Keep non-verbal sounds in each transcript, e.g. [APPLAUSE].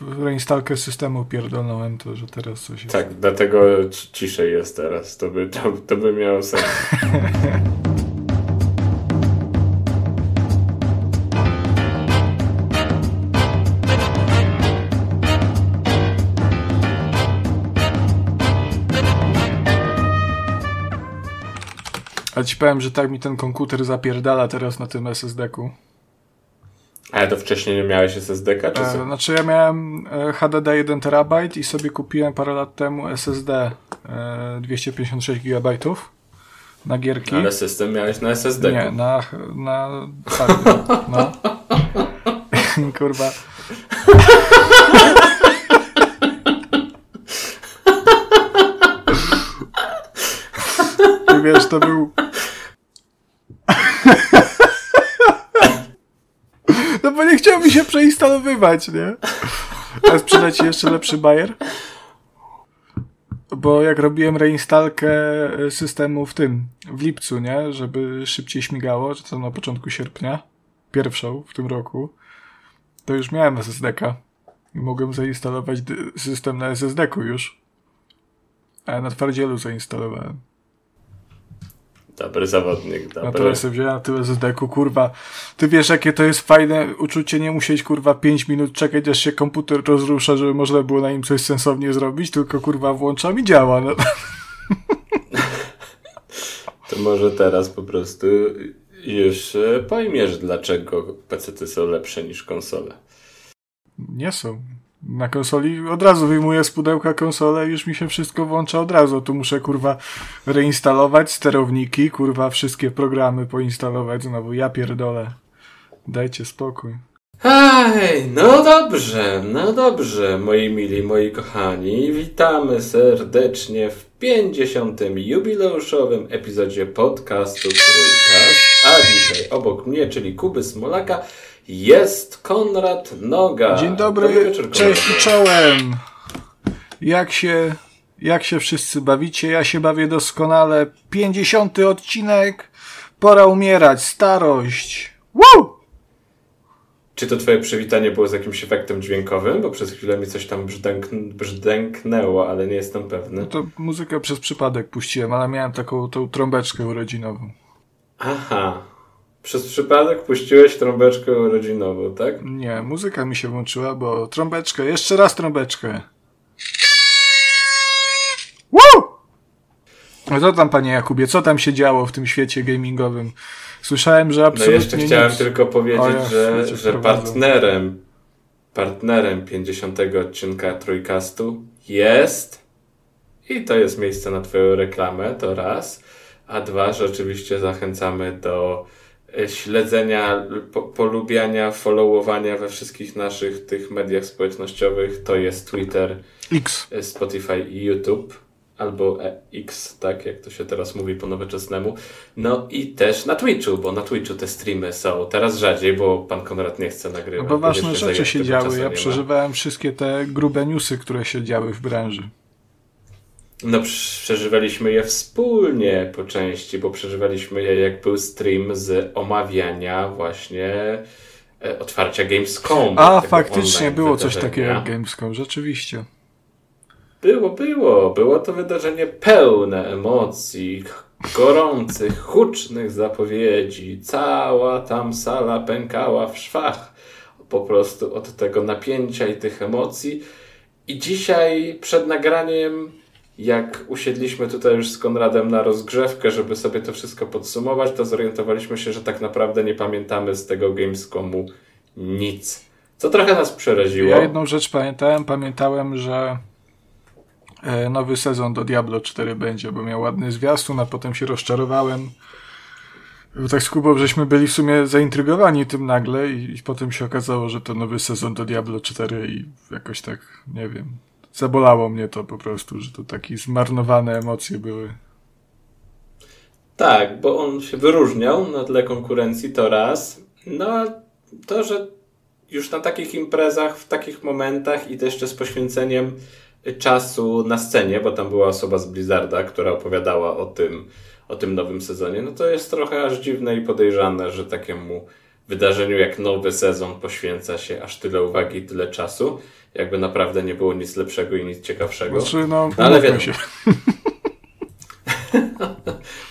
reinstalkę systemu pierdolnąłem, to że teraz coś jest. Tak, dlatego ciszej jest teraz. To by, to, to by miało sens. A ci powiem, że tak mi ten komputer zapierdala teraz na tym SSD-ku. Ale to wcześniej nie miałeś SSD-ka, czy? E, znaczy ja miałem HDD 1 TB i sobie kupiłem parę lat temu SSD e, 256 GB na gierki. Ale system miałeś na SSD. Nie, na, na tak, no. [LAUGHS] Kurwa. [LAUGHS] I wiesz, to był No bo nie chciał mi się przeinstalowywać, nie? A sprzedać jeszcze lepszy bajer? Bo jak robiłem reinstalkę systemu w tym, w lipcu, nie? Żeby szybciej śmigało, czy to na początku sierpnia, pierwszą w tym roku, to już miałem SSD-ka. I mogłem zainstalować system na SSD-ku już. A na twardzielu zainstalowałem. Dobry zawodnik, dobry. No teraz sobie wziąłem na tyle SSD-ku, kurwa. Ty wiesz, jakie to jest fajne uczucie nie musieć, kurwa, 5 minut czekać, aż się komputer rozrusza, żeby można było na nim coś sensownie zrobić, tylko, kurwa, włączam i działa. No. [LAUGHS] To może teraz po prostu już e, pojmiesz, dlaczego PC są lepsze niż konsole. Nie są. Na konsoli od razu wyjmuję z pudełka konsolę i już mi się wszystko włącza od razu. Tu muszę kurwa reinstalować sterowniki, kurwa wszystkie programy poinstalować znowu. Ja pierdolę. Dajcie spokój. Hej, no dobrze, no dobrze, moi mili, moi kochani. Witamy serdecznie w 50. jubileuszowym epizodzie podcastu Trójka. A dzisiaj obok mnie, czyli Kuby Smolaka, jest Konrad Noga. Dzień dobry, dobry wieczór, cześć i czołem. Jak się, jak się wszyscy bawicie? Ja się bawię doskonale. 50. odcinek. Pora umierać. Starość. Woo! Czy to twoje przywitanie było z jakimś efektem dźwiękowym? Bo przez chwilę mi coś tam brzdęk, brzdęknęło, ale nie jestem pewny. No to muzykę przez przypadek puściłem, ale miałem taką tą trąbeczkę urodzinową. Aha. Przez przypadek puściłeś trąbeczkę urodzinową, tak? Nie, muzyka mi się włączyła, bo trąbeczkę, jeszcze raz trąbeczkę. Woo! No co tam, panie Jakubie, co tam się działo w tym świecie gamingowym? Słyszałem, że absolutnie No jeszcze chciałem tylko powiedzieć, ja, że, że partnerem partnerem 50 odcinka Trójkastu jest i to jest miejsce na twoją reklamę, to raz, a dwa, że oczywiście zachęcamy do śledzenia, po, polubiania, followowania we wszystkich naszych tych mediach społecznościowych to jest Twitter, X, e, Spotify i YouTube. Albo e, X, tak jak to się teraz mówi po nowoczesnemu. No i też na Twitchu, bo na Twitchu te streamy są teraz rzadziej, bo pan Konrad nie chce nagrywać. No bo ważne rzeczy się działy. Ja przeżywałem wszystkie te grube newsy, które się działy w branży. No, przeżywaliśmy je wspólnie po części, bo przeżywaliśmy je jak był stream z omawiania właśnie e, otwarcia Gamescom. A, faktycznie było coś takiego jak Gamescom, rzeczywiście. Było, było. Było to wydarzenie pełne emocji, gorących, hucznych zapowiedzi. Cała tam sala pękała w szwach po prostu od tego napięcia i tych emocji. I dzisiaj przed nagraniem jak usiedliśmy tutaj już z Konradem na rozgrzewkę, żeby sobie to wszystko podsumować, to zorientowaliśmy się, że tak naprawdę nie pamiętamy z tego Gamescomu nic. Co trochę nas przeraziło. Ja jedną rzecz pamiętałem. Pamiętałem, że e, nowy sezon do Diablo 4 będzie, bo miał ładny zwiastun, a potem się rozczarowałem. Bo tak z Kubą, żeśmy byli w sumie zaintrygowani tym nagle i, i potem się okazało, że to nowy sezon do Diablo 4 i jakoś tak, nie wiem, zabolało mnie to po prostu, że to takie zmarnowane emocje były. Tak, bo on się wyróżniał na tle konkurencji, to raz. No, to, że już na takich imprezach, w takich momentach i też jeszcze z poświęceniem czasu na scenie, bo tam była osoba z Blizzarda, która opowiadała o tym, o tym nowym sezonie, no to jest trochę aż dziwne i podejrzane, że takiemu wydarzeniu jak nowy sezon poświęca się aż tyle uwagi i tyle czasu. Jakby naprawdę nie było nic lepszego i nic ciekawszego. Znaczy, no, no ale wiadomo. Się. [LAUGHS]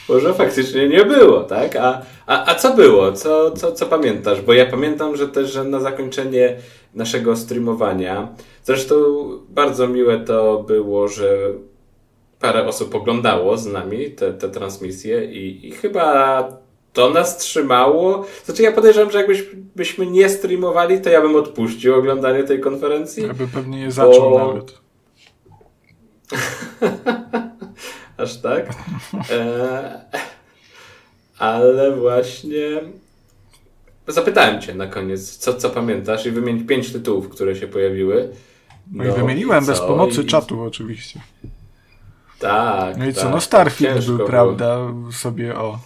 Może faktycznie nie było, tak? A, a, a co było? Co, co, co pamiętasz? Bo ja pamiętam, że też że na zakończenie naszego streamowania, zresztą bardzo miłe to było, że parę osób oglądało z nami te, te transmisje i, i chyba to nas trzymało. Znaczy ja podejrzewam, że jakbyśmy nie streamowali, to ja bym odpuścił oglądanie tej konferencji. Ja bym pewnie nie zaczął bo... nawet. [LAUGHS] Aż tak? E... Ale właśnie zapytałem cię na koniec, co, co pamiętasz i wymienić pięć tytułów, które się pojawiły. No, no i wymieniłem i bez pomocy I... czatu oczywiście. Tak. No i tak, co, no Starfield był, prawda, sobie o.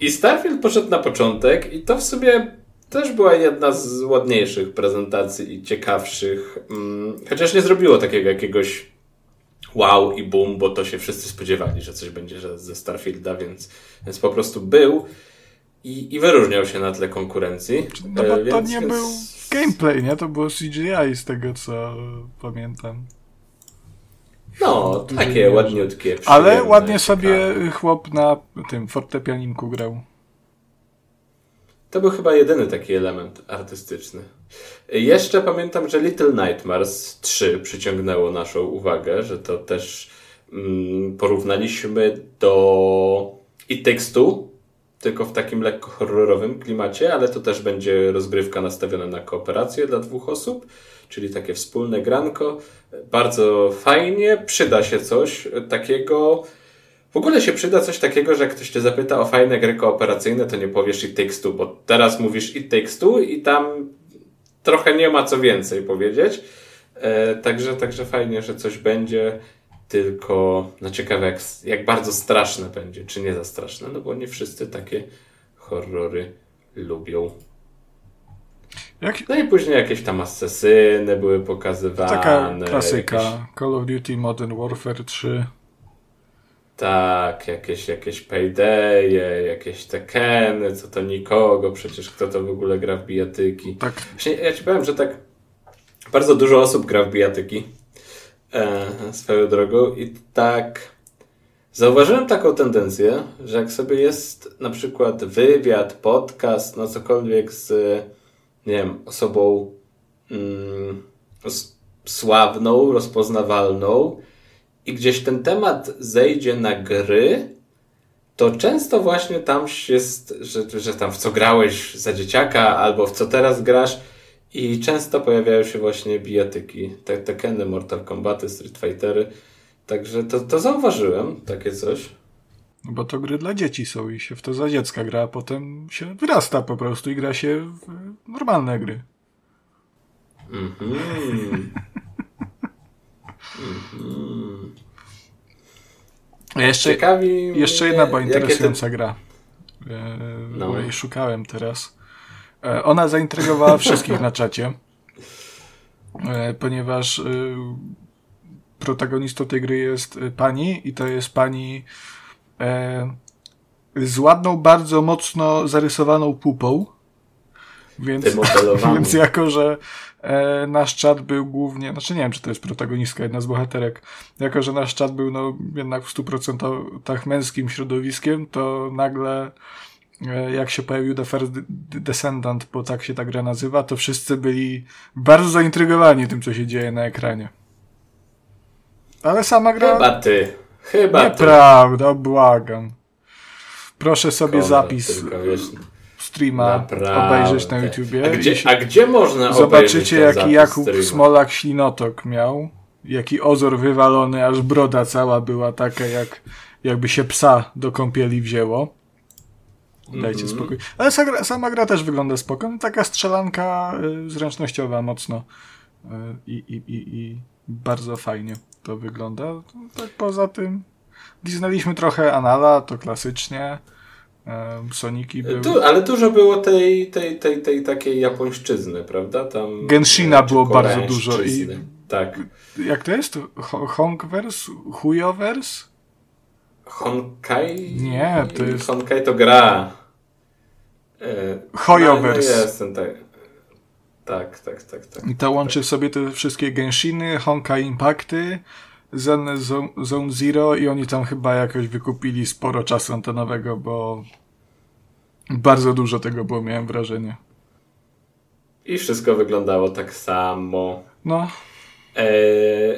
I Starfield poszedł na początek i to w sobie też była jedna z ładniejszych prezentacji i ciekawszych. Mm, chociaż nie zrobiło takiego jakiegoś wow i boom, bo to się wszyscy spodziewali, że coś będzie ze Starfielda, więc, więc po prostu był i, i wyróżniał się na tle konkurencji. No bo więc, to nie więc... był gameplay, nie? To było CGI z tego, co pamiętam. No, takie ładniutkie. Ale ładnie sobie chłop na tym fortepianinku grał. To był chyba jedyny taki element artystyczny. Jeszcze pamiętam, że Little Nightmares 3 przyciągnęło naszą uwagę, że to też mm, porównaliśmy do It Takes Two, tylko w takim lekko horrorowym klimacie, ale to też będzie rozgrywka nastawiona na kooperację dla dwóch osób, czyli takie wspólne granko. Bardzo fajnie, przyda się coś takiego. W ogóle się przyda coś takiego, że jak ktoś cię zapyta o fajne gry kooperacyjne, to nie powiesz It Takes Two, bo teraz mówisz It Takes Two i tam trochę nie ma co więcej powiedzieć. E, także, także fajnie, że coś będzie, tylko no ciekawe jak, jak bardzo straszne będzie, czy nie za straszne, no bo nie wszyscy takie horrory lubią. Jak... No i później jakieś tam asesyny były pokazywane. Taka klasyka. Jakieś... Call of Duty Modern Warfare 3. Tak, jakieś, jakieś Paydaye, jakieś Tekeny, co to nikogo, przecież kto to w ogóle gra w bijatyki. Tak. Właśnie ja ci powiem, że tak bardzo dużo osób gra w bijatyki e, swoją drogą i tak zauważyłem taką tendencję, że jak sobie jest na przykład wywiad, podcast, no cokolwiek z, nie wiem, osobą mm, sławną, rozpoznawalną, i gdzieś ten temat zejdzie na gry, to często właśnie tam jest, że, że tam w co grałeś za dzieciaka, albo w co teraz grasz, i często pojawiają się właśnie bijatyki, te Tekeny, Mortal Kombaty, Street Fightery. Także to, to zauważyłem, takie coś. No bo to gry dla dzieci są i się w to za dziecka gra, a potem się wyrasta po prostu i gra się w normalne gry. Mhm. Mhm. Jeszcze, Ciekawi jeszcze jedna była interesująca te... gra. E, no. Jej szukałem teraz. E, ona zaintrygowała [LAUGHS] wszystkich na czacie, e, ponieważ protagonistą tej gry jest pani i to jest pani z ładną, bardzo mocno zarysowaną pupą. Więc, [LAUGHS] więc jako, że e, nasz czat był głównie, znaczy nie wiem, czy to jest protagonistka, jedna z bohaterek, jako, że nasz czat był no, jednak w 100% męskim środowiskiem, to nagle e, jak się pojawił The First Descendant, bo tak się ta gra nazywa, to wszyscy byli bardzo zaintrygowani tym, co się dzieje na ekranie. Ale sama gra... Chyba ty. Chyba Nieprawda, ty. błagam. Proszę sobie Konrad, zapis. Streama Naprawdę. obejrzeć na YouTubie. A gdzie, a gdzie można Zobaczycie, jaki Jakub streama? Smolak ślinotok miał. Jaki ozor wywalony, aż broda cała była taka, jak jakby się psa do kąpieli wzięło. Dajcie mm -hmm. spokój. Ale sama, sama gra też wygląda spoko. No, taka strzelanka y, zręcznościowa mocno. Y, I, i, i, I bardzo fajnie to wygląda. Tak poza tym liznęliśmy trochę Anala, to klasycznie. Soniki były. Tu, ale dużo było tej, tej, tej, tej takiej japońszczyzny, prawda? Tam, Genshina było bardzo dużo. I, tak. Jak to jest? Honkverse? Huyoverse? Honkai? Nie, to jest... Honkai to gra. E, Hoyoverse. No, jestem, tak. Tak, tak, tak, tak. I to łączy w sobie te wszystkie Genshiny, Honka Impacty, Zen Zone Zero i oni tam chyba jakoś wykupili sporo czasu antenowego, bo bardzo dużo tego było, miałem wrażenie. I wszystko wyglądało tak samo. No. E,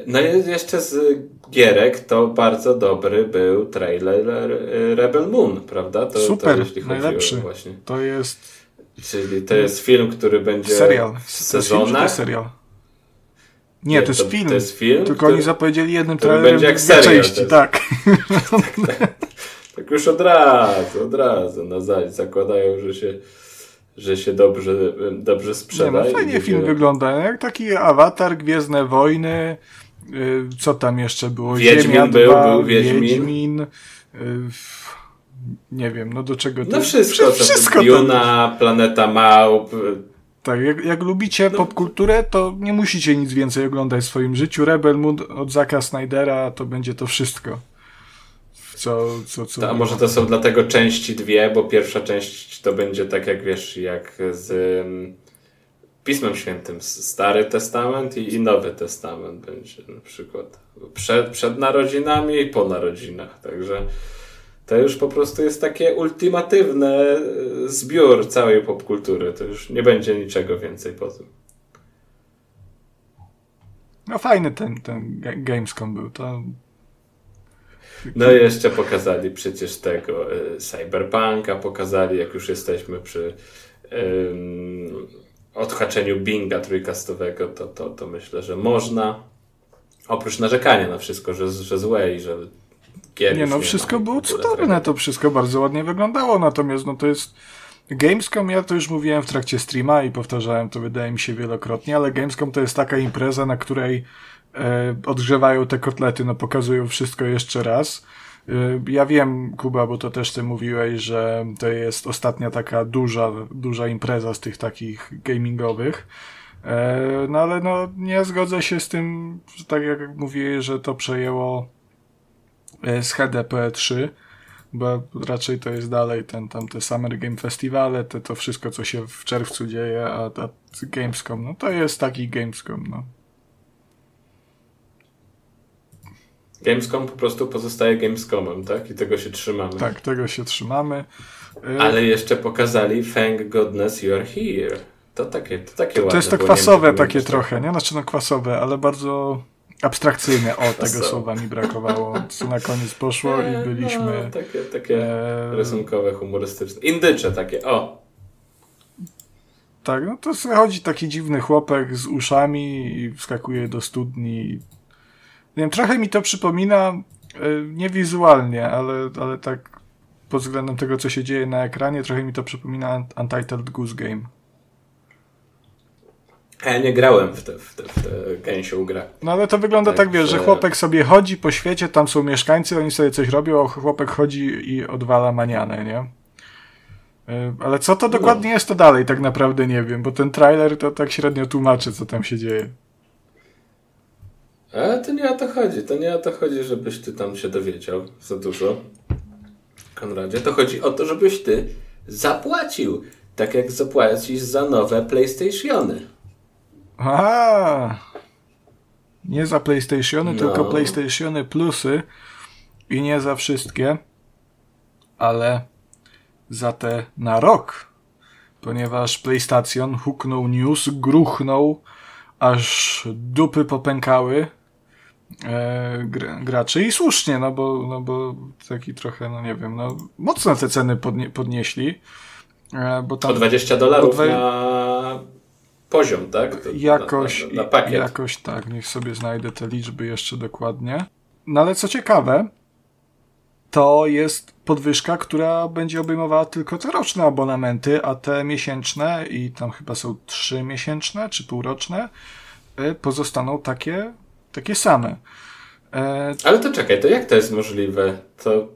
no i jeszcze z gierek to bardzo dobry był trailer Rebel Moon, prawda? To, Super, to jeśli najlepszy. Właśnie. To jest... Czyli to jest film, który będzie serial. w sezonach? To jest serial? Nie, Nie, to, jest to- film. to jest film, Tylko który- oni zapowiedzieli jednym trailerem będzie jak serial części, też. tak. [LAUGHS] Tak już od razu, od razu na zaś zakładają, że się, że się dobrze, dobrze Nie, sprzeda. no i fajnie film wygląda, jak taki awatar, Gwiezdne Wojny, y, co tam jeszcze było? Wiedźmin Ziemia był, 2, był Wiedźmin. Wiedźmin, y, nie wiem, no do czego to No wszystko, wszystko to, Duna, Planeta Małp, Tak, jak, jak No. lubicie popkulturę, to nie musicie nic więcej oglądać w swoim życiu. Rebel Moon od Zaka Snydera to będzie to wszystko. Co, co, co a może to są dlatego części dwie, bo pierwsza część to będzie tak jak wiesz, jak z ym, Pismem Świętym, Stary Testament i, i Nowy Testament będzie na przykład. Przed, przed narodzinami i po narodzinach, także to już po prostu jest takie ultimatywne y, zbiór całej popkultury. To już nie będzie niczego więcej po tym. No fajny ten, ten Ga- Gamescom był. To No i jeszcze pokazali przecież tego y, Cyberpunka, pokazali jak już jesteśmy przy ym, odhaczeniu Binga trójkastowego, to, to, to myślę, że można. Oprócz narzekania na wszystko, że, że złe i że gier Nie no, wszystko w było ogóle cudowne, to wszystko bardzo ładnie wyglądało, natomiast no to jest Gamescom, ja to już mówiłem w trakcie streama i powtarzałem to wydaje mi się wielokrotnie, ale Gamescom to jest taka impreza, na której e, odgrzewają te kotlety, no pokazują wszystko jeszcze raz. E, ja wiem, Kuba, bo to też ty mówiłeś, że to jest ostatnia taka duża, duża impreza z tych takich gamingowych. E, no ale no nie zgodzę się z tym, że tak jak mówiłeś, że to przejęło z HDP3, bo raczej to jest dalej ten tam te Summer Game Festivale, te, to wszystko, co się w czerwcu dzieje, a, a Gamescom, no to jest taki Gamescom, no. Gamescom po prostu pozostaje Gamescomem, tak? I tego się trzymamy. Tak, tego się trzymamy. E, Ale jeszcze pokazali Thank Goodness You're Here. To takie, to takie to, to ładne jest to nie wiem, kwasowe takie trochę, nie? Znaczy no kwasowe, ale bardzo abstrakcyjne. O, tego Kwasowe. słowa mi brakowało. Co na koniec poszło i byliśmy... No, takie takie e, rysunkowe, humorystyczne. Indycze takie, o! Tak, no to chodzi taki dziwny chłopek z uszami i wskakuje do studni. Nie wiem, trochę mi to przypomina, e, nie wizualnie, ale, ale tak pod względem tego, co się dzieje na ekranie, trochę mi to przypomina Un- Untitled Goose Game. A ja nie grałem w tę w te, w te gęsią grę. No ale to wygląda tak, wiesz, że Także- chłopek sobie chodzi po świecie, tam są mieszkańcy, oni sobie coś robią, a chłopek chodzi i odwala manianę, nie? E, Ale co to dokładnie jest, to dalej tak naprawdę nie wiem, bo ten trailer to tak średnio tłumaczy, co tam się dzieje. Ale to nie o to chodzi. To nie o to chodzi, żebyś ty tam się dowiedział za dużo. Konradzie, to chodzi o to, żebyś ty zapłacił. Tak jak zapłacisz za nowe PlayStationy. A, nie za PlayStationy, No. tylko PlayStationy Plusy. I nie za wszystkie, ale za te na rok, ponieważ PlayStation huknął news, gruchnął, aż dupy popękały e, gr- graczy i słusznie, no bo, no bo taki trochę, no nie wiem, no mocno te ceny podnie, podnieśli, e, bo tam O 20 dolarów na poziom, tak? To Jakoś, Na, na, na jakoś tak, niech sobie znajdę te liczby jeszcze dokładnie. No ale co ciekawe, to jest podwyżka, która będzie obejmowała tylko te roczne abonamenty, a te miesięczne i tam chyba są trzy miesięczne czy półroczne y, pozostaną takie, takie same. E, Ale to czekaj, to jak to jest możliwe? To,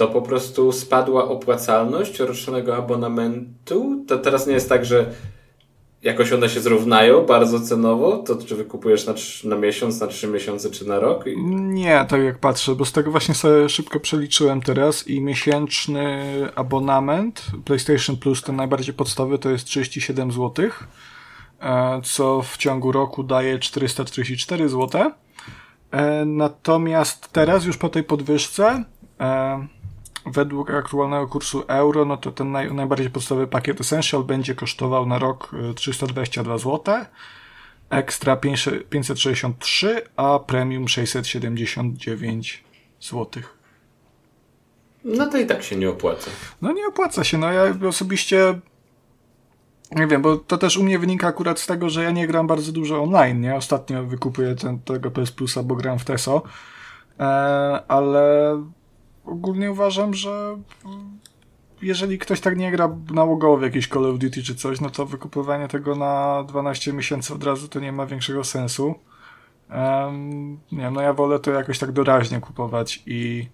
to po prostu spadła opłacalność rocznego abonamentu? To teraz nie jest tak, że jakoś one się zrównają bardzo cenowo? To czy wykupujesz na, na miesiąc, na trzy miesiące czy na rok? Nie, tak jak patrzę, bo z tego właśnie sobie szybko przeliczyłem teraz i miesięczny abonament PlayStation Plus, ten najbardziej podstawowy, to jest 37 zł, e, co w ciągu roku daje 444 zł. E, natomiast teraz już po tej podwyżce e, według aktualnego kursu euro, no to ten naj, najbardziej podstawowy pakiet Essential będzie kosztował na rok 322 zł, Extra 563, a Premium 679 zł. No to i tak się nie opłaca. No nie opłaca się, no ja osobiście nie wiem, bo to też u mnie wynika akurat z tego, że ja nie gram bardzo dużo online, nie? Ostatnio wykupuję ten, tego PS Plusa, bo gram w TESO, e, ale ogólnie uważam, że jeżeli ktoś tak nie gra nałogowo w jakieś Call of Duty czy coś, no to wykupywanie tego na 12 miesięcy od razu to nie ma większego sensu. Um, nie no ja wolę to jakoś tak doraźnie kupować i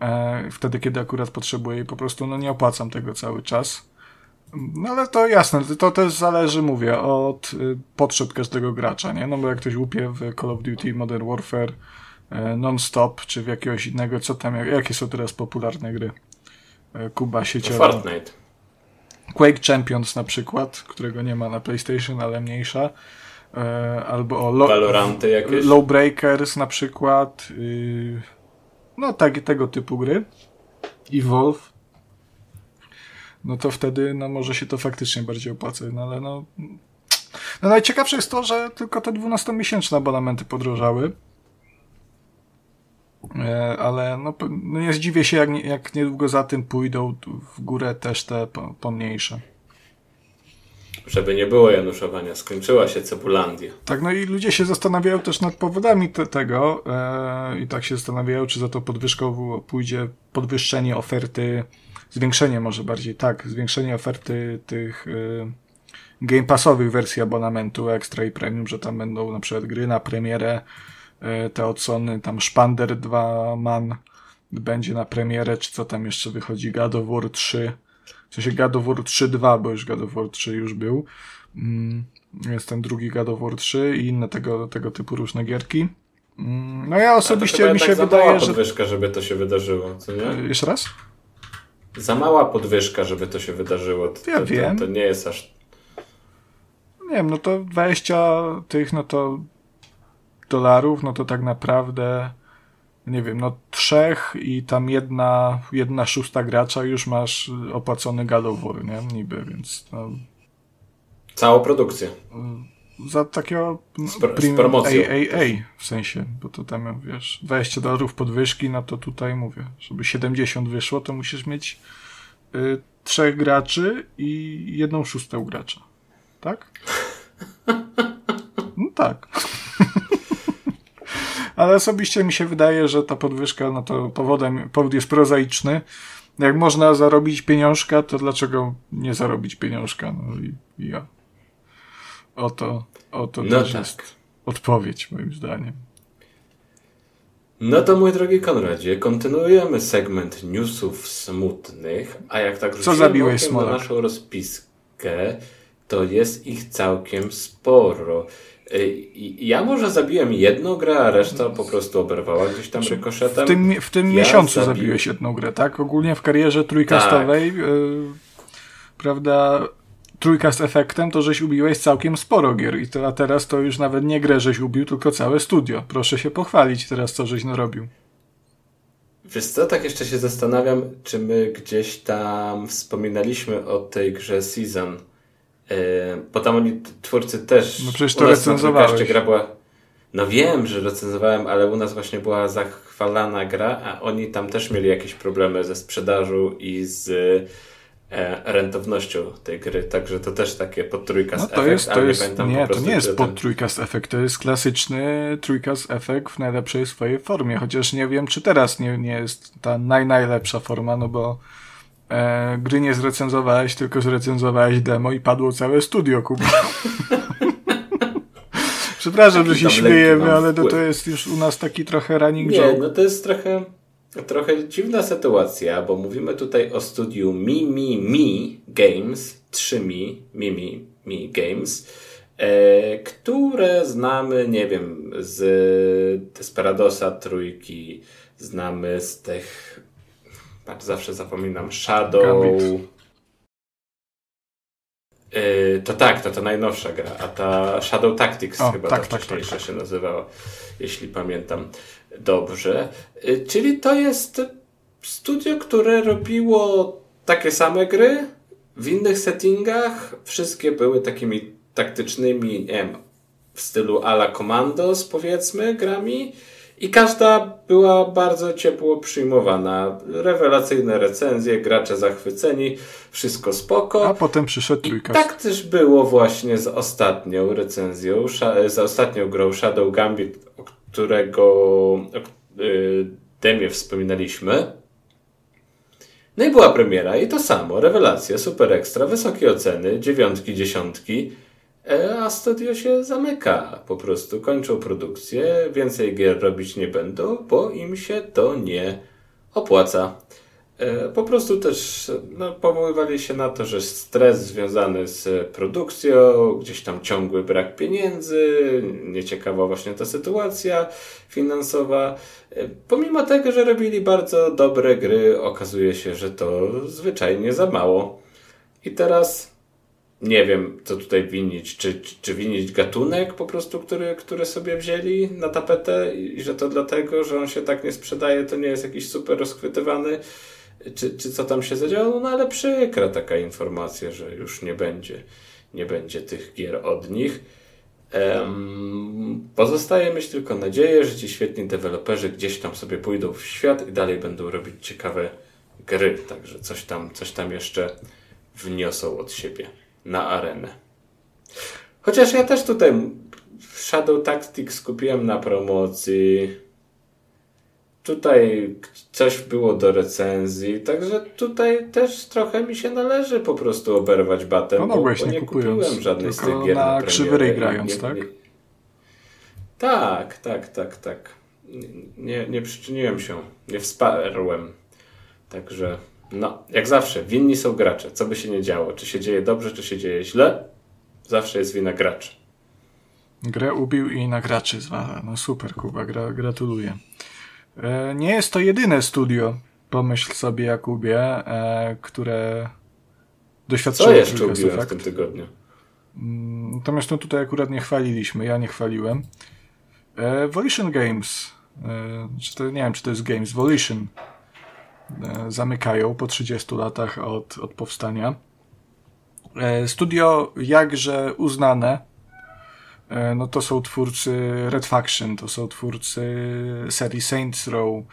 e, wtedy, kiedy akurat potrzebuję i po prostu no nie opłacam tego cały czas. No ale to jasne, to też zależy, mówię, od y, potrzeb każdego gracza, nie? No bo jak ktoś łupie w Call of Duty Modern Warfare non-stop, czy w jakiegoś innego, co tam, jakie są teraz popularne gry e, Kuba sieciowa. Fortnite. Quake Champions na przykład, którego nie ma na PlayStation, ale mniejsza. E, albo o Lo Valoranty jakieś? Lowbreakers na przykład. Y, no tak, tego typu gry. Evolve. No to wtedy no może się to faktycznie bardziej opłaca, no ale no... No najciekawsze jest to, że tylko te 12-miesięczne abonamenty podrożały. E, ale no, no nie zdziwię się, jak, jak niedługo za tym pójdą w górę też te pomniejsze. Żeby nie było Januszowania, skończyła się Cebulandia. Tak, no i ludzie się zastanawiają też nad powodami te, tego e, i tak się zastanawiają, czy za to podwyżką pójdzie podwyższenie oferty, zwiększenie może bardziej, tak, zwiększenie oferty tych e, game passowych wersji abonamentu Extra i Premium, że tam będą na przykład gry na premierę te odsłony, tam Szpander 2 Man będzie na premierę, czy co tam jeszcze wychodzi, God of War 3, w sensie God of War 3.2, bo już God of War 3 już był. Mm, jest ten drugi God of War 3 i inne tego, tego typu różne gierki. Mm, no ja osobiście mi się wydaje, że... podwyżka, żeby to się wydarzyło, co nie? E, jeszcze raz? Za mała podwyżka, żeby to się wydarzyło. To, ja to, wiem. To, to nie jest aż... Nie wiem, no to 20 tych, no to dolarów, no to tak naprawdę nie wiem, no trzech i tam jedna, jedna szósta gracza już masz opłacony God nie? Niby, więc no, Całą produkcję. Za takiego z, z promocją. AAA w sensie, bo to tam wiesz, 20 dolarów podwyżki, no to tutaj mówię, żeby 70 wyszło, to musisz mieć y, trzech graczy i jedną szóstą gracza. Tak? [LAUGHS] No tak. [LAUGHS] ale osobiście mi się wydaje, że ta podwyżka, no to powodem, powód jest prozaiczny. Jak można zarobić pieniążka, to dlaczego nie zarobić pieniążka? No i, i ja. Oto, oto no tak. jest odpowiedź, moim zdaniem. No to mój drogi Konradzie, kontynuujemy segment newsów smutnych, a jak tak Co zabiłeś na naszą rozpiskę, to jest ich całkiem sporo. Ja może zabiłem jedną grę, a reszta po prostu oberwała gdzieś tam znaczy, rykoszetem. W tym, w tym ja miesiącu zabi... zabiłeś jedną grę, tak? Ogólnie w karierze trójkastowej, tak. yy, prawda, trójkast efektem, to żeś ubiłeś całkiem sporo gier. I to, a teraz to już nawet nie grę żeś ubił, tylko całe studio. Proszę się pochwalić teraz, co żeś narobił. Wiesz co, tak jeszcze się zastanawiam, czy my gdzieś tam wspominaliśmy o tej grze Season bo tam oni, twórcy też... No przecież to recenzowałeś. gra była... No wiem, że recenzowałem, ale u nas właśnie była zachwalana gra, a oni tam też mieli jakieś problemy ze sprzedażą i z e, rentownością tej gry, także to też takie pod trójkast no to efekt, jest, to jest, nie, nie to nie jest pod trójkast efekt, to jest klasyczny trójkast efekt w najlepszej swojej formie, chociaż nie wiem, czy teraz nie, nie jest ta naj, najlepsza forma, no bo e, gry nie zrecenzowałeś, tylko zrecenzowałeś demo i padło całe studio, Kuba. [LAUGHS] Przepraszam, że się śmiejemy, ale to, to jest już u nas taki trochę running nie, joke. no to jest trochę, trochę dziwna sytuacja, bo mówimy tutaj o studiu Mi Mi Mi Games, 3 Mi, Mimi, Mi Games, e, które znamy, nie wiem, z Desperadosa trójki, znamy z tych, zawsze zapominam, Shadow... Gambit. Yy, to tak, to ta najnowsza gra, a ta Shadow Tactics o, chyba tak, ta tak, wcześniejsza tak, tak. się nazywała, jeśli pamiętam dobrze. Yy, czyli to jest studio, które robiło takie same gry w innych settingach. Wszystkie były takimi taktycznymi, nie wiem, w stylu ala Commandos powiedzmy grami i każda była bardzo ciepło przyjmowana. Rewelacyjne recenzje, gracze zachwyceni, wszystko spoko. A potem przyszedł trójka. Tak też było właśnie z ostatnią recenzją, z ostatnią grą Shadow Gambit, o którego o, yy, demie wspominaliśmy. No i była premiera i to samo, rewelacja, super ekstra, wysokie oceny, dziewiątki, dziesiątki. A studio się zamyka. Po prostu kończą produkcję, więcej gier robić nie będą, bo im się to nie opłaca. E, po prostu też no, powoływali się na to, że stres związany z produkcją, gdzieś tam ciągły brak pieniędzy, nieciekawa właśnie ta sytuacja finansowa. E, pomimo tego, że robili bardzo dobre gry, okazuje się, że to zwyczajnie za mało. I teraz nie wiem, co tutaj winić. Czy, czy, czy winić gatunek po prostu, który, który sobie wzięli na tapetę i że to dlatego, że on się tak nie sprzedaje, to nie jest jakiś super rozchwytywany, czy, czy co tam się zadziało? No ale przykra taka informacja, że już nie będzie, nie będzie tych gier od nich. Um, pozostaje mieć tylko nadzieję, że ci świetni deweloperzy gdzieś tam sobie pójdą w świat i dalej będą robić ciekawe gry, także coś tam, coś tam jeszcze wniosą od siebie na arenę. Chociaż ja też tutaj Shadow Tactics kupiłem na promocji. Tutaj coś było do recenzji, także tutaj też trochę mi się należy po prostu oberwać batem, no, bo, bo nie kupiłem żadnej z tych gier na, na krzywy grając, tak? Nie, tak, tak, tak, tak. Nie, nie przyczyniłem się, nie wsparłem. Także no, jak zawsze, winni są gracze. Co by się nie działo, czy się dzieje dobrze, czy się dzieje źle, zawsze jest wina graczy. Grę ubił i na graczy zwala. No super, Kuba, gra, gratuluję. E, nie jest to jedyne studio, pomyśl sobie Jakubie, e, które doświadczyło Co jeszcze ubiłem w tym tygodniu? Mm, natomiast no tutaj akurat nie chwaliliśmy, ja nie chwaliłem. E, Volition Games, e, czy to, nie wiem czy to jest Games, Volition zamykają po 30 latach od, od powstania. E, studio jakże uznane, e, no to są twórcy Red Faction, to są twórcy serii Saints Row.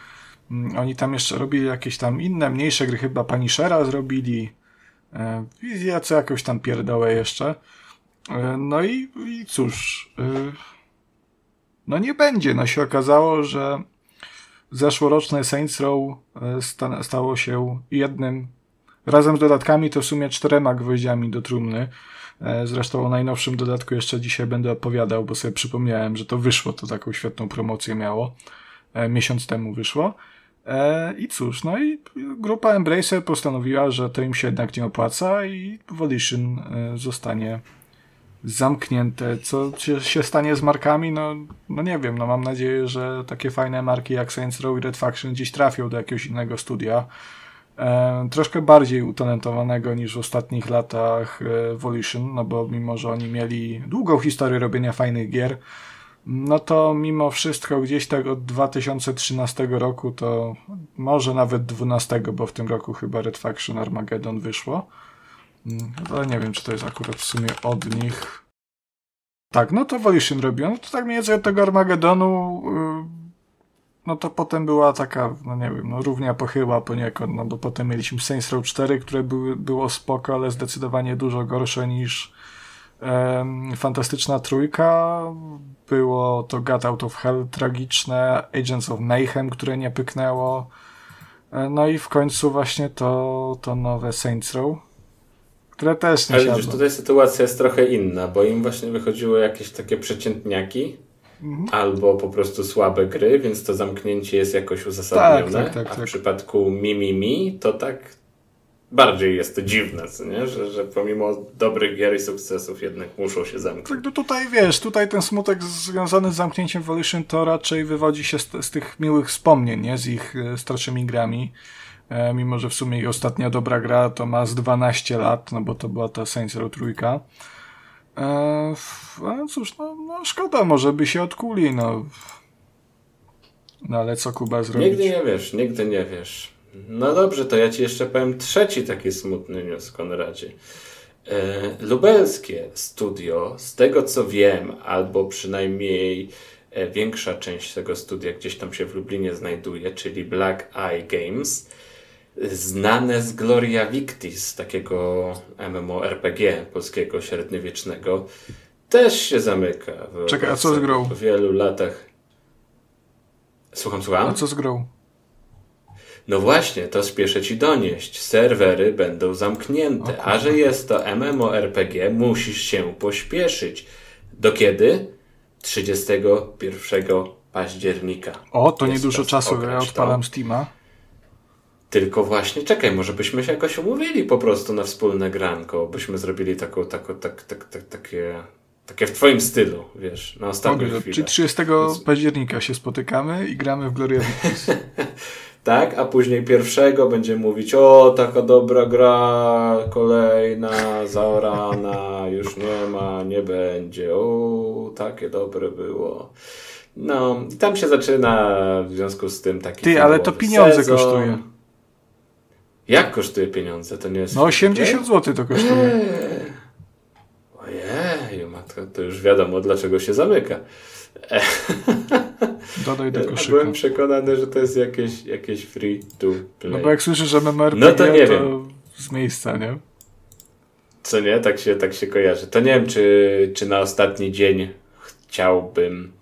Mm, oni tam jeszcze robili jakieś tam inne, mniejsze gry, chyba Punishera zrobili. Jacy jakąś tam pierdołę jeszcze. No i, i cóż, no nie będzie. No się okazało, że zeszłoroczne Saints Row e, stało się jednym, razem z dodatkami to w sumie czterema gwoździami do trumny. E, zresztą o najnowszym dodatku jeszcze dzisiaj będę opowiadał, bo sobie przypomniałem, że to wyszło, to taką świetną promocję miało. E, miesiąc temu wyszło. I cóż, no i grupa Embracer postanowiła, że to im się jednak nie opłaca i Volition zostanie zamknięte. Co się stanie z markami? No, no nie wiem, no mam nadzieję, że takie fajne marki jak Saints Row i Red Faction gdzieś trafią do jakiegoś innego studia. E, troszkę bardziej utalentowanego niż w ostatnich latach e, Volition, no bo mimo, że oni mieli długą historię robienia fajnych gier, no to mimo wszystko gdzieś tak od 2013 roku to może nawet 12, bo w tym roku chyba Red Faction Armageddon wyszło ale nie wiem, czy to jest akurat w sumie od nich. Tak, no to Volition robią. No to tak mniej więcej od tego Armagedonu yy, no to potem była taka, no nie wiem, no równia pochyła poniekąd, no bo potem mieliśmy Saints Row 4, które były, było spoko, ale zdecydowanie dużo gorsze niż um, Fantastyczna Trójka. Było to God Out of Hell tragiczne, Agents of Mayhem, które nie pyknęło. E, no i w końcu właśnie to, to nowe Saints Row które też nie Ale widzisz, tutaj sytuacja jest trochę inna, bo im właśnie wychodziły jakieś takie przeciętniaki, mhm. albo po prostu słabe gry, więc to zamknięcie jest jakoś uzasadnione. Tak, tak, tak, a w tak. przypadku Mi Mi Mi to tak bardziej jest to dziwne, nie? Że, że pomimo dobrych gier i sukcesów jednak muszą się zamknąć. Tak, no tutaj wiesz, tutaj ten smutek związany z zamknięciem Volition to raczej wywodzi się z, z tych miłych wspomnień, nie? Z ich e, starszymi grami. E, mimo, że w sumie i ostatnia dobra gra to ma z 12 lat, no bo to była ta Saints Row trójka. E, cóż, no, no szkoda, może by się odkuli, no. No ale co Kuba zrobić? Nigdy nie wiesz, nigdy nie wiesz. No dobrze, to ja ci jeszcze powiem trzeci taki smutny news, Konradzie. E, lubelskie studio, z tego co wiem, albo przynajmniej e, większa część tego studia gdzieś tam się w Lublinie znajduje, czyli Black Eye Games, znane z Gloria Victis, takiego MMORPG polskiego średniowiecznego, też się zamyka. Czekaj, a co z grą? Po wielu latach. Słucham, słucham? A co z grą? No właśnie, to spieszę ci donieść. Serwery będą zamknięte, a że jest to MMORPG, musisz się pośpieszyć. Do kiedy? 31 października. O, to niedużo czasu, ja odpalam to. Steama. Tylko właśnie, czekaj, może byśmy się jakoś umówili po prostu na wspólne granko, byśmy zrobili taką, taką, tak, tak, tak, takie, takie w twoim stylu, wiesz, na ostatnią Mogę, chwilę. Czyli 30 października się spotykamy i gramy w Gloria Victis. [LAUGHS] tak? A później pierwszego będzie mówić, o, taka dobra gra, kolejna, zaorana, już nie ma, nie będzie, o, takie dobre było. No, i tam się zaczyna w związku z tym taki. Ty, ale to pieniądze sezon. kosztuje. Jak kosztuje pieniądze? To nie jest. No 80 zł to kosztuje. Eee. Ojej, matka, to już wiadomo dlaczego się zamyka. [LAUGHS] Dodaj do koszyka. Byłem przekonany, że to jest jakieś, jakieś free to play. No bo jak słyszysz, że MMORPG, no to, nie to wiem. z miejsca, nie? Co nie? Tak się, tak się kojarzy. To nie wiem, czy, czy na ostatni dzień chciałbym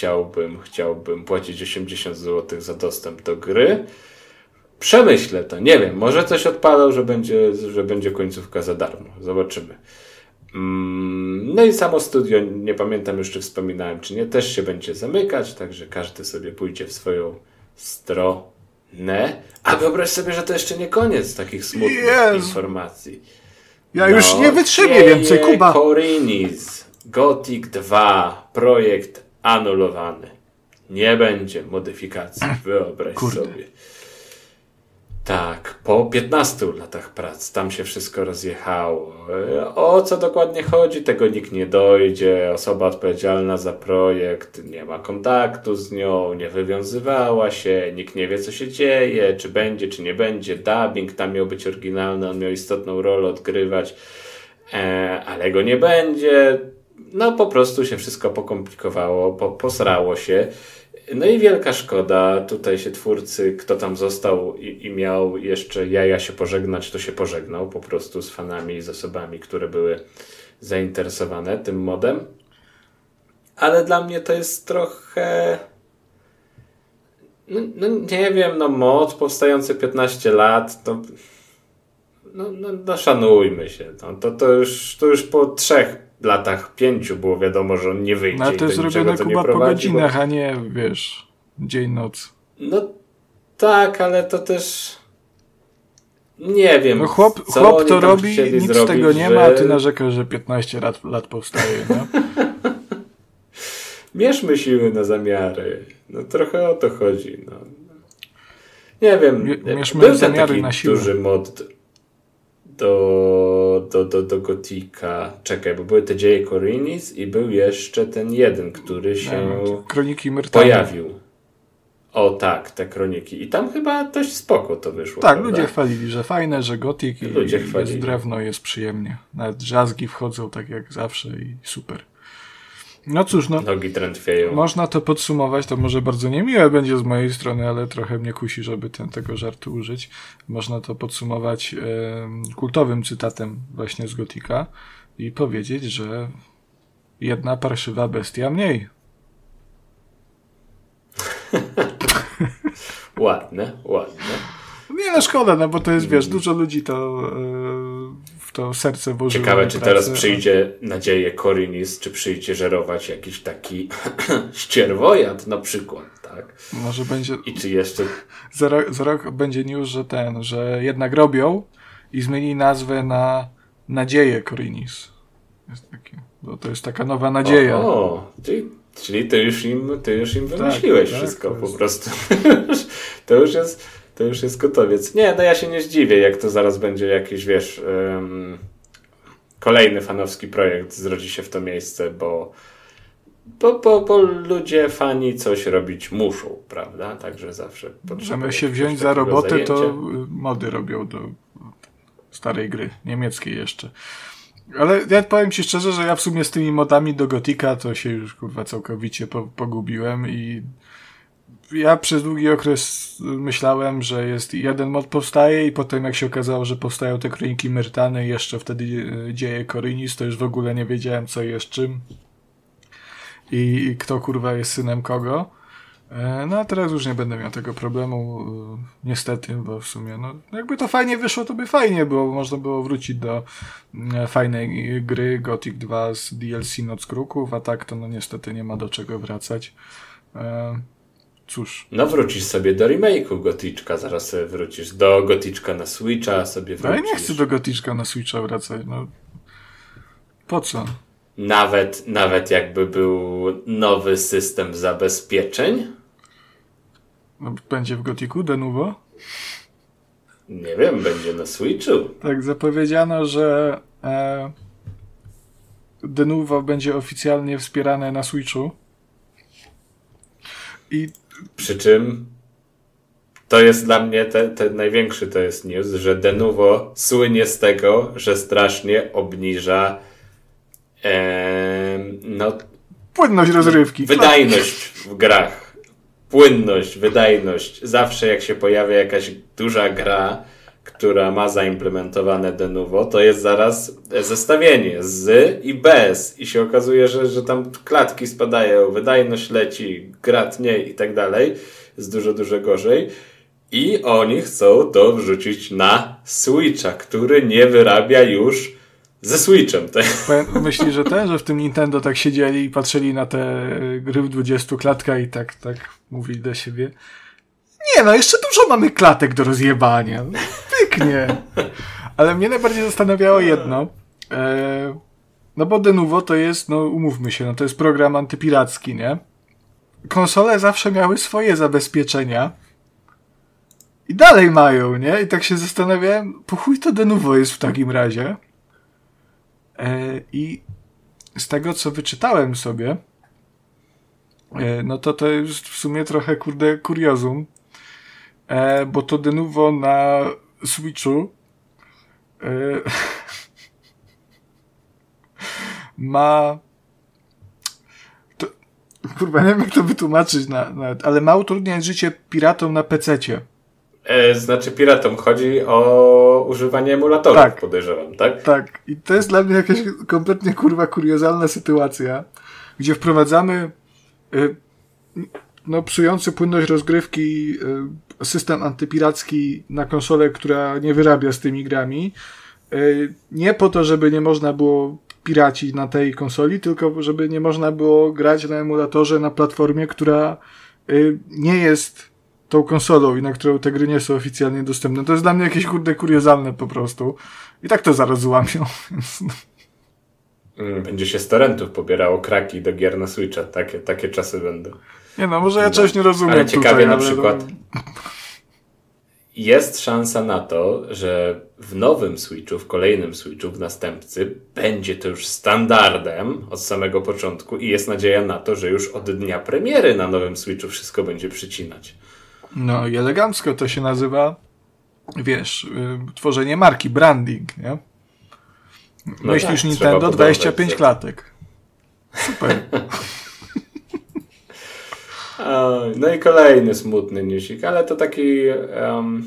chciałbym, chciałbym płacić 80 zł za dostęp do gry. Przemyślę to, nie wiem, może coś odpadał, że będzie, że będzie końcówka za darmo. Zobaczymy. Mm, no i samo studio, nie pamiętam już, czy wspominałem, czy nie, też się będzie zamykać, także każdy sobie pójdzie w swoją stronę. A wyobraź sobie, że to jeszcze nie koniec takich smutnych Jezu. informacji. Ja no, już nie wytrzymię więcej, Kuba. Korinis, Gothic 2, projekt anulowany. Nie będzie modyfikacji, wyobraź Kurde. sobie. Tak, po 15 latach prac tam się wszystko rozjechało. O co dokładnie chodzi, tego nikt nie dojdzie. Osoba odpowiedzialna za projekt nie ma kontaktu z nią, nie wywiązywała się, nikt nie wie co się dzieje, czy będzie, czy nie będzie. Dubbing tam miał być oryginalny, on miał istotną rolę odgrywać, e, ale go nie będzie. No po prostu się wszystko pokomplikowało, po, posrało się. No i wielka szkoda. Tutaj się twórcy, kto tam został i, i, miał jeszcze jaja się pożegnać, to się pożegnał po prostu z fanami i z osobami, które były zainteresowane tym modem. Ale dla mnie to jest trochę. No, no nie wiem, no mod powstający 15 lat, to. No, no, no szanujmy się. No, to, to, już, to już po trzech latach pięciu było wiadomo, że on nie wyjdzie. No, ale to jest robione Kuba po godzinach, bo... a nie, wiesz, dzień, noc. No tak, ale to też... Nie wiem. No chłop, chłop to robi, nic zrobić, z tego nie że... ma, a ty narzekasz, że 15 lat, lat powstaje, no. [LAUGHS] Mierzmy siły na zamiary. No trochę o to chodzi, no. Nie wiem. Mierzmy zamiary na siłę. duży mod do, do, do, do Gotika. Czekaj, bo były te dzieje Korinis i był jeszcze ten jeden, który się Kroniki Myrtany. pojawił. O tak, te kroniki. I tam chyba dość spoko to wyszło. Tak, prawda? ludzie chwalili, że fajne, że gotik i ludzie chwalili. jest drewno jest przyjemnie. Nawet drzazgi wchodzą tak jak zawsze i super. No cóż, no. Nogi trętwieją. Można to podsumować, to może bardzo niemiłe będzie z mojej strony, ale trochę mnie kusi, żeby ten, tego żartu użyć. Można to podsumować e, kultowym cytatem właśnie z Gotika i powiedzieć, że jedna parszywa bestia mniej. [LAUGHS] ładne, ładne. Nie no szkoda, no bo to jest, wiesz, dużo ludzi to to serce włożyło. Ciekawe, czy teraz przyjdzie nadzieję Korinis, czy przyjdzie żerować jakiś taki [CLEARS THROAT] ścierwojad na przykład, tak? Może będzie... I czy jeszcze... Za rok, za rok będzie news, że ten, że jednak robią, i zmienili nazwę na Nadzieję Korinis. Jest takie, bo to jest taka nowa nadzieja. O, o czyli, czyli ty już im, ty już im wymyśliłeś tak, wszystko tak, po prostu. [LAUGHS] to już jest, to już jest gotowiec. Nie, no ja się nie zdziwię, jak to zaraz będzie jakiś, wiesz, um, kolejny fanowski projekt zrodzi się w to miejsce, bo bo, bo, bo ludzie, fani coś robić muszą, prawda? Także zawsze Możemy się wziąć za robotę, zajęcia. to mody robią do starej gry, niemieckiej jeszcze. Ale ja powiem ci szczerze, że ja w sumie z tymi modami do Gotika to się już kurwa całkowicie po, pogubiłem i ja przez długi okres myślałem, że jest jeden mod powstaje i potem jak się okazało, że powstają te kroniki Myrtany jeszcze wtedy e, dzieje Korynis, to już w ogóle nie wiedziałem co jest czym i, i kto kurwa jest synem kogo. E, no a teraz już nie będę miał tego problemu, e, niestety, bo w sumie, no jakby to fajnie wyszło, to by fajnie było, można było wrócić do fajnej gry Gothic 2 z DLC Noc Kruków, a tak to no niestety nie ma do czego wracać. Cóż. No wrócisz sobie do remake'u Goticzka, zaraz sobie wrócisz do Goticzka na Switcha, sobie wrócisz. No ja nie chcę do Goticzka na Switcha wracać, no. Po co? Nawet, nawet jakby był nowy system zabezpieczeń? No, będzie w Gotiku de novo? Nie wiem, będzie na Switchu. Tak, zapowiedziano, że e, de novo będzie oficjalnie wspierane na Switchu. I przy czym to jest dla mnie ten, ten największy to jest news, że Denuvo słynie z tego, że strasznie obniża e, no, płynność rozrywki. Wydajność w grach. Płynność, wydajność. Zawsze jak się pojawia jakaś duża gra, która ma zaimplementowane de novo, to jest zaraz zestawienie z i bez. I się okazuje, że, że tam klatki spadają, wydajność leci, grat nie i tak dalej. Jest dużo, dużo gorzej. I oni chcą to wrzucić na Switcha, który nie wyrabia już ze Switchem. [LAUGHS] Myślisz, że ten, że w tym Nintendo tak siedzieli i patrzyli na te gry w 20 klatkach i tak, tak mówili do siebie. Nie no, jeszcze dużo mamy klatek do rozjebania. Pyknie. Ale mnie najbardziej zastanawiało jedno. E, no bo Denuvo to jest, no umówmy się, no to jest program antypiracki, nie? Konsole zawsze miały swoje zabezpieczenia. I dalej mają, nie? I tak się zastanawiałem, po chuj to Denuvo jest w takim razie. E, I z tego, co wyczytałem sobie, e, no to to jest w sumie trochę, kurde, kuriozum, e, bo to de novo na Switchu e, [LAUGHS] ma to, kurwa, nie wiem jak to wytłumaczyć, na, na, ale ma utrudniać życie piratom na PC-cie. E, znaczy piratom chodzi o używanie emulatorów, tak. podejrzewam, tak? Tak. I to jest dla mnie jakaś kompletnie kurwa kuriozalna sytuacja, gdzie wprowadzamy y, no, psujący płynność rozgrywki y, system antypiracki na konsolę, która nie wyrabia z tymi grami. Y, nie po to, żeby nie można było piracić na tej konsoli, tylko żeby nie można było grać na emulatorze na platformie, która y, nie jest tą konsolą i na którą te gry nie są oficjalnie dostępne. To jest dla mnie jakieś kurde kuriozalne po prostu. I tak to zaraz złamią. [LAUGHS] Mm, będzie się z torrentów pobierało kraki do gier na Switcha. Takie, takie czasy będą. Nie no, może ja no. czegoś nie rozumiem. Ale ciekawie tutaj, na ale przykład no... jest szansa na to, że w nowym Switchu, w kolejnym Switchu, w następcy będzie to już standardem od samego początku i jest nadzieja na to, że już od dnia premiery na nowym Switchu wszystko będzie przycinać. No i elegancko to się nazywa, wiesz, y, tworzenie marki, branding, nie? No Myślisz tak, Nintendo 25 klatek. Super. [LAUGHS] no i kolejny smutny newsik, ale to taki um,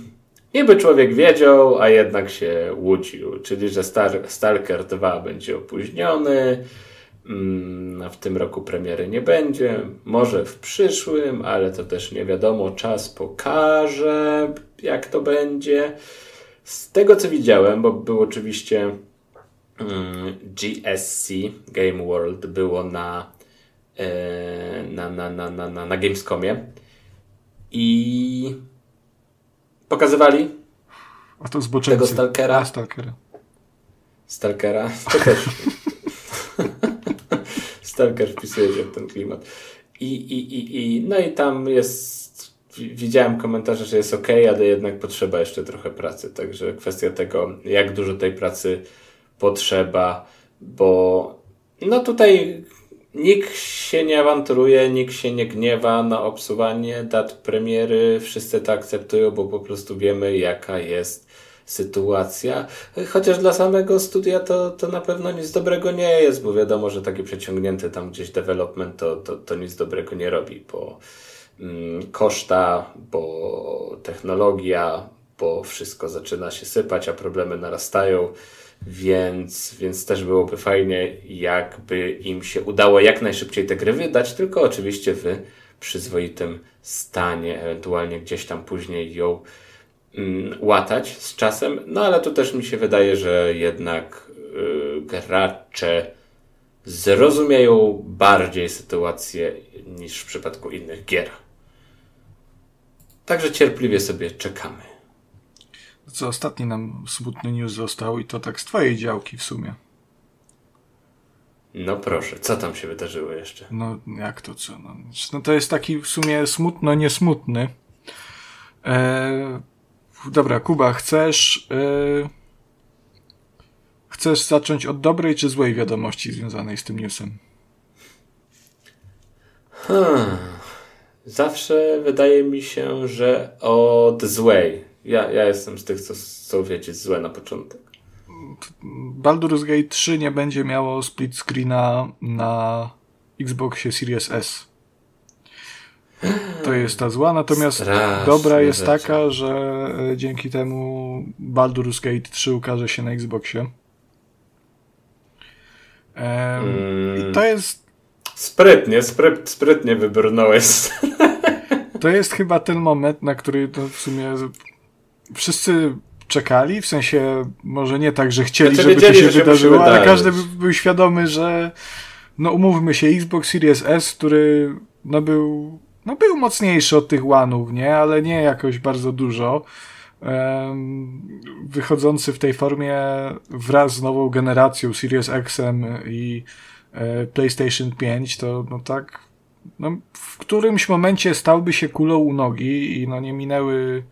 niby człowiek wiedział, a jednak się łudził, czyli że Star Stalker 2 będzie opóźniony, Mm, w tym roku premiery nie będzie, może w przyszłym, ale to też nie wiadomo. Czas pokaże, jak to będzie. Z tego co widziałem, bo był oczywiście GSC Game World było na, na, na, na, na, na, na Gamescomie i pokazywali A to. Tego Stalkera? A, Stalkera. Stalkera? To też. [LAUGHS] Stalker wpisuje się w ten klimat. I, i, i, i, no i tam jest, widziałem komentarze, że jest ok, ale jednak potrzeba jeszcze trochę pracy. Także kwestia tego, jak dużo tej pracy potrzeba, bo no tutaj nikt się nie awanturuje, nikt się nie gniewa na obsuwanie dat premiery. Wszyscy to akceptują, bo po prostu wiemy, jaka jest sytuacja. Chociaż dla samego studia to, to na pewno nic dobrego nie jest, bo wiadomo, że taki przeciągnięty tam gdzieś development to, to, to nic dobrego nie robi, bo mm, koszta, bo technologia, bo wszystko zaczyna się sypać, a problemy narastają. Więc, więc też byłoby fajnie, jakby im się udało jak najszybciej te gry wydać, tylko oczywiście w przyzwoitym stanie, ewentualnie gdzieś tam później ją mm, łatać z czasem. No ale tu też mi się wydaje, że jednak yy, gracze zrozumieją bardziej sytuację niż w przypadku innych gier. Także cierpliwie sobie czekamy. Co ostatni nam smutny news został i to tak z twojej działki w sumie. No proszę, co tam się wydarzyło jeszcze? No jak to co? No, no to jest taki w sumie smutno, niesmutny. E, dobra, Kuba, chcesz e, chcesz zacząć od dobrej czy złej wiadomości związanej z tym newsem? Hmm. Zawsze wydaje mi się, że od złej. Ja, ja jestem z tych, co chcą wiedzieć złe na początek. Baldur's Gate 3 nie będzie miało split screena na Xboxie Series S. To jest ta zła, natomiast Straszne dobra jest rzeczy. taka, że e, dzięki temu Baldur's Gate 3 ukaże się na Xboxie. Em, Mm. I to jest, Sprytnie, spryt, sprytnie wybrnąłeś. to jest chyba ten moment, na który to w sumie wszyscy czekali, w sensie może nie tak, że chcieli, Znaczy żeby wiedzieli, to się że się wydarzyło, ale każdy by- był świadomy, że no umówmy się, Xbox Series S, który no był, no był mocniejszy od tych One'ów, nie? Ale nie jakoś bardzo dużo. Em, wychodzący w tej formie wraz z nową generacją Series X-em i e, PlayStation 5, to no tak no, w którymś momencie stałby się kulą u nogi i no nie minęły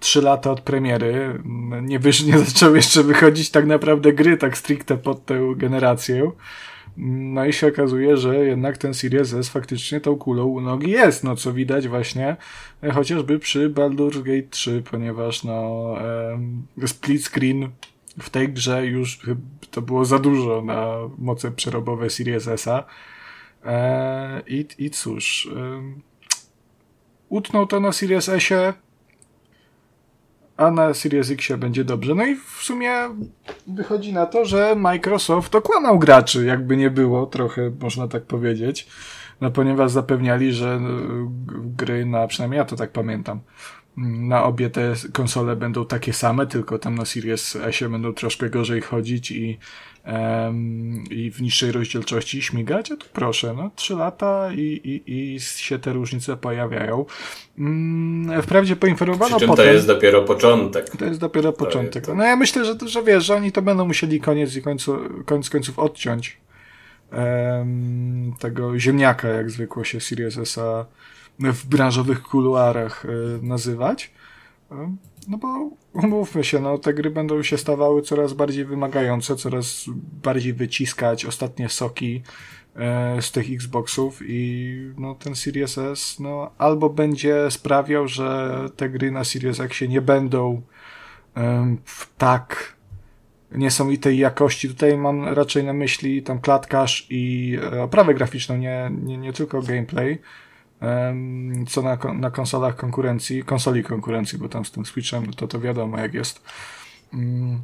trzy lata od premiery. Nie, wysz, nie [LAUGHS] zaczęły jeszcze wychodzić tak naprawdę gry tak stricte pod tę generację. No i się okazuje, że jednak ten Series S faktycznie tą kulą u nogi jest, no co widać właśnie e, chociażby przy Baldur's Gate 3, ponieważ no split screen w tej grze już to było za dużo na moce przerobowe Series S-a. E, i, I cóż, utnął to na Series S-ie, a na Series X będzie dobrze. No i w sumie wychodzi na to, że Microsoft okłamał graczy, jakby nie było, trochę można tak powiedzieć. No ponieważ zapewniali, że g- gry na, przynajmniej ja to tak pamiętam, na obie te konsole będą takie same, tylko tam na Series S będą troszkę gorzej chodzić i, em, i w niższej rozdzielczości śmigać, a tu proszę, no, trzy lata i, i, i się te różnice pojawiają. Mm, Wprawdzie poinformowano Przy czym potem... to jest dopiero początek. To jest dopiero początek. to- No ja myślę, że, że wiesz, że oni to będą musieli koniec i końcu, koniec końców odciąć em, tego ziemniaka, jak zwykło się Series S-a w branżowych kuluarach e, nazywać. E, No bo umówmy się, no te gry będą się stawały coraz bardziej wymagające, coraz bardziej wyciskać ostatnie soki e, z tych Xboxów i no ten Series S no albo będzie sprawiał, że te gry na Series X nie będą w tak niesamowitej jakości. Tutaj mam raczej na myśli tam klatkarz i e, oprawę graficzną, nie, nie, nie tylko gameplay, co na, na konsolach konkurencji, konsoli konkurencji, bo tam z tym Switchem to to wiadomo jak jest. Mm.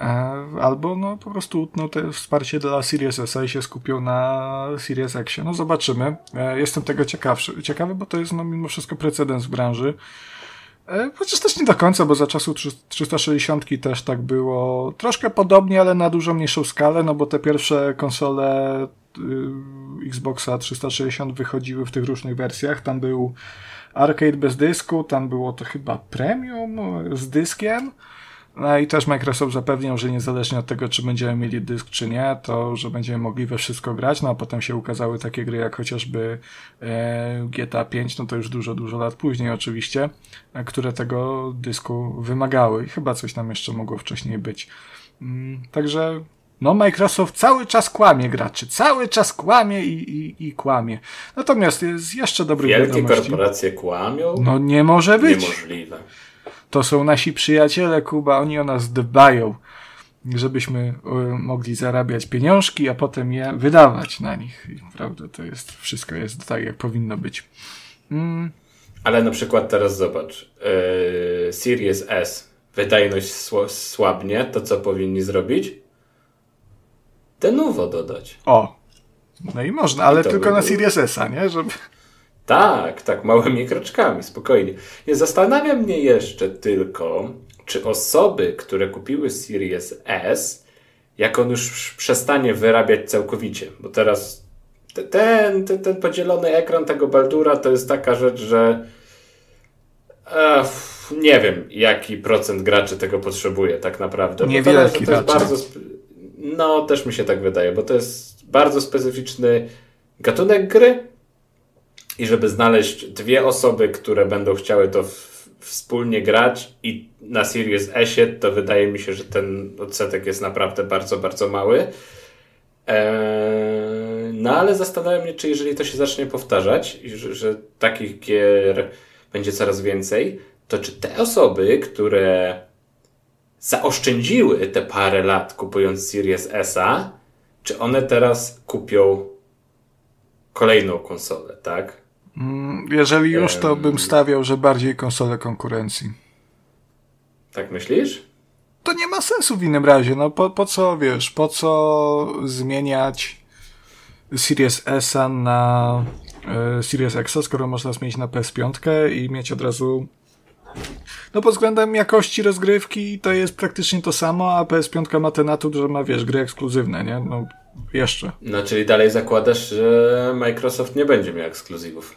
E, Albo no po prostu utną te wsparcie dla Series S i się skupią na Series X. No zobaczymy. E, Jestem tego ciekawszy, ciekawy, bo to jest no mimo wszystko precedens w branży. E, Chociaż też nie do końca, bo za czasu 360 też tak było troszkę podobnie, ale na dużo mniejszą skalę, no bo te pierwsze konsole y, Xboxa 360 wychodziły w tych różnych wersjach. Tam był arcade bez dysku, tam było to chyba premium z dyskiem. No i też Microsoft zapewniał, że niezależnie od tego, czy będziemy mieli dysk, czy nie, to, że będziemy mogli we wszystko grać, no a potem się ukazały takie gry jak chociażby e, GTA 5, no to już dużo, dużo lat później oczywiście, e, które tego dysku wymagały i chyba coś tam jeszcze mogło wcześniej być. Mm, także no, Microsoft cały czas kłamie graczy, cały czas kłamie i, i, i kłamie. Natomiast jest jeszcze dobry Wielkie wiadomości. korporacje kłamią? No nie może być. Niemożliwe. To są nasi przyjaciele, Kuba, oni o nas dbają, żebyśmy y, mogli zarabiać pieniążki, a potem je wydawać na nich. I, prawda, to jest, wszystko jest tak, jak powinno być. Mm. Ale na przykład teraz zobacz, yy, Series S, wydajność słabnie, to co powinni zrobić? Denuvo dodać. O, no i można, ale I tylko by na Series S, nie? Żeby... Tak, tak, małymi kroczkami, spokojnie. Nie zastanawia mnie jeszcze tylko, czy osoby, które kupiły Series S, jak on już przestanie wyrabiać całkowicie, bo teraz ten, ten, ten podzielony ekran tego Baldura to jest taka rzecz, że nie wiem, jaki procent graczy tego potrzebuje tak naprawdę. Niewielki to, to jest bardzo No, też mi się tak wydaje, bo to jest bardzo specyficzny gatunek gry, i żeby znaleźć dwie osoby, które będą chciały to wspólnie grać i na Series S, to wydaje mi się, że ten odsetek jest naprawdę bardzo, bardzo mały. Eee, no ale zastanawiam się, czy jeżeli to się zacznie powtarzać że, że takich gier będzie coraz więcej, to czy te osoby, które zaoszczędziły te parę lat kupując Series S, czy one teraz kupią kolejną konsolę, tak? Mm, jeżeli już, to bym stawiał, że bardziej konsole konkurencji. Tak myślisz? To nie ma sensu w innym razie. No po, po co, wiesz, po co zmieniać Series S na y, Series X, skoro można zmienić na PS5 i mieć od razu no pod względem jakości rozgrywki to jest praktycznie to samo, a PS5 ma ten atut, że ma, wiesz, gry ekskluzywne, nie? No, jeszcze. No, czyli dalej zakładasz, że Microsoft nie będzie miał ekskluzywów.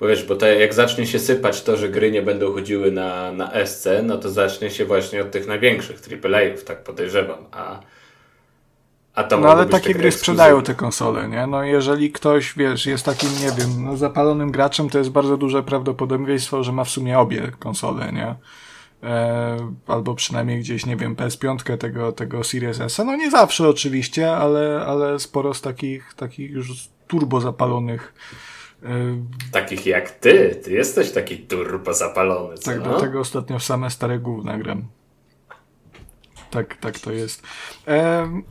Bo wiesz, bo to jak zacznie się sypać to, że gry nie będą chodziły na, na SC, no to zacznie się właśnie od tych największych AAA-ów, tak podejrzewam. A, a to no ale takie gry sprzedają te konsole, nie? No jeżeli ktoś, wiesz, jest takim, nie wiem, no, zapalonym graczem, to jest bardzo duże prawdopodobieństwo, że ma w sumie obie konsole, nie? E, albo przynajmniej gdzieś, nie wiem, PS5 tego, tego Series S. No nie zawsze oczywiście, ale, ale sporo z takich, takich już turbo zapalonych Takich jak ty. Ty jesteś taki turbo zapalony. Co? Tak, do tego ostatnio same stare gówna gram. Tak, tak to jest.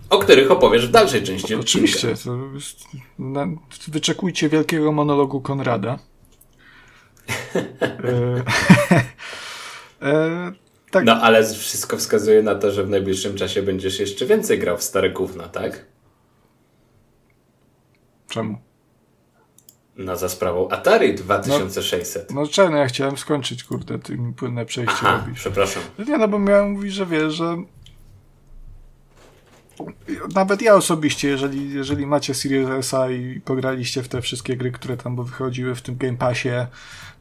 o których opowiesz w dalszej części Oczywiście. Jest, na, wyczekujcie wielkiego monologu Konrada. e, [LAUGHS] e, tak. No, ale wszystko wskazuje na to, że w najbliższym czasie będziesz jeszcze więcej grał w stare gówna, tak? Czemu? No za sprawą Atari 2600. No, no czemu ja chciałem skończyć, kurde, tym płynne przejście Aha, robisz. przepraszam. No nie, no bo miałem mówić, że wiesz, że nawet ja osobiście, jeżeli, jeżeli macie Series S i pograliście w te wszystkie gry, które tam wychodziły w tym Game Passie,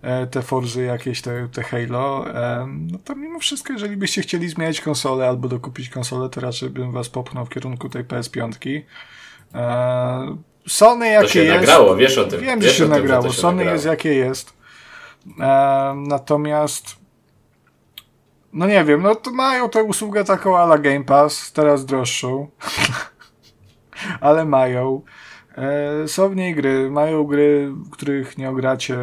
e, te Forzy jakieś, te, te Halo, e, no to mimo wszystko, jeżeli byście chcieli zmieniać konsolę albo dokupić konsolę, to raczej bym was popchnął w kierunku tej PS5. Sony jakie to się jest. nagrało, wiesz o tym. Wiem, wiesz że się nagrało. Tym, że Sony nagrało. jest jakie jest. E, natomiast no nie wiem, no to mają tę usługę taką ala Game Pass, teraz droższą. [LAUGHS] Ale mają. E, są w niej gry, mają gry, których nie ogracie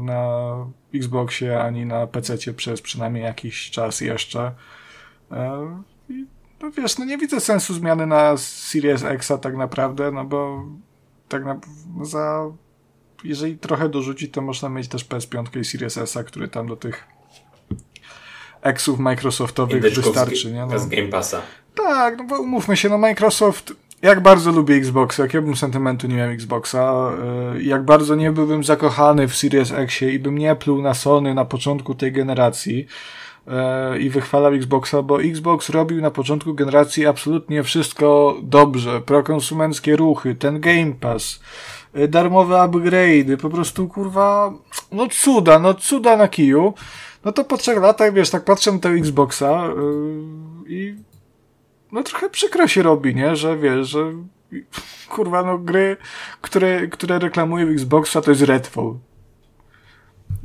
na Xboxie ani na PC przez przynajmniej jakiś czas jeszcze. E, no wiesz, no nie widzę sensu zmiany na Series X tak naprawdę, no bo tak na, za jeżeli trochę dorzuci, to można mieć też PS5 i Series S, który tam do tych Xów Microsoftowych wystarczy. Nie? No. Z Game Passa. Tak, no bo umówmy się, no Microsoft jak bardzo lubię Xboxa, jak ja bym sentymentu nie miał Xboxa, y, jak bardzo nie byłbym zakochany w Series X i bym nie pluł na Sony na początku tej generacji, E, i wychwalał Xboxa, bo Xbox robił na początku generacji absolutnie wszystko dobrze. Prokonsumenckie ruchy, ten Game Pass, y, darmowe upgrade'y, po prostu kurwa, no cuda, no cuda na kiju. No to po trzech latach, wiesz, tak patrzę na tego Xboxa yy, i no trochę przykro się robi, nie, że wiesz, że kurwa, no gry, które, które reklamuje Xboxa to jest Redfall.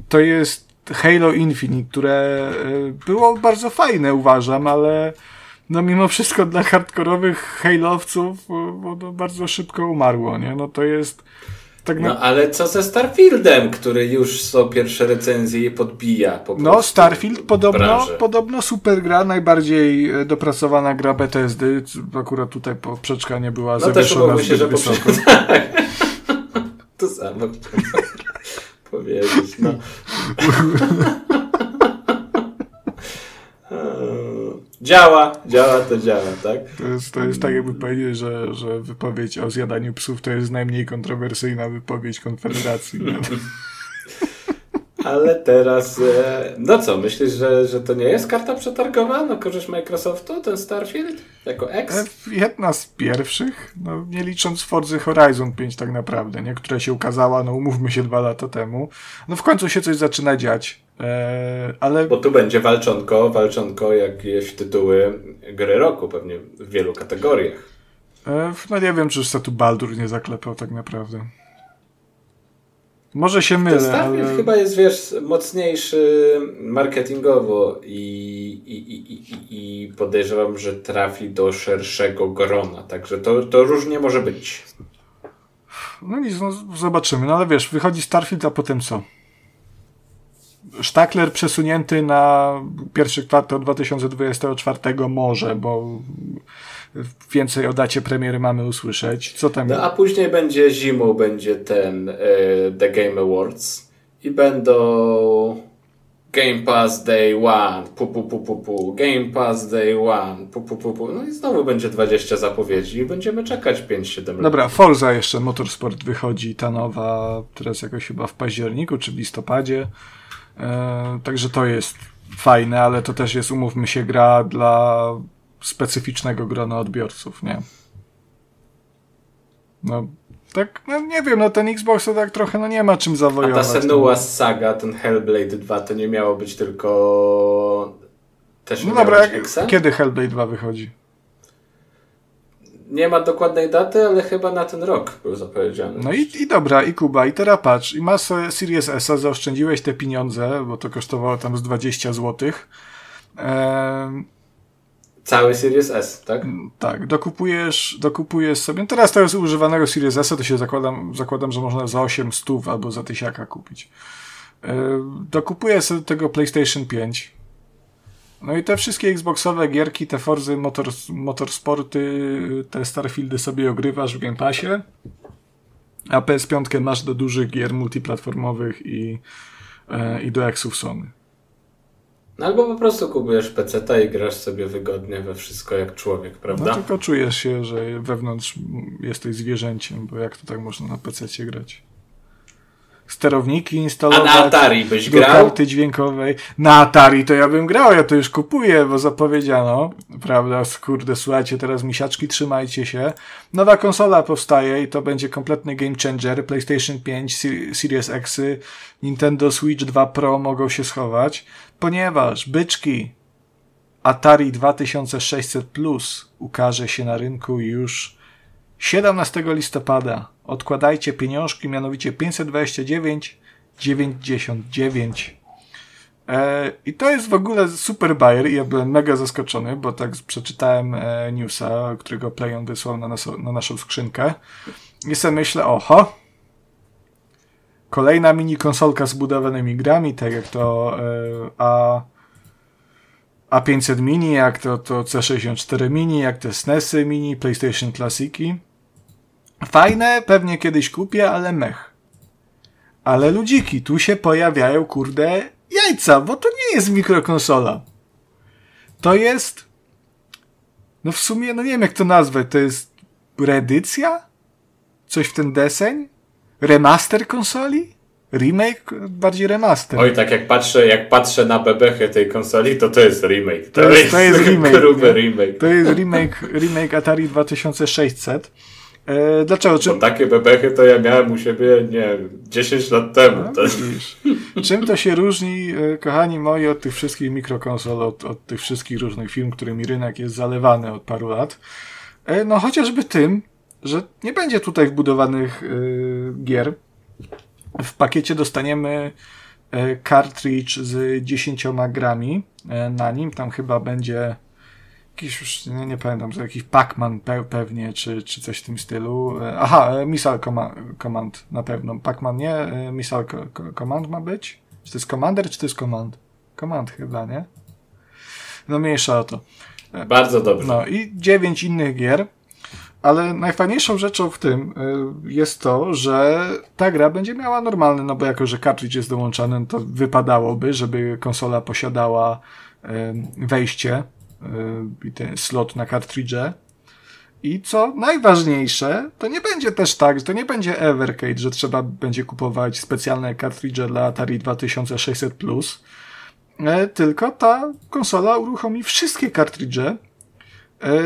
To jest Halo Infinite, które y, było bardzo fajne, uważam, ale no mimo wszystko dla hardkorowych Halo'owców bo to bardzo szybko umarło, nie? No to jest tak na... No ale co ze Starfieldem, który już są pierwsze recenzje i podbija po No Starfield podobno, podobno super gra, najbardziej e, dopracowana gra Bethesdy. Akurat tutaj poprzeczka nie była no zawieszona zbyt się, że wysoko. [LAUGHS] to samo [LAUGHS] powiedzieć, no. [LAUGHS] Działa, działa to działa, tak? To jest, to jest tak, jakby powiedzieć, że, że wypowiedź o zjadaniu psów to jest najmniej kontrowersyjna wypowiedź Konfederacji. [LAUGHS] Ale teraz, e, no co, myślisz, że, że to nie jest karta przetargowa na korzyść Microsoftu, ten Starfield, jako ex? E, jedna z pierwszych, no nie licząc Forza Horizon 5 tak naprawdę, nie? która się ukazała, no umówmy się dwa lata temu. No w końcu się coś zaczyna dziać. E, ale... Bo tu będzie walczonko, walczonko jakieś tytuły gry roku pewnie w wielu kategoriach. E, no nie wiem, czy już tu Baldur nie zaklepał tak naprawdę. Może się mylę, Ten ale... chyba jest, wiesz, mocniejszy marketingowo i, i, i, i, i podejrzewam, że trafi do szerszego grona, także to, to różnie może być. No nic, no zobaczymy. No ale wiesz, wychodzi Starfield, a potem co? Sztakler przesunięty na pierwszy kwartał 2024 może, bo więcej o dacie premiery mamy usłyszeć. Co tam? No a później będzie zimą, będzie ten e, The Game Awards i będą Game Pass Day One, pu, pu, pu, pu, pu. Game Pass Day One, pu, pu, pu, pu. No i znowu będzie 20 zapowiedzi i będziemy czekać 5-7 lat. Dobra, Forza jeszcze, Motorsport wychodzi, ta nowa, teraz jakoś chyba w październiku czy w listopadzie. E, także to jest fajne, ale to też jest, umówmy się, gra dla specyficznego grona odbiorców, nie? No, tak, no nie wiem, no ten Xbox to tak trochę, no nie ma czym zawojować. A ta Senua no. Saga, ten Hellblade 2, to nie miało być tylko... Też no dobra, jak, kiedy Hellblade 2 wychodzi? Nie ma dokładnej daty, ale chyba na ten rok był zapowiedziany. No i, i dobra, i Kuba, i teraz patrz, i masz Series S, zaoszczędziłeś te pieniądze, bo to kosztowało tam z 20 zł. Ehm, Cały Series S, tak? Tak, dokupujesz, dokupujesz sobie. Teraz jest używanego Series S, to się zakładam, zakładam, że można za 8 stów albo za tysiaka kupić. Ehm, dokupujesz sobie tego PlayStation 5 no i te wszystkie Xboxowe gierki, te Forzy, motor, Motorsporty, te Starfieldy sobie ogrywasz w Game Passie, a PS5 masz do dużych gier multiplatformowych i, e, i do Xów Sony. No albo po prostu kupujesz PC i grasz sobie wygodnie we wszystko jak człowiek, prawda? No tylko czujesz się, że wewnątrz jesteś zwierzęciem, bo jak to tak można na PC grać? sterowniki instalować. A na Atari byś do grał? karty dźwiękowej. Na Atari to ja bym grał, ja to już kupuję, bo zapowiedziano, prawda, kurde, słuchajcie, teraz misiaczki, trzymajcie się. Nowa konsola powstaje i to będzie kompletny game changer. PlayStation 5, Series X, Nintendo Switch 2 Pro mogą się schować, ponieważ byczki Atari 2600 Plus ukaże się na rynku już 17 listopada odkładajcie pieniążki, mianowicie 529,99. E, I to jest w ogóle super bajer i ja byłem mega zaskoczony, bo tak przeczytałem e, newsa, którego Playon wysłał na, na naszą skrzynkę i sobie myślę, oho, kolejna mini konsolka z budowanymi grami, tak jak to e, A A500 Mini, jak to, to C64 Mini, jak te SNESy Mini, PlayStation Classiki. Fajne, pewnie kiedyś kupię, ale mech. Ale ludziki, tu się pojawiają, kurde, jajca, bo to nie jest mikrokonsola. To jest. No w sumie, no nie wiem jak to nazwać, to jest reedycja? Coś w ten deseń? Remaster konsoli? Remake? Bardziej remaster. Oj, tak jak patrzę, jak patrzę na bebechy tej konsoli, to to jest remake. To, to jest, to jest [LAUGHS] remake. Gruby remake. To jest remake, remake Atari 2600. E, dlaczego? Czy... Bo takie bebechy to ja miałem u siebie, nie 10 lat temu. No, to... Czym to się różni, e, kochani moi, od tych wszystkich mikrokonsol, od, od tych wszystkich różnych firm, którymi rynek jest zalewany od paru lat? E, no chociażby tym, że nie będzie tutaj wbudowanych y, gier. W pakiecie dostaniemy cartridge z 10 grami na nim. Tam chyba będzie jakiś już, nie, nie pamiętam, że jakiś Pacman pe pewnie, czy, czy coś w tym stylu. E, aha, e, Missile Command na pewno. Pacman nie, e, Missile Command ma być? Czy to jest Commander, czy to jest Command? Command chyba, nie? No mniejsza o to. Bardzo dobrze. No i dziewięć innych gier. Ale najfajniejszą rzeczą w tym jest to, że ta gra będzie miała normalny, no bo jako, że cartridge jest dołączany, no to wypadałoby, żeby konsola posiadała wejście Y, i ten slot na kartridże. I co najważniejsze, to nie będzie też tak, że to nie będzie Evercade, że trzeba będzie kupować specjalne kartridże dla Atari 2600 Plus, e, tylko ta konsola uruchomi wszystkie kartridże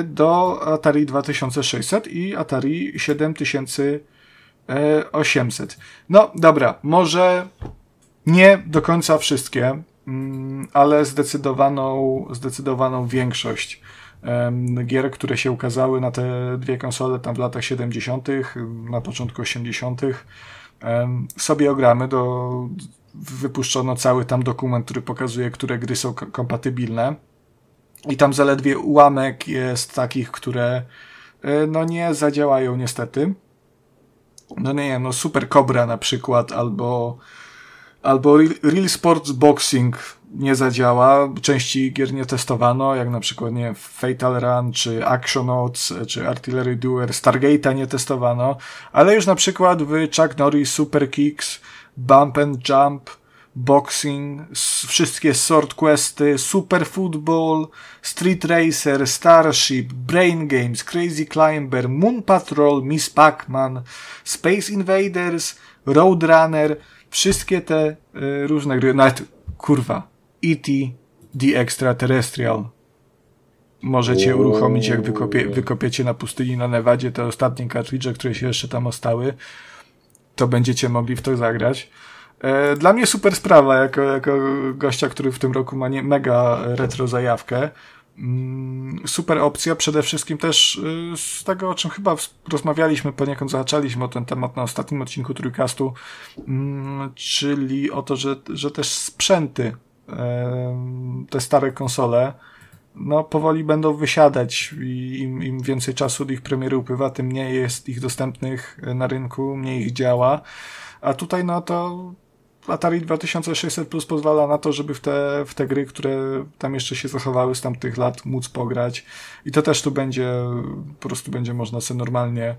do Atari 2600 i Atari 7800. No dobra, może nie do końca wszystkie, Mm, ale zdecydowaną, zdecydowaną większość gier, które się ukazały na te dwie konsole tam w latach 70., na początku 80., sobie ogramy. Do, wypuszczono cały tam dokument, który pokazuje, które gry są kompatybilne. I tam zaledwie ułamek jest takich, które e, no nie zadziałają niestety. No nie wiem, no Super Cobra na przykład, albo albo Real Sports Boxing nie zadziała, części gier nie testowano, jak na przykład nie Fatal Run, czy Actionauts, czy Artillery Duel, Stargate'a nie testowano, ale już na przykład w Chuck Norris Super Kicks, Bump and Jump, Boxing, wszystkie Sword Questy, Super Football, Street Racer, Starship, Brain Games, Crazy Climber, Moon Patrol, Miss Pac-Man, Space Invaders, Roadrunner, wszystkie te y, różne gry, nawet kurwa, E.T. The Extraterrestrial możecie uruchomić, jak wykopie, wykopiecie na pustyni na Nevadzie te ostatnie kartridże, które się jeszcze tam ostały, to będziecie mogli w to zagrać. E, dla mnie super sprawa, jako, jako gościa, który w tym roku ma nie, mega retro zajawkę. Mm, super opcja, przede wszystkim też y, z tego, o czym chyba rozmawialiśmy, poniekąd zahaczaliśmy o ten temat na ostatnim odcinku Trójkastu, mm, czyli o to, że, że też sprzęty, te stare konsole, no powoli będą wysiadać i im, im więcej czasu do ich premiery upływa, tym mniej jest ich dostępnych na rynku, mniej ich działa, a tutaj no to Atari 2600 Plus pozwala na to, żeby w te, w te gry, które tam jeszcze się zachowały z tamtych lat, móc pograć. I to też tu będzie, po prostu będzie można sobie normalnie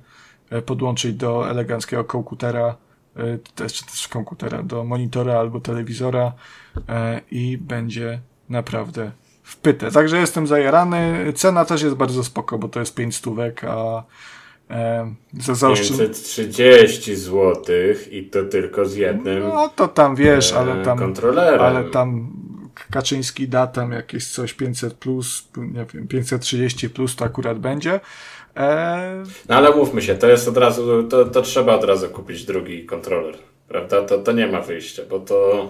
e, podłączyć do eleganckiego komputera, e, też, też komputera, do monitora albo telewizora e, i będzie naprawdę wpyte. Także jestem zajarany. Cena też jest bardzo spoko, bo to jest 5 stówek, a za zaoszczęd... 530 zł i to tylko z jednym. No to tam wiesz, e, ale tam. Kontrolerem. Ale tam Kaczyński da tam jakieś coś 500 plus, nie wiem, 530 plus to akurat będzie. E... No ale mówmy się, to jest od razu, to, to trzeba od razu kupić drugi kontroler, prawda? To, to nie ma wyjścia, bo to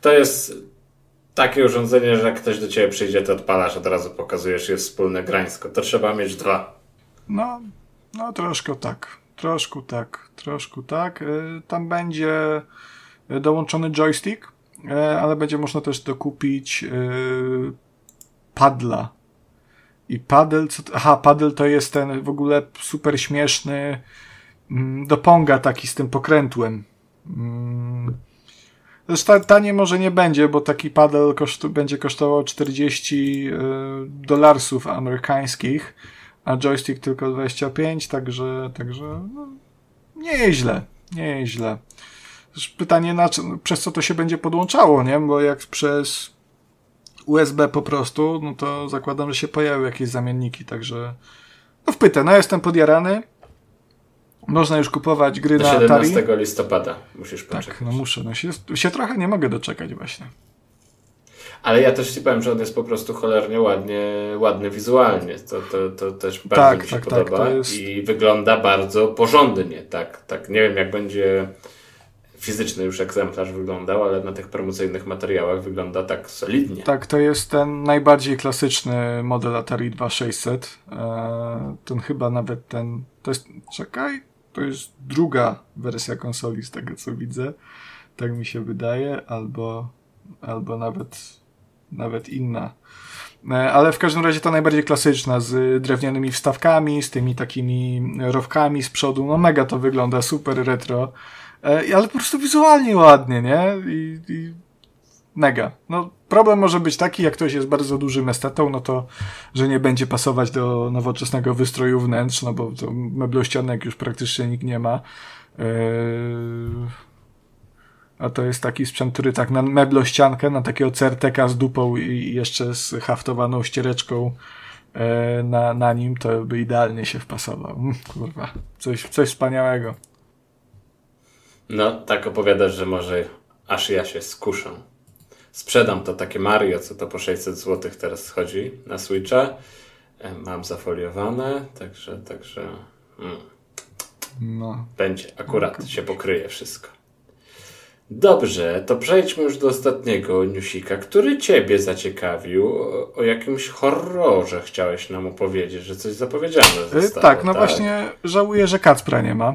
to jest takie urządzenie, że jak ktoś do ciebie przyjdzie, to odpalasz, od razu pokazujesz, jest wspólne grańsko. To trzeba mieć dwa. No, no troszkę tak. Troszkę tak. Troszkę tak. Y, tam będzie dołączony joystick, y, ale będzie można też dokupić y, padla. I paddle, co, aha, paddle to jest ten w ogóle super śmieszny mm, do ponga taki z tym pokrętłem. Mm. Zresztą tanie może nie będzie, bo taki paddle koszt, będzie kosztował 40 dolarsów amerykańskich a joystick tylko 25, także, także no, nie jest źle, nie jest źle. Pytanie, na, przez co to się będzie podłączało, nie? Bo jak przez USB po prostu, no to zakładam, że się pojawią jakieś zamienniki, także no wpytę, no jestem podjarany. Można już kupować gry Do na Atari. 17 listopada musisz poczekać. Tak, no muszę, no się, się trochę nie mogę doczekać właśnie. Ale ja też ci powiem, że on jest po prostu cholernie ładnie, ładny wizualnie. To, to, to też bardzo Tak, mi się tak, tak, podoba. to jest- I wygląda bardzo porządnie. Tak, tak. Nie wiem, jak będzie fizyczny już egzemplarz wyglądał, ale na tych promocyjnych materiałach wygląda tak solidnie. Tak, to jest ten najbardziej klasyczny model Atari 2600. E, ten chyba nawet ten. To jest. Czekaj, to jest druga wersja konsoli z tego co widzę. Tak mi się wydaje, albo, albo nawet, nawet inna. E, Ale w każdym razie ta najbardziej klasyczna, z drewnianymi wstawkami, z tymi takimi rowkami z przodu. No mega to wygląda, super retro. E, Ale po prostu wizualnie ładnie, nie? I, i mega. No, problem może być taki, jak ktoś jest bardzo dużym estetą, no to, że nie będzie pasować do nowoczesnego wystroju wnętrz, no bo to meblościanek już praktycznie nikt nie ma. Eee, a to jest taki sprzęt, który tak na meblościankę, na takiego certeka z dupą i jeszcze z haftowaną ściereczką e, na, na nim, to by idealnie się wpasował. Mm, Kurwa, coś, coś wspaniałego. No, tak opowiadasz, że może aż ja się skuszę. Sprzedam to takie Mario, co to po 600 zł teraz schodzi na Switcha. E, Mam zafoliowane, także, także mm, No. będzie, akurat się pokryje wszystko. Dobrze, to przejdźmy już do ostatniego newsika, który ciebie zaciekawił. O, o jakimś horrorze chciałeś nam opowiedzieć, że coś zapowiedziane Y, zostało. tak, no właśnie żałuję, że Kacpra nie ma.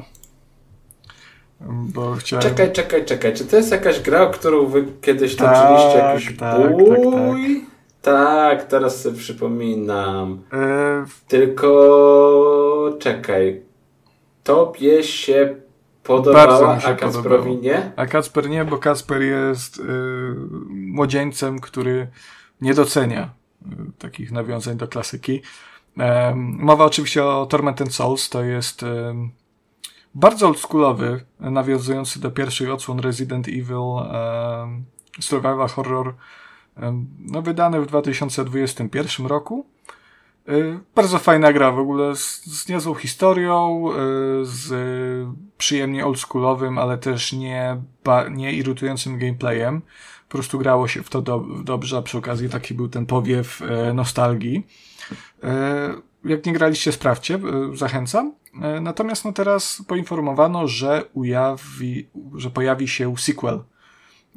Bo chciałem... Czekaj, czekaj, czekaj. Czy to jest jakaś gra, o którą wy kiedyś Tak, toczyliście jakiś tak, bój? Tak, teraz sobie przypominam. Y, Tylko czekaj. Tobie się Bardzo podobała, mi się a nie? A Kacper nie, bo Kacper jest y, młodzieńcem, który nie docenia y, takich nawiązań do klasyki. Mowa oczywiście o Tormented Souls, to jest bardzo oldschoolowy, nawiązujący do pierwszych odsłon Resident Evil em, survival horror, em, no wydany w 2021 roku. Y, Bardzo fajna gra w ogóle z, z niezłą historią, z przyjemnie oldschoolowym, ale też nie, ba, nie irytującym gameplayem. Po prostu grało się w to do, dobrze, a przy okazji taki był ten powiew e, nostalgii. E, jak nie graliście, sprawdźcie, e, zachęcam. E, natomiast no teraz poinformowano, że ujawi, że pojawi się sequel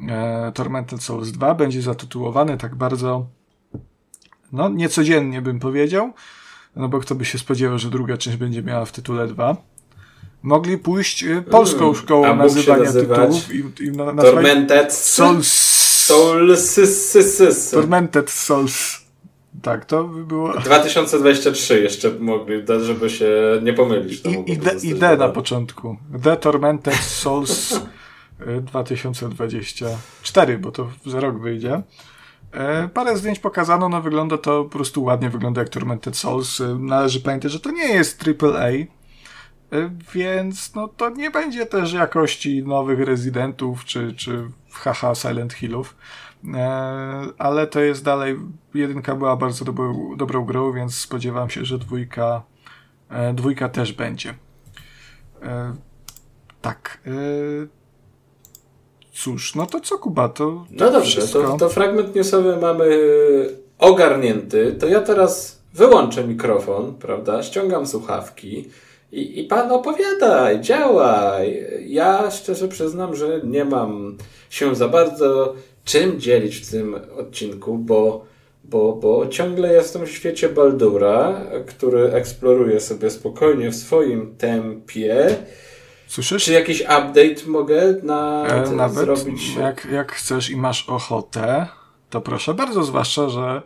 e, Tormented Souls 2. Będzie zatytułowany tak bardzo no, niecodziennie bym powiedział, no bo kto by się spodziewał, że druga część będzie miała w tytule 2. Mogli pójść y, polską Mm, szkołą nazywania tytułów i, i na, nazwać Tormented Souls. Souls. Tormented Souls. Tak, to by było. 2023 jeszcze mogli, żeby się nie pomylić. To I, i, D, I D na początku. The Tormented Souls y, 2024, bo to za rok wyjdzie. E, Parę zdjęć pokazano, no wygląda to po prostu ładnie, wygląda jak Tormented Souls. E, Należy pamiętać, że to nie jest AAA, więc no to nie będzie też jakości nowych Residentów czy, czy haha Silent Hillów. E, ale to jest dalej, jedynka była bardzo dobrą, dobrą grą, więc spodziewam się, że dwójka, e, dwójka też będzie. E, tak. Cóż, no to co Kuba, to No dobrze, wszystko. to, to fragment newsowy mamy ogarnięty. To ja teraz wyłączę mikrofon, prawda? Ściągam słuchawki i, i pan opowiadaj, działaj. Ja szczerze przyznam, że nie mam się za bardzo czym dzielić w tym odcinku, bo, bo, bo ciągle jestem w świecie Baldura, który eksploruje sobie spokojnie w swoim tempie. Słyszysz? Czy jakiś update mogę na E, nawet zrobić? jak, jak chcesz i masz ochotę, to proszę bardzo, zwłaszcza, że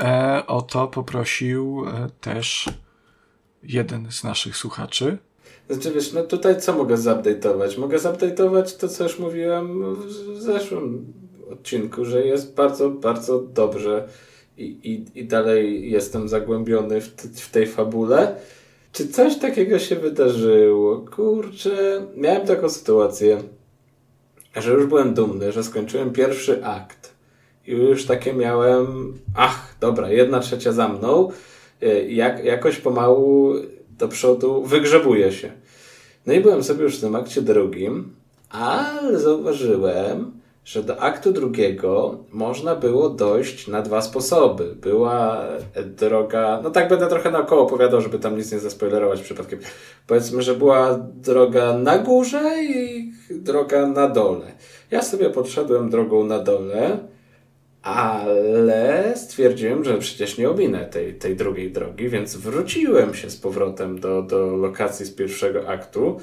e, o to poprosił e, też jeden z naszych słuchaczy. Znaczy wiesz, no tutaj co mogę zupdate'ować? Mogę zupdate'ować to, co już mówiłem w zeszłym odcinku, że jest bardzo, bardzo dobrze i, i, i dalej jestem zagłębiony w, w tej fabule. Czy coś takiego się wydarzyło? Kurczę, miałem taką sytuację, że już byłem dumny, że skończyłem pierwszy akt. I już takie miałem, ach, dobra, jedna trzecia za mną. Y, Jak, jakoś pomału do przodu wygrzebuję się. No i byłem sobie już w tym akcie drugim, ale zauważyłem, że do aktu drugiego można było dojść na dwa sposoby. Była droga, no tak będę trochę naokoło opowiadał, żeby tam nic nie zaspoilerować przypadkiem. Powiedzmy, że była droga na górze i droga na dole. Ja sobie podszedłem drogą na dole, ale stwierdziłem, że przecież nie ominę tej, tej drugiej drogi, więc wróciłem się z powrotem do, do lokacji z pierwszego aktu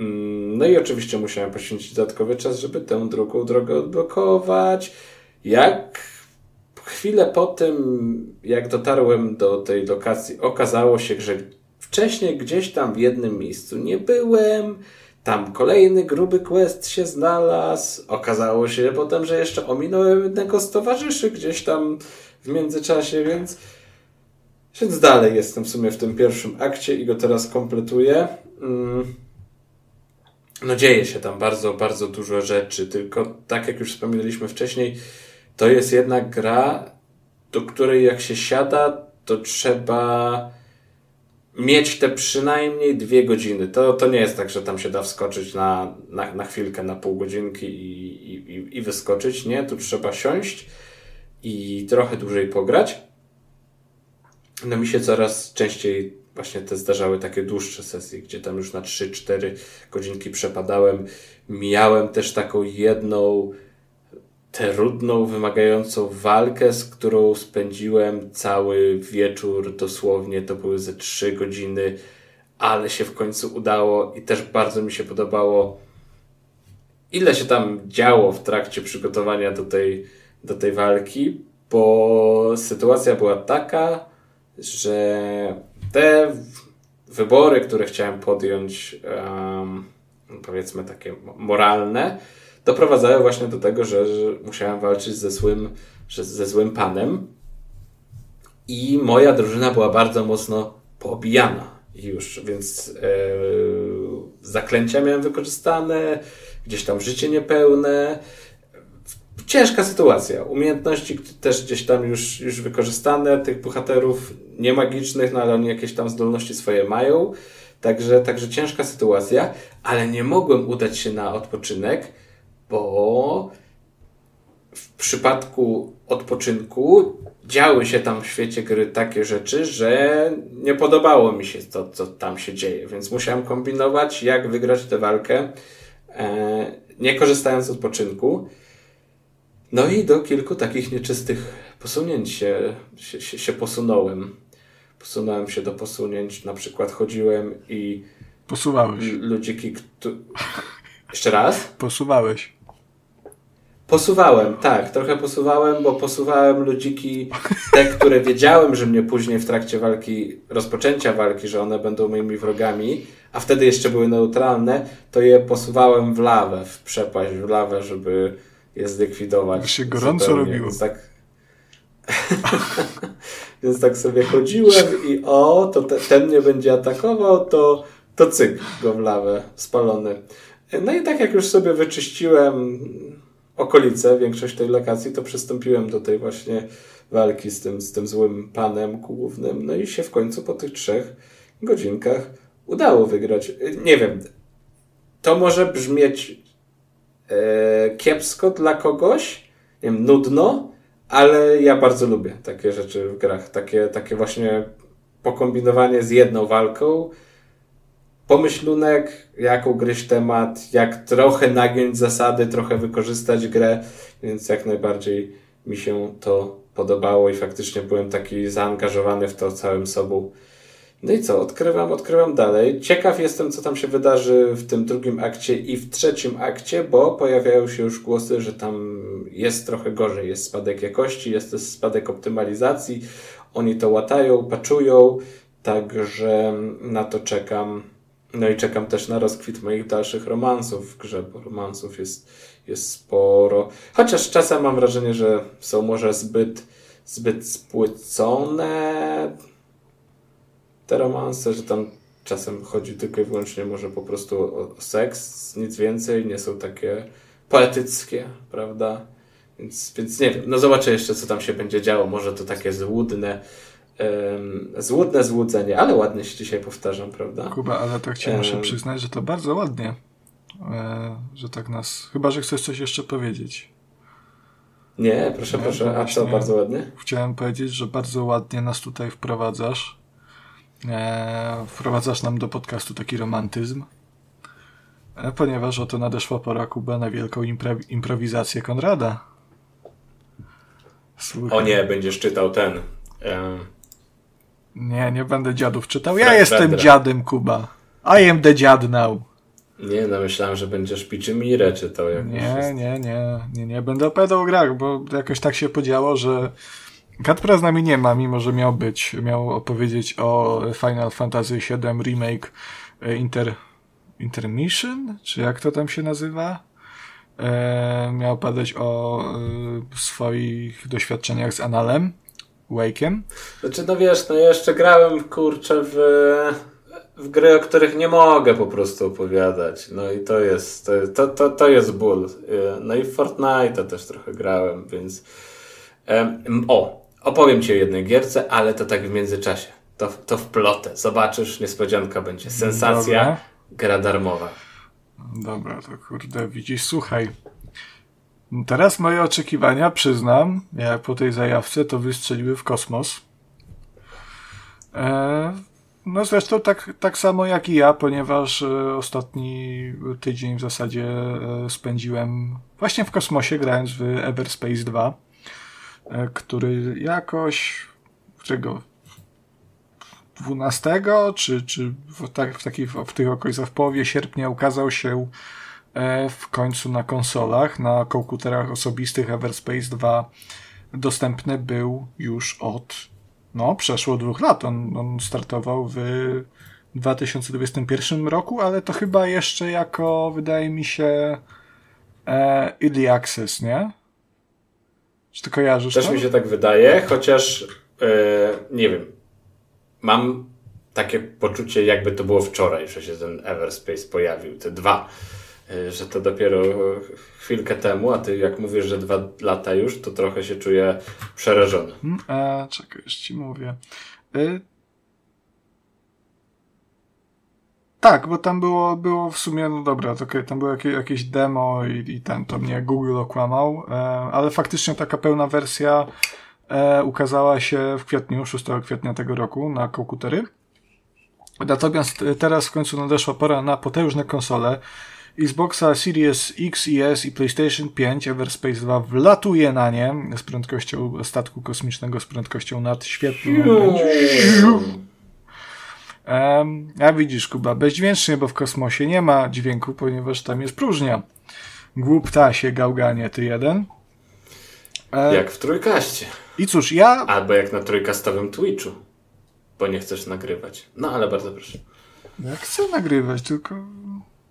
Mm, no i oczywiście musiałem poświęcić dodatkowy czas, żeby tę drugą drogę odblokować. Jak chwilę po tym, jak dotarłem do tej lokacji, okazało się, że wcześniej gdzieś tam w jednym miejscu nie byłem. Tam kolejny gruby quest się znalazł. Okazało się potem, że jeszcze ominąłem jednego z towarzyszy gdzieś tam w międzyczasie, więc, więc dalej jestem w sumie w tym pierwszym akcie i go teraz kompletuję. Mm no dzieje się tam bardzo, bardzo dużo rzeczy, tylko tak jak już wspominaliśmy wcześniej, to jest jednak gra, do której jak się siada, to trzeba mieć te przynajmniej dwie godziny. To, to nie jest tak, że tam się da wskoczyć na, na, na chwilkę, na pół godzinki i, i, i wyskoczyć. Nie, tu trzeba siąść i trochę dłużej pograć. No mi się coraz częściej właśnie te zdarzały takie dłuższe sesje, gdzie tam już na 3-4 godzinki przepadałem. Miałem też taką jedną trudną, wymagającą walkę, z którą spędziłem cały wieczór, dosłownie to były ze 3 godziny, ale się w końcu udało i też bardzo mi się podobało ile się tam działo w trakcie przygotowania do tej, do tej walki, bo sytuacja była taka, że te wybory, które chciałem podjąć, um, powiedzmy takie moralne, doprowadzały właśnie do tego, że, że musiałem walczyć ze złym, ze złym panem. I moja drużyna była bardzo mocno poobijana już, więc yy, zaklęcia miałem wykorzystane, gdzieś tam życie niepełne, ciężka sytuacja. Umiejętności też gdzieś tam już, już wykorzystane, tych bohaterów nie magicznych, no ale oni jakieś tam zdolności swoje mają. Także, także ciężka sytuacja, ale nie mogłem udać się na odpoczynek, bo w przypadku odpoczynku działy się tam w świecie gry takie rzeczy, że nie podobało mi się to, co tam się dzieje, więc musiałem kombinować, jak wygrać tę walkę, e, nie korzystając z odpoczynku. No i do kilku takich nieczystych posunięć się, się, się, się posunąłem. Posunąłem się do posunięć, na przykład chodziłem i. Posuwałeś. Ludziki, kto... Jeszcze raz? Posuwałeś. Posuwałem, tak, trochę posuwałem, bo posuwałem ludziki, te, które wiedziałem, że mnie później w trakcie walki, rozpoczęcia walki, że one będą moimi wrogami, a wtedy jeszcze były neutralne, to je posuwałem w lawę, w przepaść, w lawę, żeby je zlikwidować. się gorąco zupełnie. robiło. Więc tak... [LAUGHS] Więc tak sobie chodziłem i o, to te, ten mnie będzie atakował, to, to cyk go w lawę, spalony. No i tak jak już sobie wyczyściłem okolice, większość tej lokacji, to przystąpiłem do tej właśnie walki z tym, z tym złym panem głównym. No i się w końcu po tych trzech godzinkach udało wygrać. Nie wiem, to może brzmieć e, kiepsko dla kogoś, nie wiem, nudno, ale ja bardzo lubię takie rzeczy w grach. Takie, takie właśnie pokombinowanie z jedną walką, pomyślunek, jak ugryźć temat, jak trochę nagiąć zasady, trochę wykorzystać grę, więc jak najbardziej mi się to podobało i faktycznie byłem taki zaangażowany w to całym sobą. No i co, odkrywam, odkrywam dalej. Ciekaw jestem, co tam się wydarzy w tym drugim akcie i w trzecim akcie, bo pojawiają się już głosy, że tam jest trochę gorzej. Jest spadek jakości, jest też spadek optymalizacji. Oni to łatają, paczują, także na to czekam. No i czekam też na rozkwit moich dalszych romansów w grze, bo romansów jest, jest sporo. Chociaż czasem mam wrażenie, że są może zbyt, zbyt spłycone te romanse, że tam czasem chodzi tylko i wyłącznie może po prostu o, seks, nic więcej, nie są takie poetyckie, prawda? Więc, więc nie wiem, no zobaczę jeszcze, co tam się będzie działo. Może to takie złudne, złudne złudzenie, ale ładnie się dzisiaj powtarzam, prawda? Kuba, ale tak ci muszę przyznać, że to bardzo ładnie, e, że tak nas... Chyba, że chcesz coś jeszcze powiedzieć. Nie, proszę, Nie, proszę. A co, bardzo ładnie? Chciałem powiedzieć, że bardzo ładnie nas tutaj wprowadzasz. E, wprowadzasz nam do podcastu taki romantyzm. E, ponieważ oto nadeszła pora Kuba na wielką impro- improwizację Konrada. Słuchaj. O nie, będziesz czytał ten. em, Nie, nie będę dziadów czytał. Ja Fra- jestem dziadem, Kuba. I am the dziad now. nie, no myślałem, że będziesz Piczymirę czytał. Jak Nie, nie, nie, nie, nie. Będę opowiadał o grach, bo jakoś tak się podziało, że Katpra z nami nie ma, mimo że miał być. Miał opowiedzieć o Final Fantasy VII Remake e, Inter... Intermission? Czy jak to tam się nazywa? E, miał opowiadać o e, swoich doświadczeniach z Analem, Wake'em. Znaczy, no wiesz, no ja jeszcze grałem, kurczę, w, w gry, o których nie mogę po prostu opowiadać. No i to jest, to, to, to, jest ból. No i w Fortnite'a też trochę grałem, więc... O, opowiem Ci o jednej gierce, ale to tak w międzyczasie. To, to w plotę. Zobaczysz, niespodzianka będzie. Sensacja, Dobra. gra darmowa. Dobra, to kurde, widzisz, słuchaj. Teraz moje oczekiwania, przyznam, jak po tej zajawce, to wystrzeliły w kosmos. E, no zresztą tak, tak samo jak i ja, ponieważ e, ostatni tydzień w zasadzie e, spędziłem właśnie w kosmosie, grając w Everspace 2, e, który jakoś, którego 12 czy, czy w, tak, w, takich, w tych okolicach w połowie sierpnia ukazał się w końcu na konsolach, na komputerach osobistych Everspace 2 dostępny był już od no, przeszło dwóch lat. On, on startował w 2021 roku, ale to chyba jeszcze jako, wydaje mi się, e, Early Access, nie? Czy ty kojarzysz Też to? mi się tak wydaje, chociaż e, nie wiem. Mam takie poczucie, jakby to było wczoraj, że się ten Everspace pojawił, te dwa. E, że to dopiero chwilkę temu, a ty jak mówisz, że dwa lata już, to trochę się czuję przerażony. Hmm, E, czekaj, już ci mówię. Y... Tak, bo tam było, było w sumie, no dobra, to tam było jakieś, jakieś demo i, i ten, to mnie Google okłamał, e, ale faktycznie taka pełna wersja e, ukazała się w kwietniu, 6 kwietnia tego roku na komputery. Natomiast teraz w końcu nadeszła pora na potężne konsole. Xboxa Series X i S i PlayStation 5 Everspace 2 wlatuje na nie z prędkością statku kosmicznego z prędkością nadświetlną. Um, a widzisz, Kuba, bezdźwięcznie, bo w kosmosie nie ma dźwięku, ponieważ tam jest próżnia. Głup się gałganie, ty jeden. E, Jak w trójkaście. I cóż, ja Albo jak na trójkastowym Twitchu. Bo nie chcesz nagrywać. No ale bardzo proszę. Ja chcę nagrywać, tylko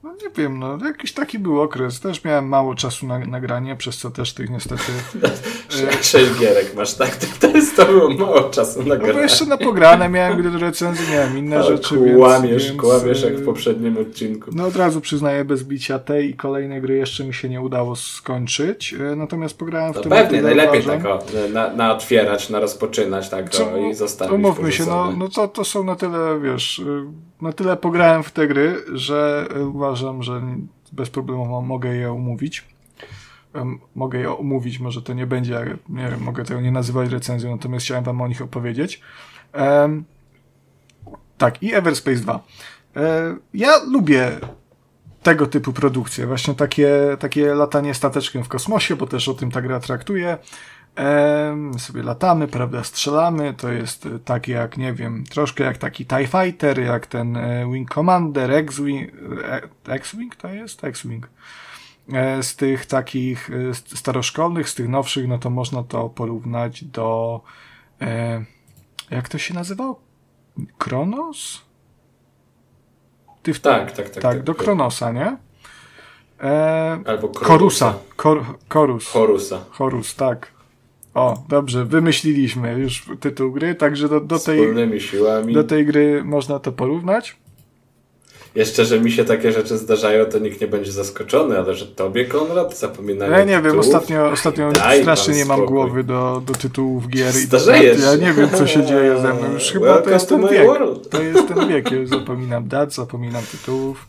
no nie wiem, no jakiś taki był okres. Też miałem mało czasu na nagranie, przez co też tych niestety. [LAUGHS] Sze- Sześć gierek masz, tak? To, jest to było mało czasu na No bo granie. jeszcze na pograne miałem gry do recenzji, miałem inne O, rzeczy, Kłamiesz, więc, kłamiesz jak w y, poprzednim odcinku. No od razu przyznaję, bez bicia tej i kolejnej gry jeszcze mi się nie udało skończyć. E, Natomiast pograłem w To tym pewnie, najlepiej tak o, na, na otwierać, na rozpoczynać tak o, i zostawić Umówmy się, no, no to, to są na tyle, wiesz, y, na tyle pograłem w te gry, że uważam, że bez problemu mo- mogę je umówić. Em, Mogę je omówić, może to nie będzie, nie wiem, mogę tego nie nazywać recenzją, natomiast chciałem wam o nich opowiedzieć. Em, tak, i Everspace 2. E, ja lubię tego typu produkcje, właśnie takie, takie latanie stateczkiem w kosmosie, bo też o tym ta gra traktuje. Em, sobie latamy, prawda, strzelamy, to jest e, tak jak, nie wiem, troszkę jak taki TIE Fighter, jak ten e, Wing Commander, X-Wing, e, X-Wing to jest? X-Wing. E, Z tych takich st- staroszkolnych, z tych nowszych, no to można to porównać do, jak to się nazywało? Kronos? Ty w Tak, tak, tak. tak, do Kronosa, nie? Albo Korusa. Kor, Korus. Horusa. Horus, tak. O, dobrze, wymyśliliśmy już tytuł gry, także do, do, tej, do tej gry można to porównać. Jeszcze, że mi się takie rzeczy zdarzają, to nikt nie będzie zaskoczony, ale że tobie, Konrad, zapominają Ja nie wiem, tytułów? ostatnio, ostatnio Daj strasznie nie mam głowy do, do tytułów gier i Starzejesz ja nie wiem, co się dzieje ze mną. Już chyba to jest ten wiek. world. To jest ten wiek. Ja zapominam dat, zapominam tytułów.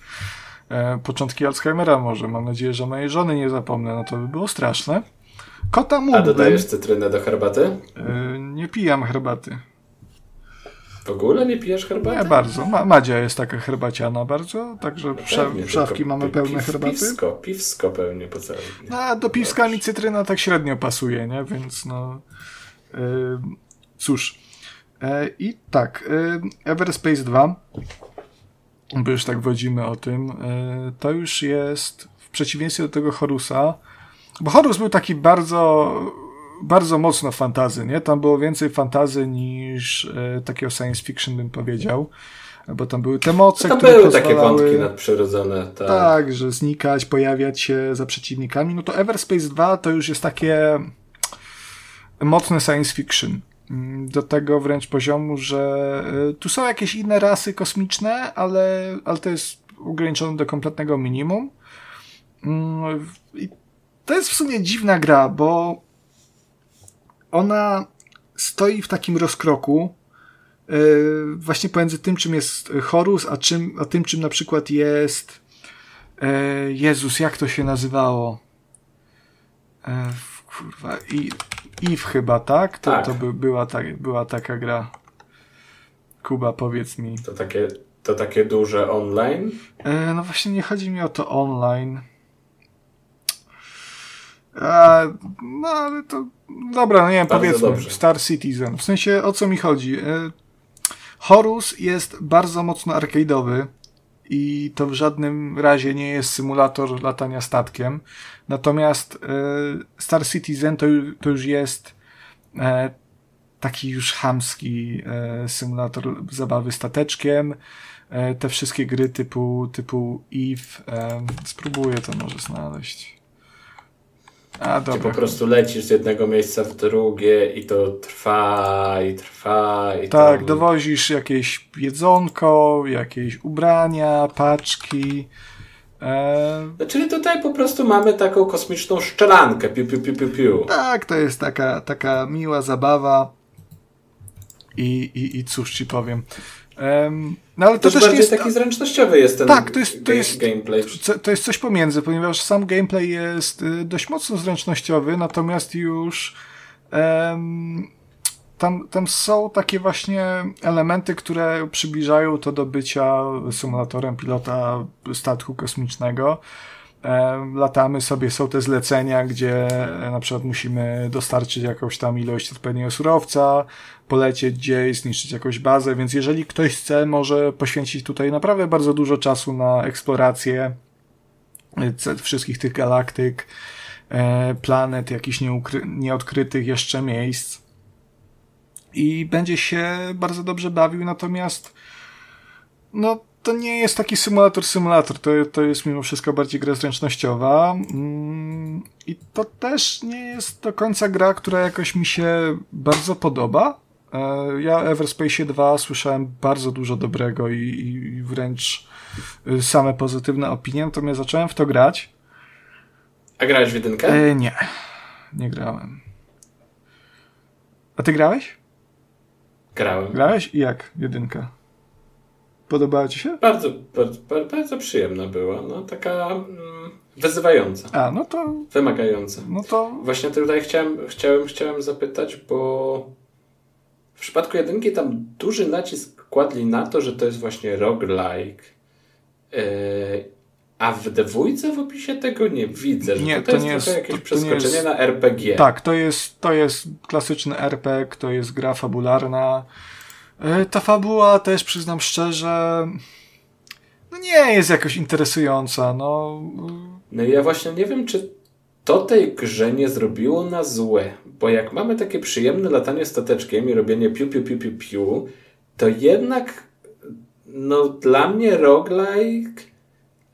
e, początki Alzheimera może. Mam nadzieję, że mojej żony nie zapomnę, no to by było straszne. Kota mógłbym. A dodajesz cytrynę do herbaty? E, nie pijam herbaty. W ogóle nie pijesz herbaty? Nie bardzo. Ma, Madzia jest taka herbaciana bardzo, także No pewnie, szafki tylko mamy pełne piw- herbaty. Piwsko, piwsko pełnie po całym dniu. A do piwska mi cytryna tak średnio pasuje, nie? Więc no... Yy, cóż. E, I tak, yy, Everspace 2, bo już tak wodzimy o tym, yy, to już jest w przeciwieństwie do tego Horusa, bo Horus był taki bardzo bardzo mocno fantazy, nie? Tam było więcej fantazy niż e, takiego science fiction bym powiedział, bo tam były te moce, Tam które były takie wątki nadprzyrodzone. Tak. Tak, że znikać, pojawiać się za przeciwnikami. No to Everspace 2 to już jest takie mocne science fiction. Mm, Do tego wręcz poziomu, że y, tu są jakieś inne rasy kosmiczne, ale, ale to jest ograniczone do kompletnego minimum. Mm, I to jest w sumie dziwna gra, bo ona stoi w takim rozkroku, yy, właśnie pomiędzy tym, czym jest Horus, a, czym, a tym, czym na przykład jest yy, Jezus, jak to się nazywało? Yy, kurwa, i, Eve chyba, tak? To, Tak. to by, była, była taka gra. Kuba, powiedz mi. To takie, to takie duże online. No właśnie nie chodzi mi o to online. A, no ale to. Dobra, no nie wiem, Bardzo powiedzmy. dobrze. Star Citizen. W sensie o co mi chodzi? E, Horus jest bardzo mocno arcade'owy i to w żadnym razie nie jest symulator latania statkiem. Natomiast e, Star Citizen to, to już jest e, taki już chamski e, symulator zabawy stateczkiem. E, te wszystkie gry typu, typu Eve. E, spróbuję to może znaleźć. A po prostu lecisz z jednego miejsca w drugie i to trwa i trwa i Tak, tam... dowozisz jakieś jedzonko, jakieś ubrania, paczki. E, No, czyli tutaj po prostu mamy taką kosmiczną szczelankę. Piu, piu, piu, piu, piu. tak, to jest taka, taka miła zabawa. I, i, i cóż ci powiem. No ale to Też też bardziej jest. taki zręcznościowy jest ten Tak, to jest- to jest- gameplay. To jest coś pomiędzy, ponieważ sam gameplay jest y, dość mocno zręcznościowy, natomiast już em, tam, tam są takie właśnie elementy, które przybliżają to do bycia symulatorem pilota statku kosmicznego. Latamy sobie, są te zlecenia, gdzie e, na przykład musimy dostarczyć jakąś tam ilość odpowiedniego surowca, polecieć gdzieś, zniszczyć jakąś bazę, więc jeżeli ktoś chce, może poświęcić tutaj naprawdę bardzo dużo czasu na eksplorację e, wszystkich tych galaktyk, e, planet, jakichś nieodkrytych jeszcze miejsc. I będzie się bardzo dobrze bawił, natomiast no to nie jest taki symulator symulator, to, to jest mimo wszystko bardziej gra zręcznościowa mm, i to też nie jest do końca gra, która jakoś mi się bardzo podoba. E, Ja Everspace 2 słyszałem bardzo dużo dobrego i, i wręcz y, same pozytywne opinie, natomiast zacząłem w to grać. A grałeś w jedynkę? E, nie, nie grałem. A ty grałeś? Grałem. Grałeś? I jak? Jedynka. Podobała ci się? Bardzo, bardzo, bardzo przyjemna była. No, taka mm, wyzywająca, A, no to, wymagająca. no to, Właśnie tutaj chciałem, chciałem, chciałem zapytać, bo w przypadku jedynki tam duży nacisk kładli na to, że to jest właśnie roguelike. Yy, a w dwójce w opisie tego nie widzę, że Nie, to, to jest nie jest- jakieś to- to nie przeskoczenie jest- na RPG. tak, to jest, to jest klasyczny RPG, to jest gra fabularna. E, Ta fabuła też, przyznam szczerze, no nie jest jakoś interesująca, no. No ja właśnie nie wiem, czy to tej grze nie zrobiło na złe, bo jak mamy takie przyjemne latanie stateczkiem i robienie piu piu piu piu piu, to jednak no dla mnie roguelike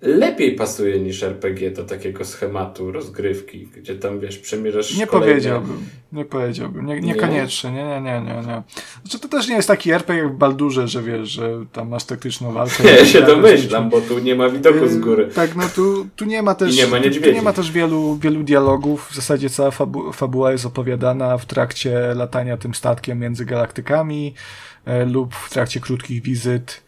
lepiej pasuje niż RPG do takiego schematu rozgrywki, gdzie tam wiesz, przemierzasz Nie kolejne- powiedziałbym, nie powiedziałbym, nie, Nie? niekoniecznie, nie, nie, nie, nie, nie. Znaczy to też nie jest taki RPG jak w Baldurze, że wiesz, że tam masz taktyczną walkę. Ja [LAUGHS] się domyślam, bo tu nie ma widoku z góry. Yy, Tak, no tu, tu nie ma też, I nie ma tu, tu niedźwiedzi. nie ma też wielu, wielu dialogów. W zasadzie cała fabu fabuła jest opowiadana w trakcie latania tym statkiem między galaktykami e, lub w trakcie krótkich wizyt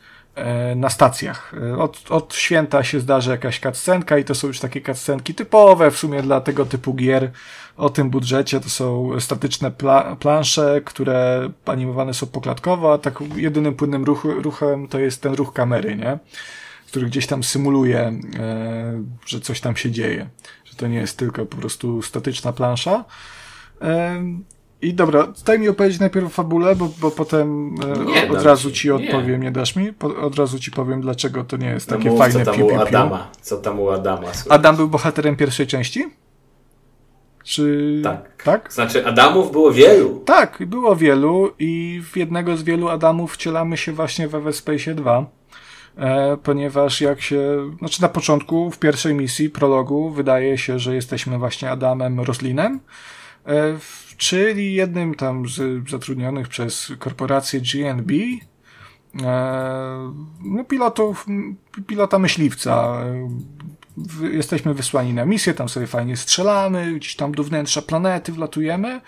na stacjach. E, od, od święta się zdarzy jakaś cutscenka i to są już takie cutscenki typowe w sumie dla tego typu gier o tym budżecie. To są statyczne pla plansze, które animowane są poklatkowo, a tak jedynym płynnym ruch, ruchem to jest ten ruch kamery, nie? który gdzieś tam symuluje, e, że coś tam się dzieje. Że to nie jest tylko po prostu statyczna plansza. E, I dobra, daj mi opowiedzieć najpierw o fabule, bo, bo potem e, nie, od razu ci odpowiem, nie. nie dasz mi? Po, od razu ci powiem, dlaczego to nie jest no takie mów, fajne co tam piu, u Adama. Co tam u Adama? Słuchaj. Adam był bohaterem pierwszej części? Czy... Tak. tak. Znaczy, Adamów było wielu. Tak, było wielu i w jednego z wielu Adamów wcielamy się właśnie w Everspace 2. E, ponieważ jak się, znaczy na początku, w pierwszej misji, prologu, wydaje się, że jesteśmy właśnie Adamem Roslinem, e, czyli jednym tam z zatrudnionych przez korporację GNB, e, no pilotów, pilota myśliwca. Jesteśmy wysłani na misję, tam sobie fajnie strzelamy, gdzieś tam do wnętrza planety wlatujemy.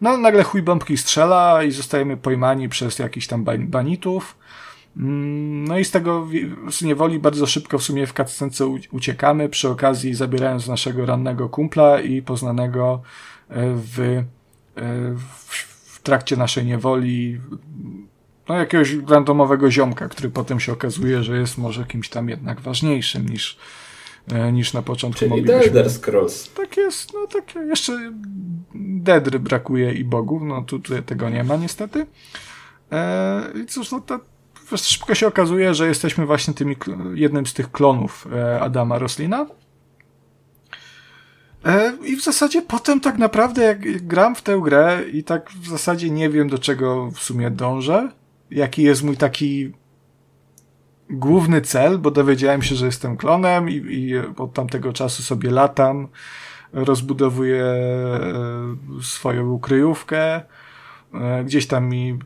No nagle chuj bombki strzela i zostajemy pojmani przez jakichś tam banitów. Mm, no i z tego z niewoli bardzo szybko w sumie w cutscence uciekamy, przy okazji zabierając naszego rannego kumpla i poznanego e, w, w, w trakcie naszej niewoli no jakiegoś randomowego ziomka, który potem się okazuje, że jest może kimś tam jednak ważniejszym niż, e, niż na początku Czyli moglibyśmy. Elder Scrolls. Tak jest, no tak jeszcze Dedry brakuje i bogów, no tu, tu tego nie ma niestety. I cóż, no to szybko się okazuje, że jesteśmy właśnie tymi, jednym z tych klonów e, Adama Roslina. E, I w zasadzie potem tak naprawdę jak gram w tę grę i tak w zasadzie nie wiem do czego w sumie dążę, jaki jest mój taki główny cel, bo dowiedziałem się, że jestem klonem i, i od tamtego czasu sobie latam, rozbudowuję e, swoją kryjówkę, gdzieś tam mi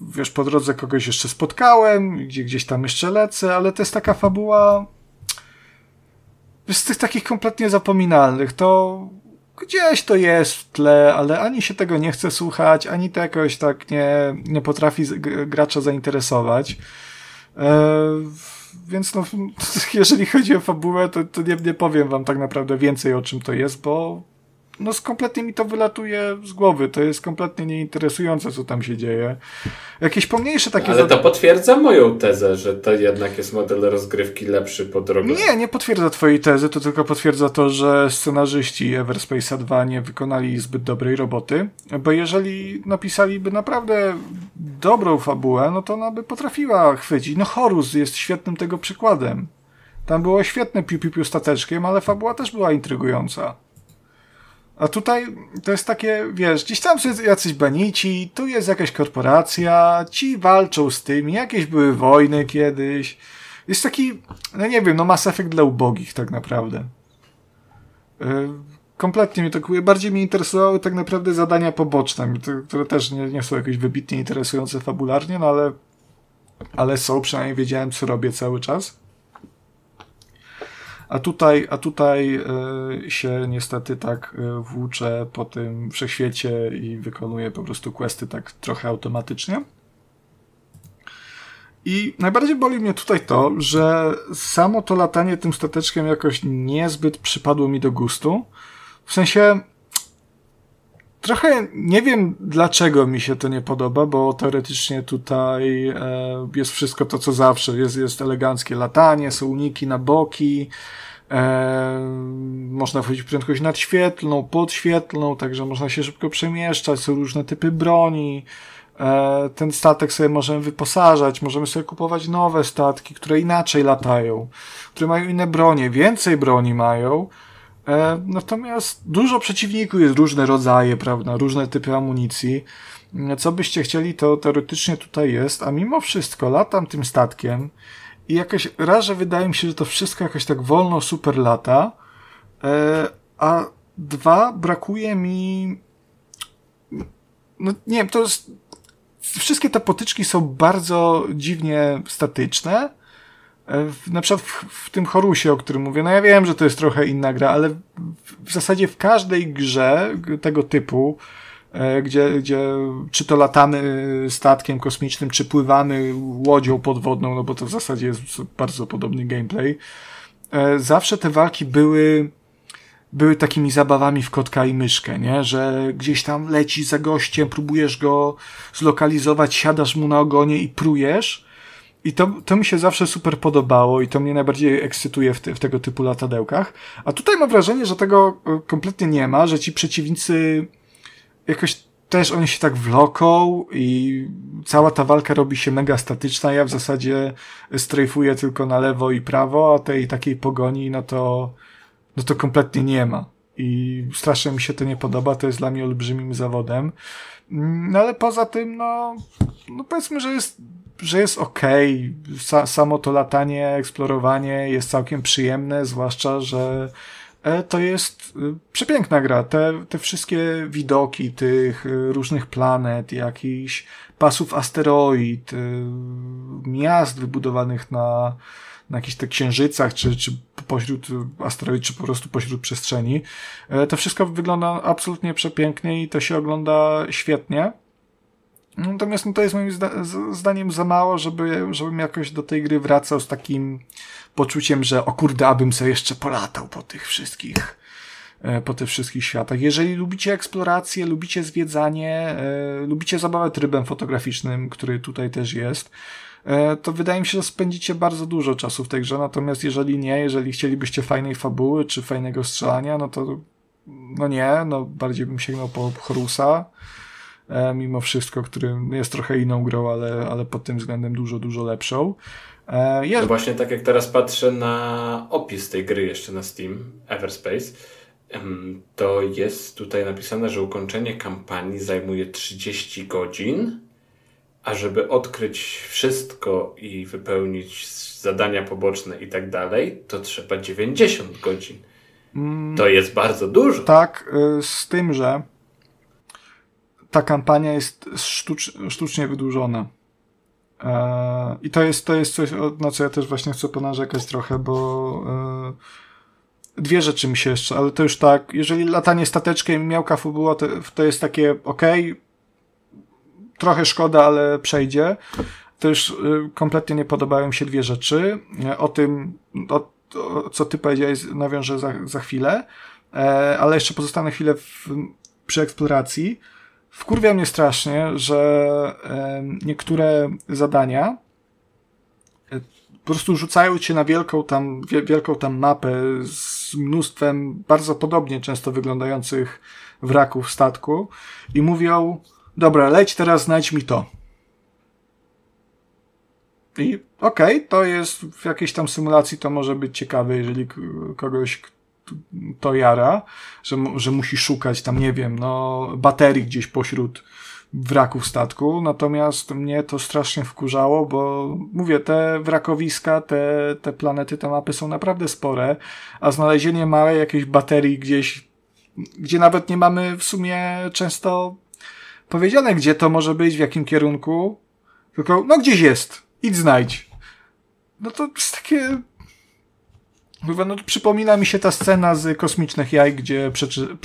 wiesz, po drodze kogoś jeszcze spotkałem, gdzie gdzieś tam jeszcze lecę, ale to jest taka fabuła z tych takich kompletnie zapominalnych. To gdzieś to jest w tle, ale ani się tego nie chce słuchać, ani to jakoś tak nie, nie potrafi gracza zainteresować. E, więc no, [LAUGHS] jeżeli chodzi o fabułę, to, to nie, nie powiem wam tak naprawdę więcej o czym to jest, bo no kompletnie mi to wylatuje z głowy. To jest kompletnie nieinteresujące, co tam się dzieje. Jakieś pomniejsze takie... Ale to potwierdza moją tezę, że to jednak jest model rozgrywki lepszy po drodze. Nie, nie potwierdza twojej tezy, to tylko potwierdza to, że scenarzyści Everspace'a 2 nie wykonali zbyt dobrej roboty, bo jeżeli napisaliby naprawdę dobrą fabułę, no to ona by potrafiła chwycić. No Horus jest świetnym tego przykładem. Tam było świetne piu-piu-piu stateczkiem, ale fabuła też była intrygująca. A tutaj to jest takie, wiesz, gdzieś tam są jacyś banici, tu jest jakaś korporacja, ci walczą z tym, jakieś były wojny kiedyś. Jest taki, no nie wiem, no Mass Effect dla ubogich tak naprawdę. Yy, kompletnie mnie to bardziej mnie interesowały tak naprawdę zadania poboczne, które też nie, nie są jakieś wybitnie interesujące fabularnie, no ale, ale są, przynajmniej wiedziałem co robię cały czas. A tutaj, a tutaj y, się niestety tak y, włóczę po tym wszechświecie i wykonuję po prostu questy tak trochę automatycznie. I najbardziej boli mnie tutaj to, że samo to latanie tym stateczkiem jakoś niezbyt przypadło mi do gustu. W sensie, trochę nie wiem dlaczego mi się to nie podoba, bo teoretycznie tutaj e, jest wszystko to co zawsze. Jest, jest eleganckie latanie, są uniki na boki, e, można wchodzić w prędkość nadświetlną, podświetlną, także można się szybko przemieszczać, są różne typy broni. E, ten statek sobie możemy wyposażać, możemy sobie kupować nowe statki, które inaczej latają, które mają inne bronie, więcej broni mają. E, natomiast dużo przeciwników jest różne rodzaje, prawda, różne typy amunicji. Co byście chcieli, to teoretycznie tutaj jest, a mimo wszystko latam tym statkiem i jakoś raz, wydaje mi się, że to wszystko jakoś tak wolno super lata, e, a dwa, brakuje mi no nie wiem, to jest wszystkie te potyczki są bardzo dziwnie statyczne. E, na przykład w, w, tym Horusie, o którym mówię, no ja wiem, że to jest trochę inna gra, ale w, w zasadzie w każdej grze tego typu e, gdzie, gdzie czy to latamy statkiem kosmicznym, czy pływamy łodzią podwodną, no bo to w zasadzie jest bardzo podobny gameplay. E, zawsze te walki były były takimi zabawami w kotka i myszkę, nie? Że gdzieś tam lecisz za gościem, próbujesz go zlokalizować, siadasz mu na ogonie i prujesz. I to, to mi się zawsze super podobało i to mnie najbardziej ekscytuje w, te, w tego typu latadełkach. A tutaj mam wrażenie, że tego e, kompletnie nie ma, że ci przeciwnicy jakoś też oni się tak wloką i cała ta walka robi się mega statyczna. Ja w zasadzie strajfuję tylko na lewo i prawo, a tej takiej pogoni, no to no to kompletnie nie ma. I strasznie mi się to nie podoba, to jest dla mnie olbrzymim zawodem. No ale poza tym, no, no powiedzmy, że jest, że jest okej. Okay. samo to latanie, eksplorowanie jest całkiem przyjemne, zwłaszcza, że e, to jest y, przepiękna gra. Te, te wszystkie widoki tych y, różnych planet, jakichś pasów asteroid, y, miast wybudowanych na, na jakichś tych księżycach, czy, czy pośród asteroid, czy po prostu pośród przestrzeni. E, to wszystko wygląda absolutnie przepięknie i to się ogląda świetnie. Natomiast no, to jest moim zda zdaniem za mało, żeby, żebym jakoś do tej gry wracał z takim poczuciem, że o kurde, abym sobie jeszcze polatał po tych wszystkich e, po tych wszystkich światach. Jeżeli lubicie eksplorację, lubicie zwiedzanie, e, lubicie zabawę trybem fotograficznym, który tutaj też jest, to wydaje mi się, że spędzicie bardzo dużo czasu w tej grze, natomiast jeżeli nie, jeżeli chcielibyście fajnej fabuły, czy fajnego strzelania, no to no nie, no bardziej bym sięgnął po Horusa, e, mimo wszystko, który jest trochę inną grą, ale, ale pod tym względem dużo, dużo lepszą. E. No właśnie tak jak teraz patrzę na opis tej gry jeszcze na Steam, Everspace, to jest tutaj napisane, że ukończenie kampanii zajmuje 30 godzin, a żeby odkryć wszystko i wypełnić zadania poboczne i tak dalej, to trzeba 90 godzin. Mm. To jest bardzo dużo. Tak, y, z tym, że ta kampania jest sztucz, sztucznie wydłużona. E, I to jest, to jest coś, na co ja też właśnie chcę ponarzekać trochę, bo e, dwie rzeczy mi się jeszcze, ale to już tak, jeżeli latanie stateczkiem miałka fabuła, to, to jest takie ok, trochę szkoda, ale przejdzie. Już y, kompletnie nie podobają mi się dwie rzeczy. O tym, o, o, co ty powiedziałeś, nawiążę za, za chwilę, e, ale jeszcze pozostanę chwilę w, przy eksploracji. Wkurwia mnie strasznie, że e, niektóre zadania e, po prostu rzucają cię na wielką tam, wielką tam mapę z mnóstwem bardzo podobnie często wyglądających wraków statku i mówią, dobra, leć teraz, znajdź mi to. I okej, okay, to jest w jakiejś tam symulacji to może być ciekawe, jeżeli kogoś to jara, że, że musi szukać tam, nie wiem, no, baterii gdzieś pośród wraków statku, natomiast mnie to strasznie wkurzało, bo mówię, te wrakowiska, te, te planety, te mapy są naprawdę spore, a znalezienie małej jakiejś baterii gdzieś, gdzie nawet nie mamy w sumie często powiedziane, gdzie to może być, w jakim kierunku, tylko, no gdzieś jest, idź znajdź. No to jest takie... Mówię, no przypomina mi się ta scena z kosmicznych jaj, gdzie przeczy,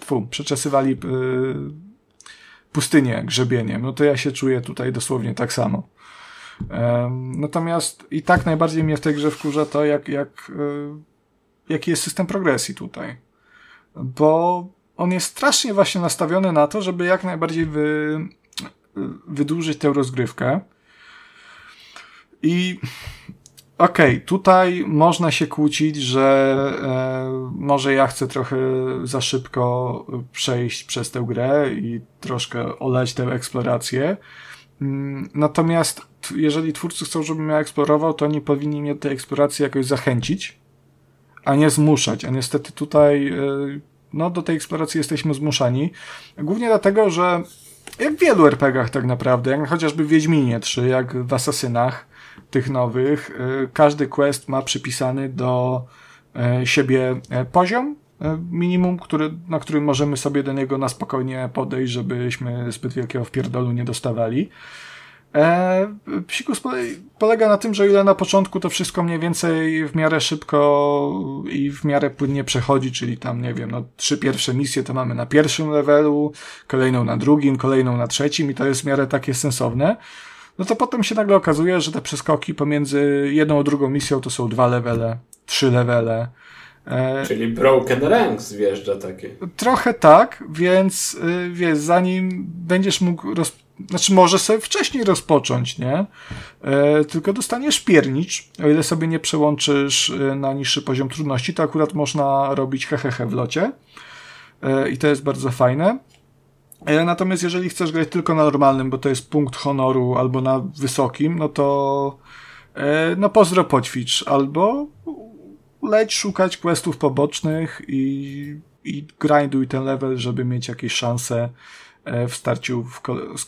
tfu, przeczesywali yy, pustynię grzebieniem. No to ja się czuję tutaj dosłownie tak samo. natomiast i tak najbardziej mnie w tej grze wkurza to, jak, jak, yy, jaki jest system progresji tutaj. Bo on jest strasznie właśnie nastawiony na to, żeby jak najbardziej wy, wydłużyć tę rozgrywkę. I okej, okay, tutaj można się kłócić, że e, może ja chcę trochę za szybko przejść przez tę grę i troszkę oleć tę eksplorację. Mm, natomiast jeżeli twórcy chcą, żebym ja eksplorował, to oni powinni mnie do tej eksploracji jakoś zachęcić, a nie zmuszać. A niestety tutaj e, no, do tej eksploracji jesteśmy zmuszani. Głównie dlatego, że jak w wielu RPGach tak naprawdę, jak chociażby w Wiedźminie 3, jak w Asasynach tych nowych, y, każdy quest ma przypisany do y, siebie y, poziom, minimum, który, na którym możemy sobie do niego na spokojnie podejść, żebyśmy zbyt wielkiego wpierdolu nie dostawali. E, psikus polega na tym, że ile na początku to wszystko mniej więcej w miarę szybko i w miarę płynnie przechodzi, czyli tam, nie wiem, no trzy pierwsze misje to mamy na pierwszym levelu, kolejną na drugim, kolejną na trzecim i to jest w miarę takie sensowne. No to potem się nagle okazuje, że te przeskoki pomiędzy jedną a drugą misją to są dwa levele, trzy levele, E, Czyli Broken Ranks wjeżdża takie. Trochę tak, więc y, wiesz, zanim będziesz mógł roz... znaczy może sobie wcześniej rozpocząć, nie? E, tylko dostaniesz piernicz, o ile sobie nie przełączysz y, na niższy poziom trudności, to akurat można robić hehehe w locie. E, I to jest bardzo fajne. Natomiast jeżeli chcesz grać tylko na normalnym, bo to jest punkt honoru, albo na wysokim, no to no pozdro poćwicz, albo leć szukać questów pobocznych i, i grinduj ten level, żeby mieć jakieś szanse e, w starciu w z,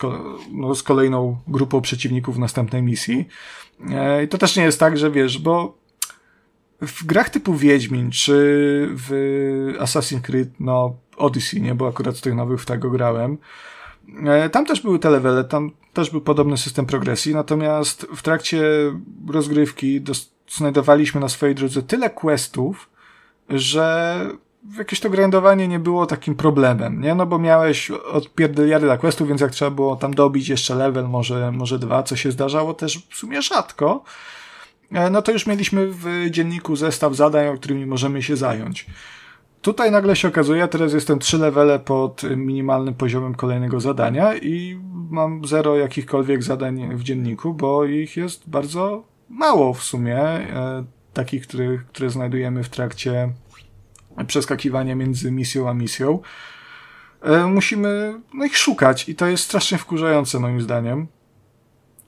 no, z kolejną grupą przeciwników w następnej misji. E, I to też nie jest tak, że wiesz, bo w grach typu Wiedźmin, czy w Assassin's Creed, no Odyssey, nie, bo akurat z tych nowych w tego grałem, e, tam też były te levele, tam też był podobny system progresji, natomiast w trakcie rozgrywki znajdowaliśmy na swojej drodze tyle questów, że jakieś to grindowanie nie było takim problemem, nie? No bo miałeś od pierdyliarda questów, więc jak trzeba było tam dobić jeszcze level, może, może dwa, co się zdarzało też w sumie rzadko, e, no to już mieliśmy w dzienniku zestaw zadań, o którymi możemy się zająć. Tutaj nagle się okazuje, teraz jestem trzy levele pod minimalnym poziomem kolejnego zadania i mam zero jakichkolwiek zadań w dzienniku, bo ich jest bardzo mało w sumie, e, takich, które, które znajdujemy w trakcie przeskakiwania między misją a misją. E, musimy no, ich szukać i to jest strasznie wkurzające moim zdaniem.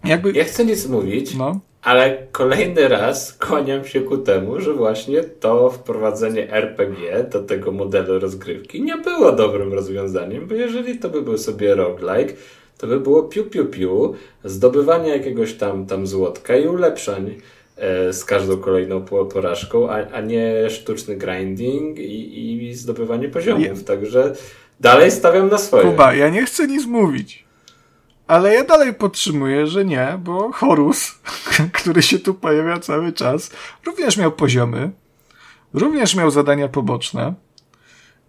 Jakby... Ja chcę nic mówić, no. ale kolejny raz kłaniam się ku temu, że właśnie to wprowadzenie RPG do tego modelu rozgrywki nie było dobrym rozwiązaniem, bo jeżeli to by był sobie roguelike, to by było piu piu piu, zdobywanie jakiegoś tam, tam złotka i ulepszań e, z każdą kolejną porażką, a, a nie sztuczny grinding i, i zdobywanie poziomów. Nie. Także dalej stawiam na swoje. Kuba, ja nie chcę nic mówić. Ale ja dalej podtrzymuję, że nie, bo Horus, [LAUGHS] który się tu pojawia cały czas, również miał poziomy, również miał zadania poboczne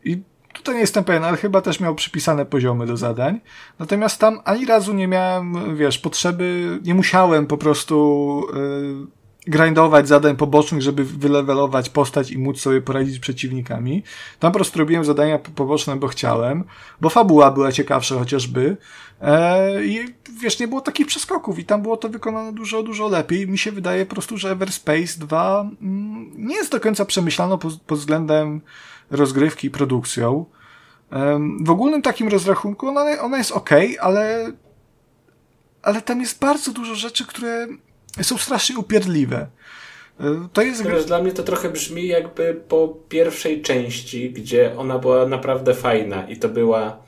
i Tutaj nie jestem pewien, ale chyba też miał przypisane poziomy do zadań. Natomiast tam ani razu nie miałem, wiesz, potrzeby, nie musiałem po prostu yy, grindować zadań pobocznych, żeby wylewelować postać i móc sobie poradzić z przeciwnikami. Tam po prostu robiłem zadania poboczne, bo chciałem, bo fabuła była ciekawsza chociażby. E, I wiesz, nie było takich przeskoków i tam było to wykonane dużo, dużo lepiej. Mi się wydaje po prostu, że Everspace 2 mm, nie jest do końca przemyślano pod, pod względem rozgrywki i produkcją. W ogólnym takim rozrachunku ona, ona jest ok, ale, ale tam jest bardzo dużo rzeczy, które są strasznie upierdliwe. To jest... Wiesz, dla mnie to trochę brzmi jakby po pierwszej części, gdzie ona była naprawdę fajna i to była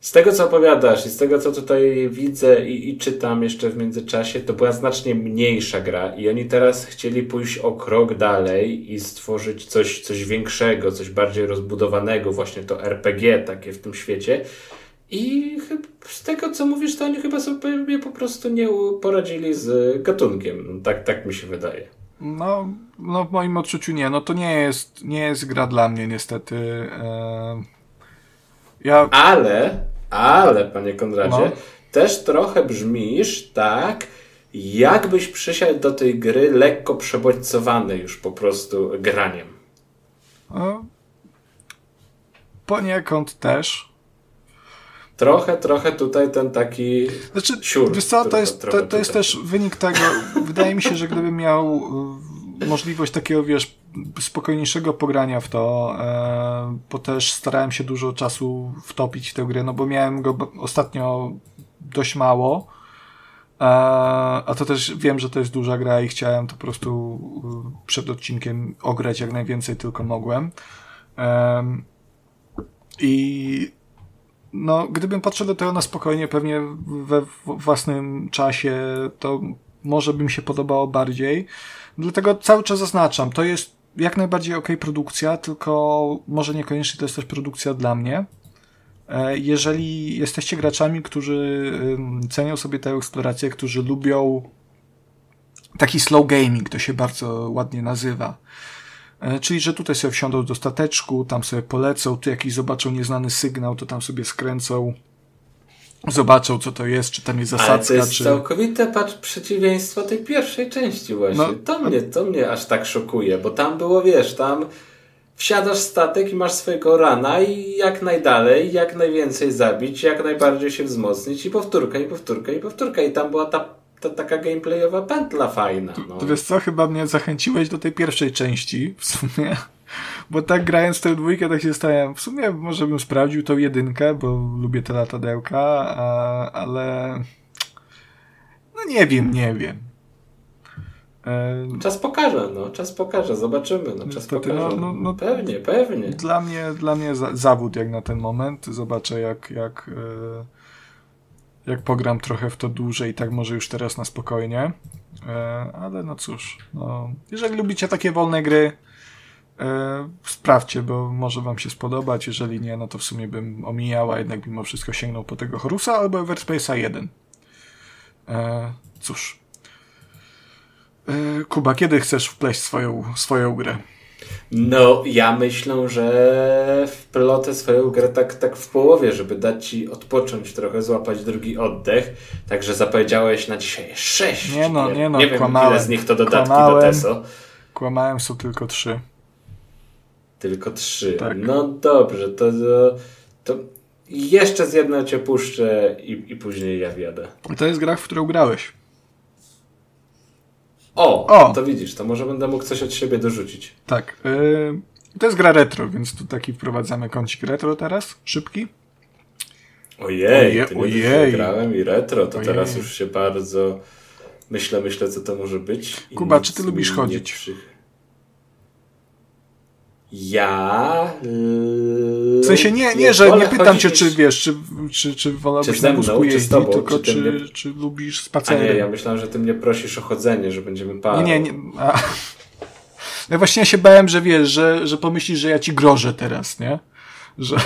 z tego, co opowiadasz i z tego, co tutaj widzę i, i, czytam jeszcze w międzyczasie, to była znacznie mniejsza gra i oni teraz chcieli pójść o krok dalej i stworzyć coś, coś większego, coś bardziej rozbudowanego, właśnie to RPG takie w tym świecie. I z tego, co mówisz, to oni chyba sobie po prostu nie poradzili z gatunkiem. Tak, tak mi się wydaje. No, no w moim odczuciu nie. No to nie jest, nie jest gra dla mnie niestety. Eee ja... Ale, ale, panie Konradzie, no. też trochę brzmisz tak, jakbyś przysiadł do tej gry lekko przebodźcowany już po prostu graniem. No, poniekąd też. Trochę, trochę tutaj ten taki znaczy, siur, Wiesz co, to jest, to, to jest też wynik tego, wydaje mi się, że gdybym miał y, możliwość takiego, wiesz, spokojniejszego pogrania w to, e, bo też starałem się dużo czasu wtopić w tę grę, no bo miałem go ostatnio dość mało, e, a to też wiem, że to jest duża gra i chciałem to po prostu e, przed odcinkiem ograć jak najwięcej tylko mogłem. I no, gdybym patrzył do tego na spokojnie, pewnie we własnym czasie, to może bym się podobało bardziej. Dlatego cały czas zaznaczam, to jest jak najbardziej ok produkcja, tylko może niekoniecznie to jest też produkcja dla mnie. E, jeżeli jesteście graczami, którzy cenią sobie tę eksplorację, którzy lubią taki slow gaming, to się bardzo ładnie nazywa. E, czyli, że tutaj sobie wsiądą do stateczku, tam sobie polecą, tu jakiś zobaczą nieznany sygnał, to tam sobie skręcą, zobaczą co to jest, czy tam jest zasadzka, Ale to jest czy... całkowite patrz, przeciwieństwo tej pierwszej części właśnie. No, to, mnie, to mnie aż tak szokuje, bo tam było, wiesz, tam wsiadasz statek i masz swojego rana i jak najdalej, jak najwięcej zabić, jak najbardziej się wzmocnić i powtórka, i powtórka, i powtórka. I tam była ta, ta taka gameplayowa pętla fajna. No. To wiesz co, chyba mnie zachęciłeś do tej pierwszej części w sumie. Bo tak grając tę dwójkę, tak się zastanawiam, w sumie może bym sprawdził tą jedynkę, bo lubię te latadełka, a, ale no nie wiem, nie wiem. E... Czas pokaże, no, czas pokaże, zobaczymy, no, czas Niestety, pokaże. No, no, no, pewnie, pewnie. Dla mnie, dla mnie za, zawód jak na ten moment, zobaczę jak, jak, e, jak pogram trochę w to dłużej, tak może już teraz na spokojnie, e, ale no cóż, no, jeżeli lubicie takie wolne gry, E, sprawdźcie, bo może wam się spodobać. Jeżeli nie, no to w sumie bym omijał, a jednak mimo wszystko sięgnął po tego Horusa albo Everspace'a 1. E, cóż. Kuba, kiedy chcesz wpleść swoją, swoją grę? No, ja myślę, że wplotę swoją grę tak, tak w połowie, żeby dać ci odpocząć trochę, złapać drugi oddech. Także zapowiedziałeś na dzisiaj sześć. Nie no, nie no, nie wiem ile z nich to dodatki kłamałem, do TESO. Kłamałem, są tylko trzy. Tylko trzy. Tak. No dobrze, to, to, to jeszcze z jedną cię puszczę i, i później ja wjadę. To jest gra, w którą grałeś. O, o, to widzisz, to może będę mógł coś od siebie dorzucić. Tak. Yy, to jest gra retro, więc tu taki wprowadzamy kącik retro teraz, szybki. Ojej, Oje, ty ojej. grałem i retro, to ojej. teraz już się bardzo myślę, myślę, co to może być. Kuba, czy ty lubisz chodzić? Przy... Ja. w sensie nie, nie, że nie pytam cię, czy wiesz, czy, czy, czy wolałbyś czy na wózku jeździć, tobą, tylko czy, czy, mnie... czy, lubisz spacery. A nie, ja myślałem, że ty mnie prosisz o chodzenie, że będziemy parą. Nie, nie, nie. A... [LAUGHS] Ja właśnie się bałem, że wiesz, że, że pomyślisz, że ja ci grożę teraz, nie? Że...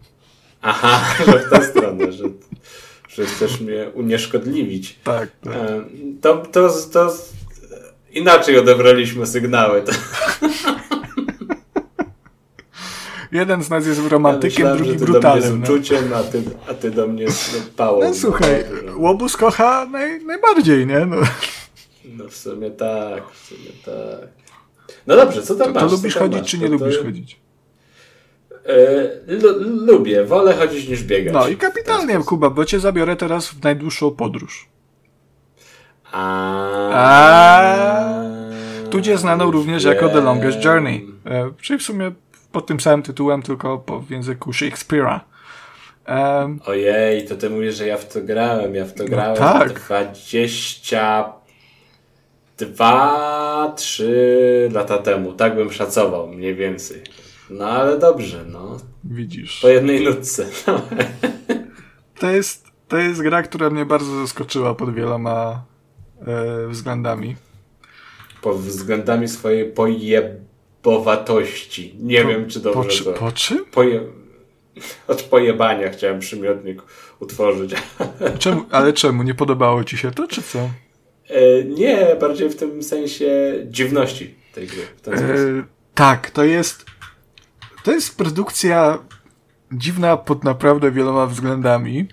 [LAUGHS] Aha, że w tę stronę, że, że chcesz mnie unieszkodliwić. Tak, tak. To, to, to inaczej odebraliśmy sygnały. [LAUGHS] Jeden z nas jest romantykiem, ja myślałem, drugi brutalem. Z no. uczuciem, a, ty, a ty do mnie pałą. No, słuchaj, łobuz kocha naj, najbardziej, nie? No. no w sumie tak, w sumie tak. No dobrze, co tam to, masz? To lubisz chodzić, masz? czy nie to, lubisz to... chodzić? Yy, lubię, wolę chodzić niż biegać. No i kapitalnie, Kuba, bo cię zabiorę teraz w najdłuższą podróż. A. A. Tudzie znaną również jako The Longest Journey. E, czyli w sumie pod tym samym tytułem, tylko po, w języku Shakespeare'a. Um, Ojej, to ty mówisz, że ja w to grałem. Ja w to no grałem no tak. 22, 3 lata temu. Tak bym szacował, mniej więcej. No ale dobrze, no. Widzisz. Po jednej nutce. [LAUGHS] To jest, to jest gra, która mnie bardzo zaskoczyła pod wieloma e, względami. Pod względami swojej pojeb powatości. Nie po, wiem, czy dobrze po, to... Po czym? Poje... Od pojebania chciałem przymiotnik utworzyć. [LAUGHS] Czemu, ale czemu? Nie podobało ci się to, czy co? E, nie, bardziej w tym sensie dziwności tej gry. E, tak, to jest to jest produkcja dziwna pod naprawdę wieloma względami.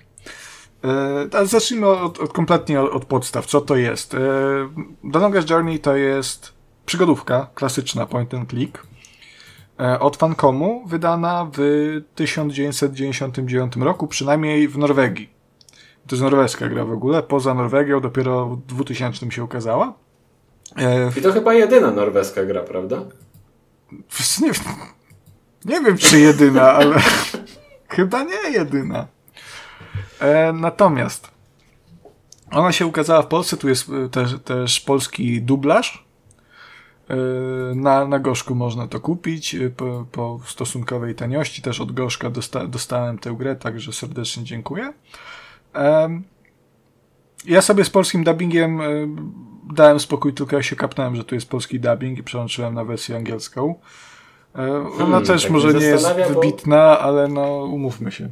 E, zacznijmy od, od kompletnie od, od, podstaw. Co to jest? E, The Longest Journey to jest przygodówka, klasyczna point and click, e, od Fancomu, wydana w 1999 roku, przynajmniej w Norwegii. To jest norweska gra w ogóle, poza Norwegią dopiero w 2000 się ukazała. E, I to chyba jedyna norweska gra, prawda? Nie, nie wiem, czy jedyna, [LAUGHS] ale chyba nie jedyna. E, natomiast ona się ukazała w Polsce, tu jest też, też polski dublaż. E, na, na Gorzku można to kupić e, po, po stosunkowej taniości. Też od Gorzka dosta, dostałem tę grę, także serdecznie dziękuję. Ja sobie z polskim dubbingiem e, dałem spokój, tylko ja się kapnąłem, że tu jest polski dubbing i przełączyłem na wersję angielską. Ona hmm, też tak może nie jest wybitna, bo... ale no umówmy się.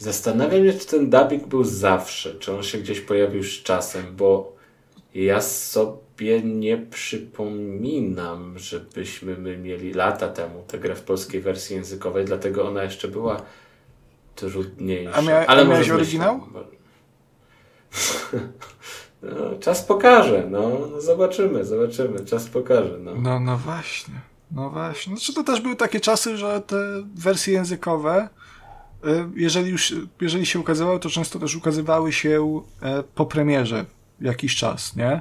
Zastanawiam się, czy ten dubbing był zawsze, czy on się gdzieś pojawił z czasem, bo ja sobie nie przypominam, żebyśmy my mieli lata temu tę grę w polskiej wersji językowej, dlatego ona jeszcze była trudniejsza. A, mia Ale a miałeś oryginał? [LAUGHS] No, czas pokaże, no, no zobaczymy, zobaczymy, czas pokaże. No. No, no właśnie. No właśnie. Znaczy to też były takie czasy, że te wersje językowe, y, jeżeli już, jeżeli się ukazywały, to często też ukazywały się e, po premierze jakiś czas, nie?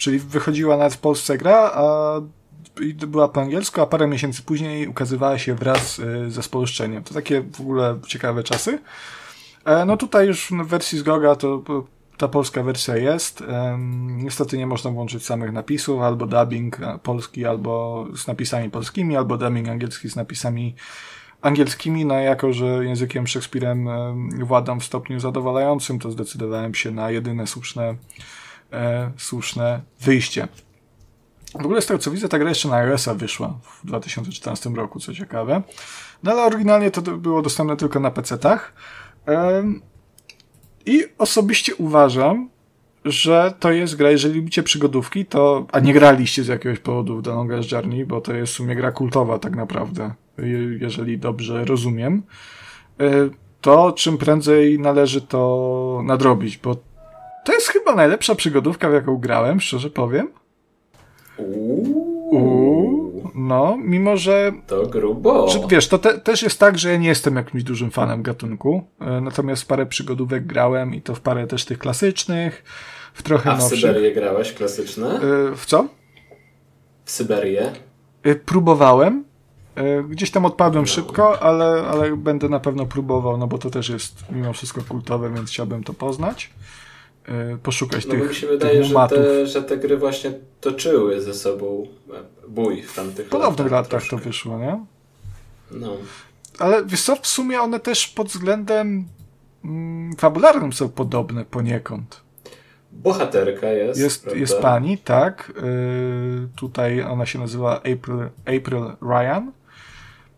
Czyli wychodziła nawet w Polsce gra, a była po angielsku, a parę miesięcy później ukazywała się wraz y, ze spolszczeniem. To takie w ogóle ciekawe czasy. E, No tutaj już w wersji z Goga to ta polska wersja jest. Niestety nie można włączyć samych napisów, albo dubbing polski, albo z napisami polskimi, albo dubbing angielski z napisami angielskimi. No jako, że językiem Szekspirem em, władam w stopniu zadowalającym, to zdecydowałem się na jedyne słuszne, e, słuszne wyjście. W ogóle z tego co widzę, ta gra jeszcze na iOS-a wyszła w 2014 roku, co ciekawe. No ale oryginalnie to było dostępne tylko na PC-tach. Em, I osobiście uważam, że to jest gra, jeżeli lubicie przygodówki, to, a nie graliście z jakiegoś powodu w The Longest Journey, bo to jest w sumie gra kultowa tak naprawdę, je- jeżeli dobrze rozumiem, y, to czym prędzej należy to nadrobić, bo to jest chyba najlepsza przygodówka, w jaką grałem, szczerze powiem. Uuu, no, mimo że to grubo. Czy, wiesz, to te, też jest tak, że ja nie jestem jakimś dużym fanem gatunku, e, natomiast parę przygodówek grałem i to w parę też tych klasycznych, w trochę A w nowszych. Syberię grałeś klasyczne? E, W co? W Syberię? E, Próbowałem. Gdzieś tam odpadłem szybko, ale, ale będę na pewno próbował, no bo to też jest mimo wszystko kultowe, więc chciałbym to poznać. E, Poszukać No tych, mi się wydaje, że te, że te gry właśnie toczyły ze sobą bój w tamtych W podobnych latach troszkę. to wyszło, nie? No. Ale wiesz co, w sumie one też pod względem mm, fabularnym są podobne poniekąd. Bohaterka jest. Jest, prawda? jest pani, tak. Yy, tutaj ona się nazywa April, April Ryan.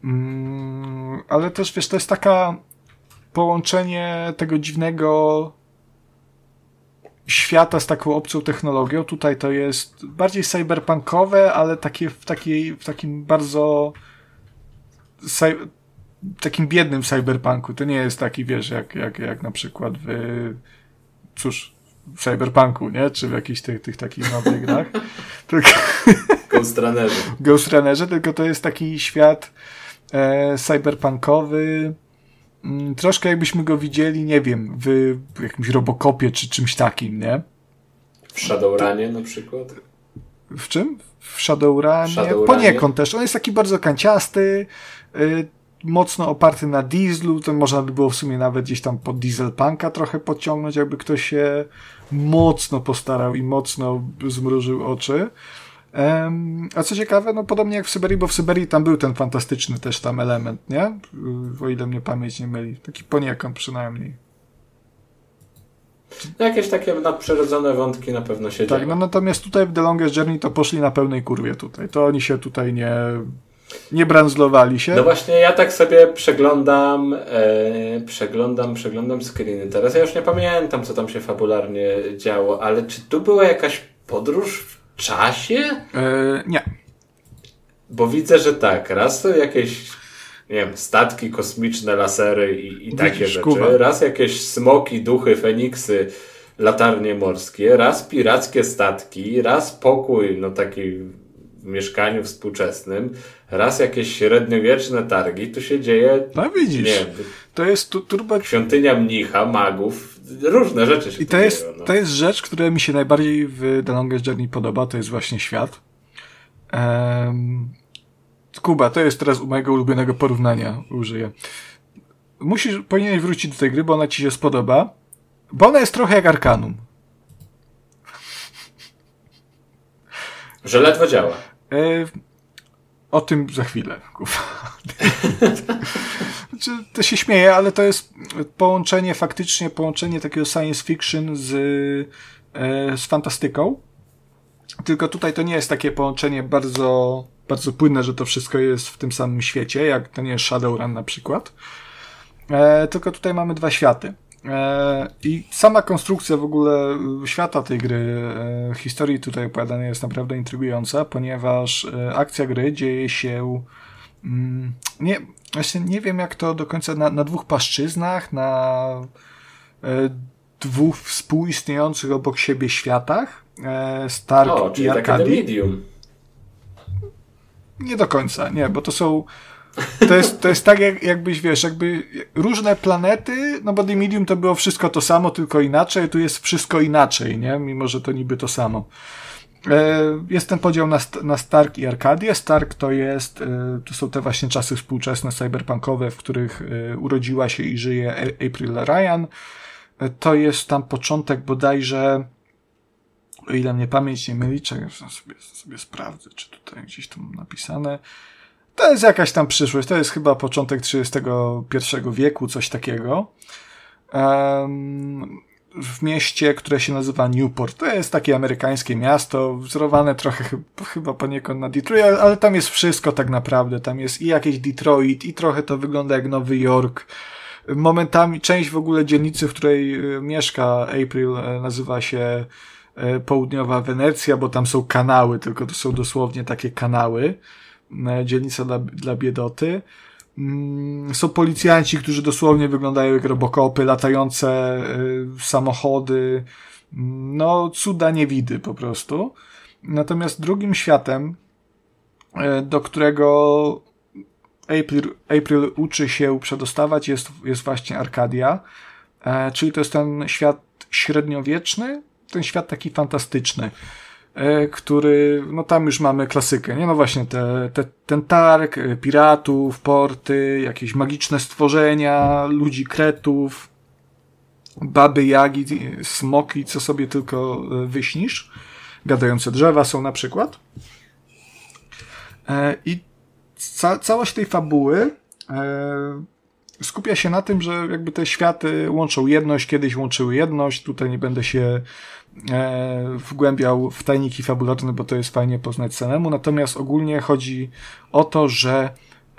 Mm, ale też, wiesz, to jest taka połączenie tego dziwnego świata z taką obcą technologią. Tutaj to jest bardziej cyberpunkowe, ale takie w, takiej, w takim bardzo takim biednym cyberpunku. To nie jest taki, wiesz, jak, jak, jak na przykład w cóż, w cyberpunku, nie? Czy w jakichś tych, tych takich nowych grach. [LAUGHS] Tylko Ghost Runnerzy. Ghost Runnerze, tylko to jest taki świat e, cyberpunkowy. Mm, troszkę jakbyśmy go widzieli, nie wiem, w, jakimś Robocopie czy czymś takim, nie? W Shadowrunie na przykład. W czym? W Shadowrunie? Shadowrunie. Poniekąd też. On jest taki bardzo kanciasty, y, mocno oparty na dieslu, to można by było w sumie nawet gdzieś tam pod dieselpunka trochę podciągnąć, jakby ktoś się mocno postarał i mocno zmrużył oczy. A co ciekawe, no podobnie jak w Syberii, bo w Syberii tam był ten fantastyczny też tam element, nie? O ile mnie pamięć nie myli. Taki poniekąd przynajmniej. Jakieś takie nadprzyrodzone wątki na pewno się Tak, dzieją. no natomiast tutaj w The Longest Journey to poszli na pełnej kurwie tutaj. To oni się tutaj nie, nie brandzlowali się. No właśnie, ja tak sobie przeglądam, e, przeglądam, przeglądam screeny. Teraz ja już nie pamiętam, co tam się fabularnie działo, ale czy tu była jakaś podróż w czasie? E, nie. Bo widzę, że tak, raz są jakieś, nie wiem, statki kosmiczne, lasery i, i takie rzeczy, Kuba. raz jakieś smoki, duchy, feniksy, latarnie morskie, raz pirackie statki, raz pokój, no taki mieszkaniu współczesnym, raz jakieś średniowieczne targi, tu się dzieje, No widzisz. nie To jest tu, turbo... świątynia mnicha, magów, różne rzeczy się I to jest, dzieją. No. to jest rzecz, która mi się najbardziej w The Longest Journey podoba, to jest właśnie świat. Um, Kuba, to jest teraz u mojego ulubionego porównania użyję. Musisz, powinieneś wrócić do tej gry, bo ona ci się spodoba, bo ona jest trochę jak Arkanum. Że ledwo działa. E, o tym za chwilę. [LAUGHS] Znaczy, to się śmieje, ale to jest połączenie, faktycznie połączenie takiego science fiction z, e, z fantastyką. Tylko tutaj to nie jest takie połączenie bardzo, bardzo płynne, że to wszystko jest w tym samym świecie, jak to nie jest Shadowrun na przykład. E, tylko tutaj mamy dwa światy. E, I sama konstrukcja w ogóle świata tej gry, e, historii tutaj opowiadanej jest naprawdę intrygująca, ponieważ e, akcja gry dzieje się mm, nie, właśnie nie wiem jak to do końca na, na dwóch płaszczyznach, na dwóch współistniejących obok siebie światach, Stark o, i Arcadii. Nie do końca, nie, bo to są to jest, to jest tak, jak, jakbyś wiesz, jakby różne planety, no bo The Medium to było wszystko to samo, tylko inaczej, tu jest wszystko inaczej, nie? Mimo, że to niby to samo. E, jest ten podział na, na Stark i Arkadię. Stark to jest, e, to są te właśnie czasy współczesne, cyberpunkowe, w których e, urodziła się i żyje April Ryan. To jest tam początek bodajże, o ile mnie pamięć nie myli, czekaj, sobie, sobie sprawdzę, czy tutaj gdzieś to mam napisane. To jest jakaś tam przyszłość. To jest chyba początek XXI wieku, coś takiego. Um, w mieście, które się nazywa Newport. To jest takie amerykańskie miasto, wzorowane trochę chyba poniekąd na Detroit, ale tam jest wszystko tak naprawdę. Tam jest i jakieś Detroit, i trochę to wygląda jak Nowy Jork. Momentami część w ogóle dzielnicy, w której e, mieszka April, e, nazywa się e, Południowa Wenecja, bo tam są kanały, tylko to są dosłownie takie kanały. E, dzielnica dla, dla biedoty. Mm, są policjanci, którzy dosłownie wyglądają jak robokopy, latające e, samochody. Mm, no, cuda niewidy po prostu. Natomiast drugim światem, e, do którego April, April uczy się przedostawać, jest, jest właśnie Arkadia. Czyli to jest ten świat średniowieczny, ten świat taki fantastyczny. E, który, no tam już mamy klasykę, nie? No właśnie te, te, ten targ, e, piratów, porty, jakieś magiczne stworzenia, ludzi kretów, baby jagi, smoki, co sobie tylko e, wyśnisz. Gadające drzewa są na przykład. I ca całość tej fabuły skupia się na tym, że jakby te światy łączą jedność, kiedyś łączyły jedność, tutaj nie będę się wgłębiał w tajniki fabularne, bo to jest fajnie poznać samemu, natomiast ogólnie chodzi o to, że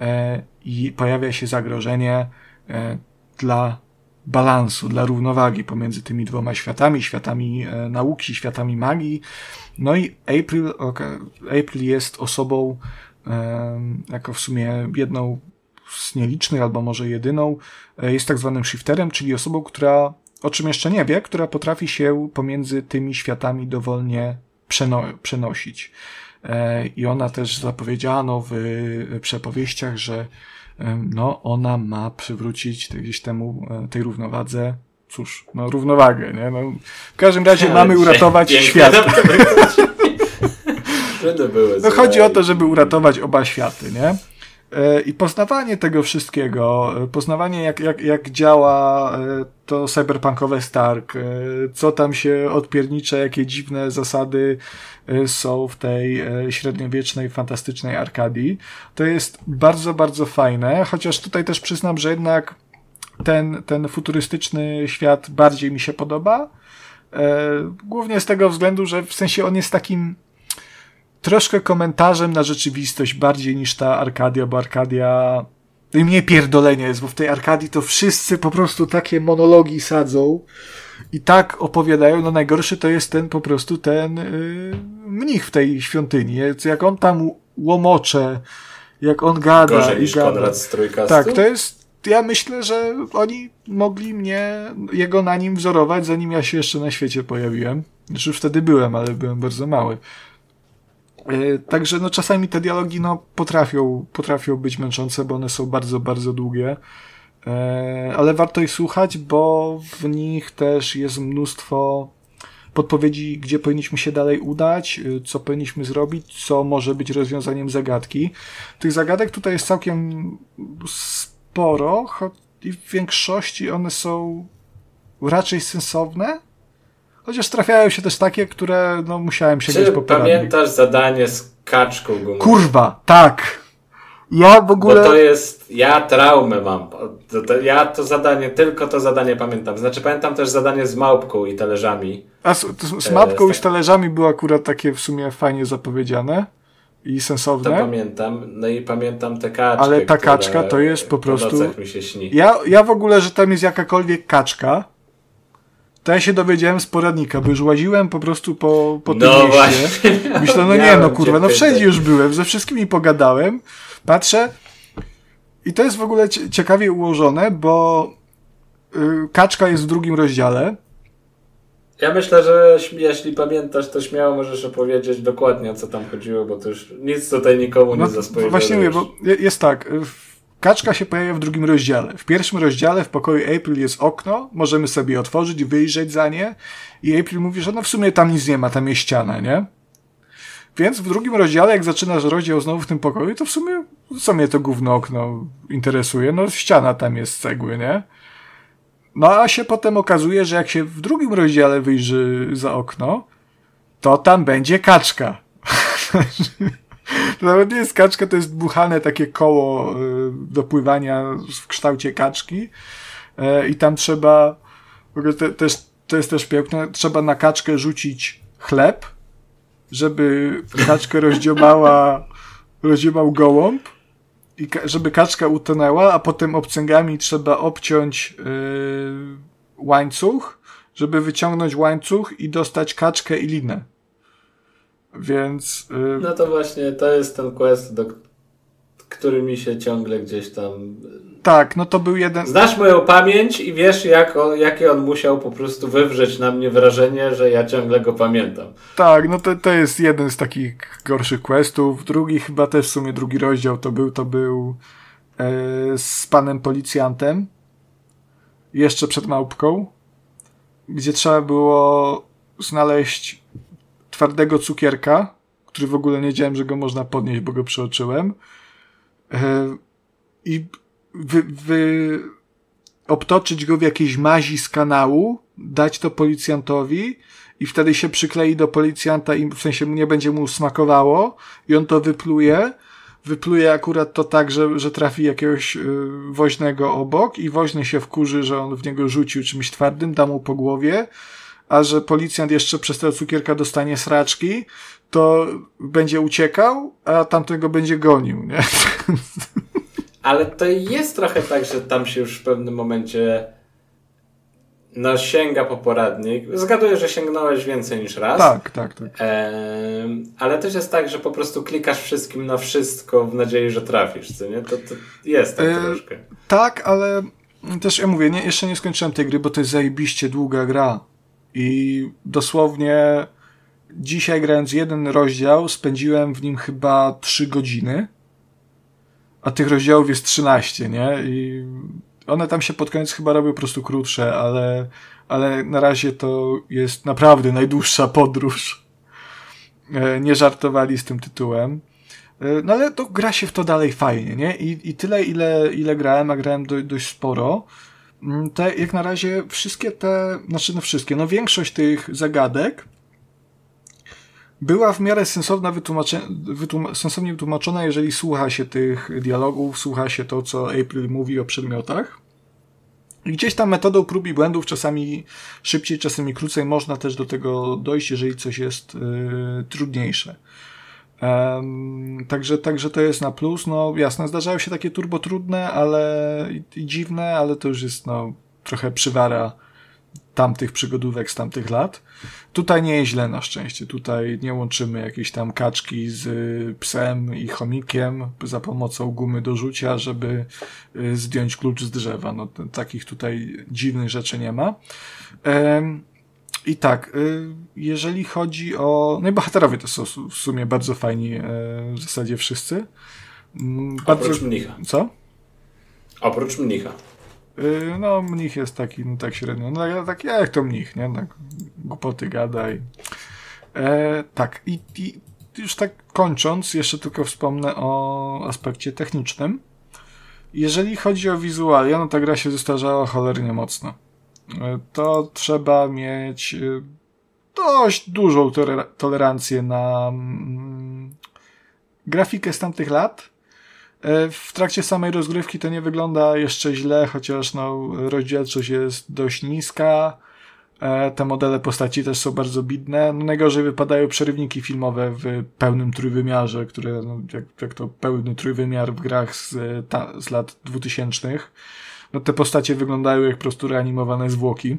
e, i pojawia się zagrożenie e, dla balansu, dla równowagi pomiędzy tymi dwoma światami, światami e, nauki, światami magii. No i April, April jest osobą, e, jako w sumie jedną z nielicznych, albo może jedyną, e, jest tak zwanym shifterem, czyli osobą, która, o czym jeszcze nie wie, która potrafi się pomiędzy tymi światami dowolnie przeno przenosić. E, I ona też zapowiedziano w przepowieściach, że e, no, ona ma przywrócić gdzieś temu, tej równowadze cóż, no równowagę, nie? No, w każdym razie mamy uratować świat. [LAUGHS] no chodzi o to, żeby uratować oba światy, nie? E, I poznawanie tego wszystkiego, e, poznawanie jak, jak, jak działa e, to cyberpunkowe Stark, co tam się odpiernicze, jakie dziwne zasady są w tej średniowiecznej, fantastycznej Arkadii, to jest bardzo, bardzo fajne, chociaż tutaj też przyznam, że jednak ten, ten futurystyczny świat bardziej mi się podoba. Głównie z tego względu, że w sensie on jest takim troszkę komentarzem na rzeczywistość bardziej niż ta Arkadia, bo Arkadia i mnie pierdolenie jest, bo w tej Arkadii to wszyscy po prostu takie monologi sadzą i tak opowiadają, no najgorszy to jest ten po prostu ten yy, mnich w tej świątyni, jak on tam łomocze, jak on gada Gorzej i niż gada. Konrad z Tak, to jest ja myślę, że oni mogli mnie, jego na nim wzorować, zanim ja się jeszcze na świecie pojawiłem. Znaczy już wtedy byłem, ale byłem bardzo mały. E, także no czasami te dialogi no potrafią, potrafią być męczące, bo one są bardzo, bardzo długie. E, ale warto ich słuchać, bo w nich też jest mnóstwo podpowiedzi, gdzie powinniśmy się dalej udać, e, co powinniśmy zrobić, co może być rozwiązaniem zagadki. Tych zagadek tutaj jest całkiem sporo, i w większości one są raczej sensowne, Chociaż trafiają się też takie, które no, musiałem się Czy po pamiętasz zadanie z kaczką gumową? Kurwa, tak. Ja w ogóle... Bo to jest... Ja traumę mam. To, to, ja to zadanie, tylko to zadanie pamiętam. Znaczy pamiętam też zadanie z małpką i talerzami. A z, z, z małpką e, i z talerzami było akurat takie w sumie fajnie zapowiedziane. i sensowne. To pamiętam, no i pamiętam tę kaczkę. Ale ta kaczka to jest po prostu. mi się śni. Ja, ja w ogóle, że tam jest jakakolwiek kaczka, to ja się dowiedziałem z poradnika, bo już łaziłem po prostu po, po tym no mieście. Właśnie. Myślę, no [LAUGHS] nie, no kurwa, no wszędzie już byłem, ze wszystkimi pogadałem. Patrzę i to jest w ogóle ciekawie ułożone, bo yy, kaczka jest w drugim rozdziale. Ja myślę, że jeśli pamiętasz, to śmiało możesz opowiedzieć dokładnie o co tam chodziło, bo to już nic tutaj nikomu no, nie zaspoilerujesz. Właśnie mówię, bo jest tak, kaczka się pojawia w drugim rozdziale. W pierwszym rozdziale w pokoju April jest okno, możemy sobie otworzyć, wyjrzeć za nie i April mówi, że no w sumie tam nic nie ma, tam jest ściana, nie? Więc w drugim rozdziale, jak zaczynasz rozdział znowu w tym pokoju, to w sumie co mnie to gówno okno interesuje? No ściana tam jest z cegły, nie? No a się potem okazuje, że jak się w drugim rozdziale wyjrzy za okno, to tam będzie kaczka. [LAUGHS] to [LAUGHS] nawet nie jest kaczka, to jest dmuchane takie koło y, do pływania w kształcie kaczki e, i tam trzeba, w ogóle te, też, to jest też piękne, trzeba na kaczkę rzucić chleb, żeby kaczkę rozdziobała, rozdziobał [LAUGHS] gołąb i żeby kaczka utonęła, a potem obcęgami trzeba obciąć yy, łańcuch, żeby wyciągnąć łańcuch i dostać kaczkę i linę. Więc. Yy... No to właśnie to jest ten quest, do, który mi się ciągle gdzieś tam tak, no to był jeden. Znasz moją pamięć i wiesz, jak on, jakie on musiał po prostu wywrzeć na mnie wrażenie, że ja ciągle go pamiętam. Tak, no to, to jest jeden z takich gorszych questów. Drugi, chyba też w sumie drugi rozdział to był, to był e, z panem policjantem. Jeszcze przed małpką. Gdzie trzeba było znaleźć twardego cukierka, który w ogóle nie wiedziałem, że go można podnieść, bo go przeoczyłem. E, I wy, wy, obtoczyć go w jakiejś mazi z kanału, dać to policjantowi i wtedy się przyklei do policjanta i w sensie nie będzie mu smakowało i on to wypluje. Wypluje akurat to tak, że, że trafi jakiegoś yy, woźnego obok i woźny się wkurzy, że on w niego rzucił czymś twardym, da mu po głowie, a że policjant jeszcze przez tego cukierka dostanie sraczki, to będzie uciekał, a tamtego będzie gonił, nie? [LAUGHS] Ale to jest trochę tak, że tam się już w pewnym momencie no sięga po poradnik. Zgaduję, że sięgnąłeś więcej niż raz. Tak, tak, tak. ale też jest tak, że po prostu klikasz wszystkim na wszystko w nadziei, że trafisz, co nie? To, to jest tak e, troszkę. Tak, ale też ja mówię, nie, jeszcze nie skończyłem tej gry, bo to jest zajebiście długa gra. I dosłownie dzisiaj grając jeden rozdział spędziłem w nim chyba trzy godziny a tych rozdziałów jest 13, nie? I one tam się pod koniec chyba robią po prostu krótsze, ale, ale na razie to jest naprawdę najdłuższa podróż. E, nie żartowali z tym tytułem. E, no ale to gra się w to dalej fajnie, nie? I, i tyle, ile, ile grałem, a grałem do, dość sporo. Mm, te, jak na razie wszystkie te, znaczy no wszystkie, no większość tych zagadek była w miarę sensowna wytłumacze, wytłum sensownie wytłumaczona, jeżeli słucha się tych dialogów, słucha się to, co April mówi o przedmiotach. I gdzieś tam metodą prób i błędów, czasami szybciej, czasami krócej, można też do tego dojść, jeżeli coś jest yy, trudniejsze. Um, także, także to jest na plus. No jasne, zdarzają się takie turbo trudne, ale i, i dziwne, ale to już jest no, trochę przywara tamtych przygodówek z tamtych lat. Tutaj nie jest źle na szczęście. Tutaj nie łączymy jakiejś tam kaczki z y, psem i chomikiem za pomocą gumy do rzucia, żeby y, zdjąć klucz z drzewa. No, takich tutaj dziwnych rzeczy nie ma. I tak, y, jeżeli chodzi o. No i bohaterowie to są w sumie bardzo fajni, e, w zasadzie wszyscy. Mm, bardzo... Oprócz mnicha. Co? Oprócz mnicha. Y, no, mnich jest taki, no tak średnio. No, ja, tak jak to mnich, nie? Tak, głupoty gadaj. E, tak, i, i już tak kończąc, jeszcze tylko wspomnę o aspekcie technicznym. Jeżeli chodzi o wizualia, no ta gra się zestarzała cholernie mocno. E, to trzeba mieć e, dość dużą tolerancję na mm, grafikę z tamtych lat, E, w trakcie samej rozgrywki to nie wygląda jeszcze źle, chociaż no, rozdzielczość jest dość niska. Te modele postaci też są bardzo bidne. No najgorzej wypadają przerywniki filmowe w pełnym trójwymiarze, które, no, jak, jak to pełny trójwymiar w grach z, ta, z lat 2000. No te postacie wyglądają jak prostu reanimowane zwłoki.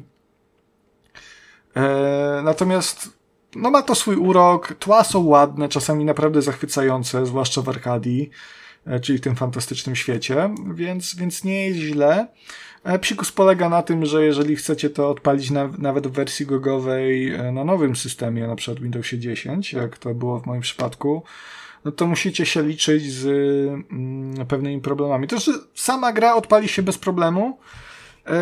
E, natomiast no ma to swój urok, tła są ładne, czasami naprawdę zachwycające, zwłaszcza w Arkadii, e, czyli w tym fantastycznym świecie, więc, więc nie jest źle. E, psikus polega na tym, że jeżeli chcecie to odpalić na, nawet w wersji gogowej e, na nowym systemie, na przykład Windowsie 10, jak to było w moim przypadku, no to musicie się liczyć z mm, pewnymi problemami. To, że sama gra odpali się bez problemu, yy,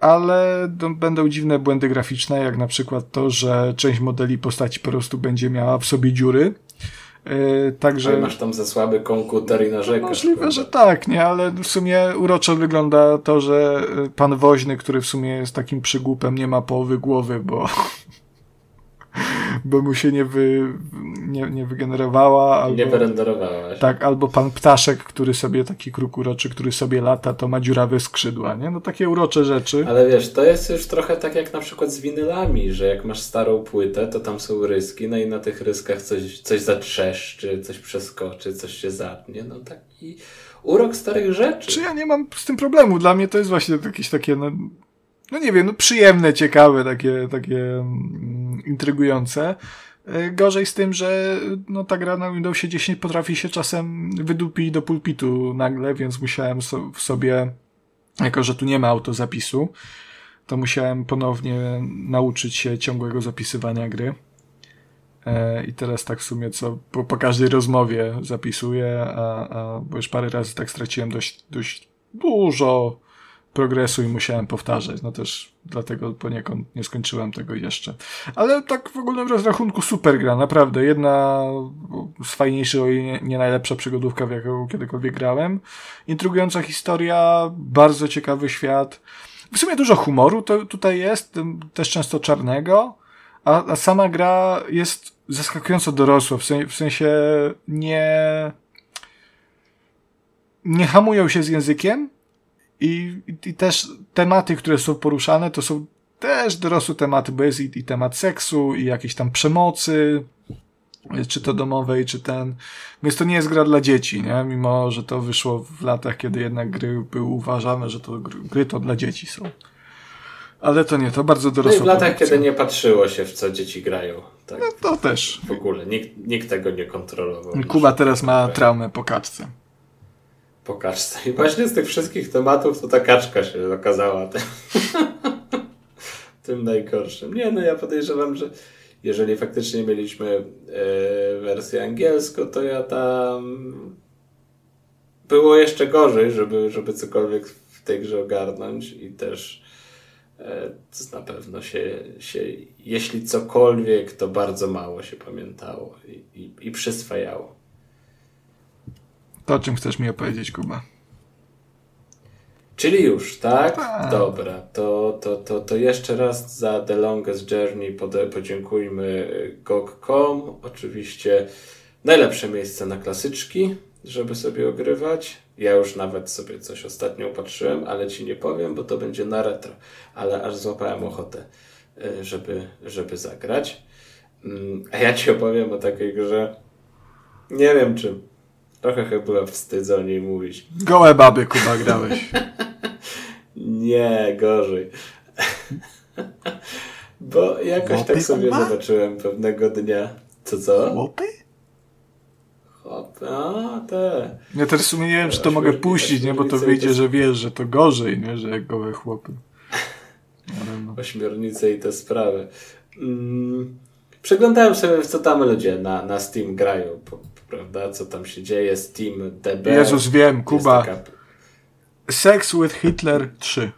ale będą dziwne błędy graficzne, jak na przykład to, że część modeli postaci po prostu będzie miała w sobie dziury, Yy, także... Ale masz tam za słaby komputer i narzekasz. Możliwe, prawda? że tak, nie, ale w sumie uroczo wygląda to, że y, pan woźny, który w sumie jest takim przygłupem, nie ma połowy głowy, bo [LAUGHS] [LAUGHS] bo mu się nie, wy, nie, nie wygenerowała. Albo, nie wyrenderowała. Tak, albo pan ptaszek, który sobie, taki kruk uroczy, który sobie lata, to ma dziurawe skrzydła, nie? No takie urocze rzeczy. Ale wiesz, to jest już trochę tak jak na przykład z winylami, że jak masz starą płytę, to tam są ryski, no i na tych ryskach coś, coś zatrzeszczy, coś przeskoczy, coś się zatnie, no taki urok starych rzeczy. Czy ja nie mam z tym problemu? Dla mnie to jest właśnie jakieś takie, no, no nie wiem, no przyjemne, ciekawe, takie, takie mm, intrygujące. E, gorzej z tym, że no, ta gra na Windowsie 10 potrafi się czasem wydupić do pulpitu nagle, więc musiałem so, w sobie, jako że tu nie ma autozapisu, to musiałem ponownie nauczyć się ciągłego zapisywania gry. E, I teraz tak w sumie co po, po każdej rozmowie zapisuję, a, a, bo już parę razy tak straciłem dość, dość dużo progresu i musiałem powtarzać. No też dlatego poniekąd nie skończyłem tego jeszcze. Ale tak w ogólnym rozrachunku super gra, naprawdę. Jedna z fajniejszych, o nie, nie najlepsza przygodówka, w jaką kiedykolwiek grałem. Intrygująca historia, bardzo ciekawy świat. W sumie dużo humoru to tutaj jest, też często czarnego, a, a sama gra jest zaskakująco dorosła, w sensie, w sensie nie nie hamują się z językiem, i, i też tematy, które są poruszane, to są też dorosłe tematy, bo jest i, i temat seksu, i jakiejś tam przemocy, czy to domowej, czy ten. Więc to nie jest gra dla dzieci, nie? Mimo, że to wyszło w latach, kiedy jednak gry były uważane, że to gry, gry to dla dzieci są. Ale to nie, to bardzo dorosłe. No w latach, kiedy nie patrzyło się, w co dzieci grają. Tak. No to też. W ogóle, nikt, nikt tego nie kontrolował. Kuba teraz ma traumę po kaczce po kaczce. I właśnie z tych wszystkich tematów to ta kaczka się okazała tym, [LAUGHS] tym najgorszym. Nie, no ja podejrzewam, że jeżeli faktycznie mieliśmy e, wersję angielską, to ja tam było jeszcze gorzej, żeby, żeby cokolwiek w tej grze ogarnąć i też e, na pewno się, się, jeśli cokolwiek, to bardzo mało się pamiętało i, i, i przyswajało. To o czym chcesz mi opowiedzieć, Kuba? Czyli już, tak? tak? Dobra, to, to, to, to jeszcze raz za The Longest Journey podziękujmy GOG.com. Oczywiście najlepsze miejsce na klasyczki, żeby sobie ogrywać. Ja już nawet sobie coś ostatnio patrzyłem, ale ci nie powiem, bo to będzie na retro. Ale aż złapałem ochotę, e, żeby, żeby zagrać. Mm, a ja ci opowiem o takiej grze. Nie wiem, czy Trochę chyba wstydzę o niej mówić. Gołe baby, Kuba, grałeś. [LAUGHS] Nie, gorzej. [LAUGHS] Bo jakoś Łopy, tak sobie Kuba? zobaczyłem pewnego dnia. Co, co? Łopy? Hop, a, te. Ja teraz w sumie nie wiem, czy to mogę puścić, nie? Bo to wyjdzie, że wiesz, że to gorzej, nie? Że jak gołe chłopy. [LAUGHS] No. Ośmiornice i te sprawy. Mm, przeglądałem sobie, co tam ludzie na, na Steam grają prawda? Co tam się dzieje, Steam, DB. Jezus, wiem, Kuba. Taka... Sex with Hitler 3.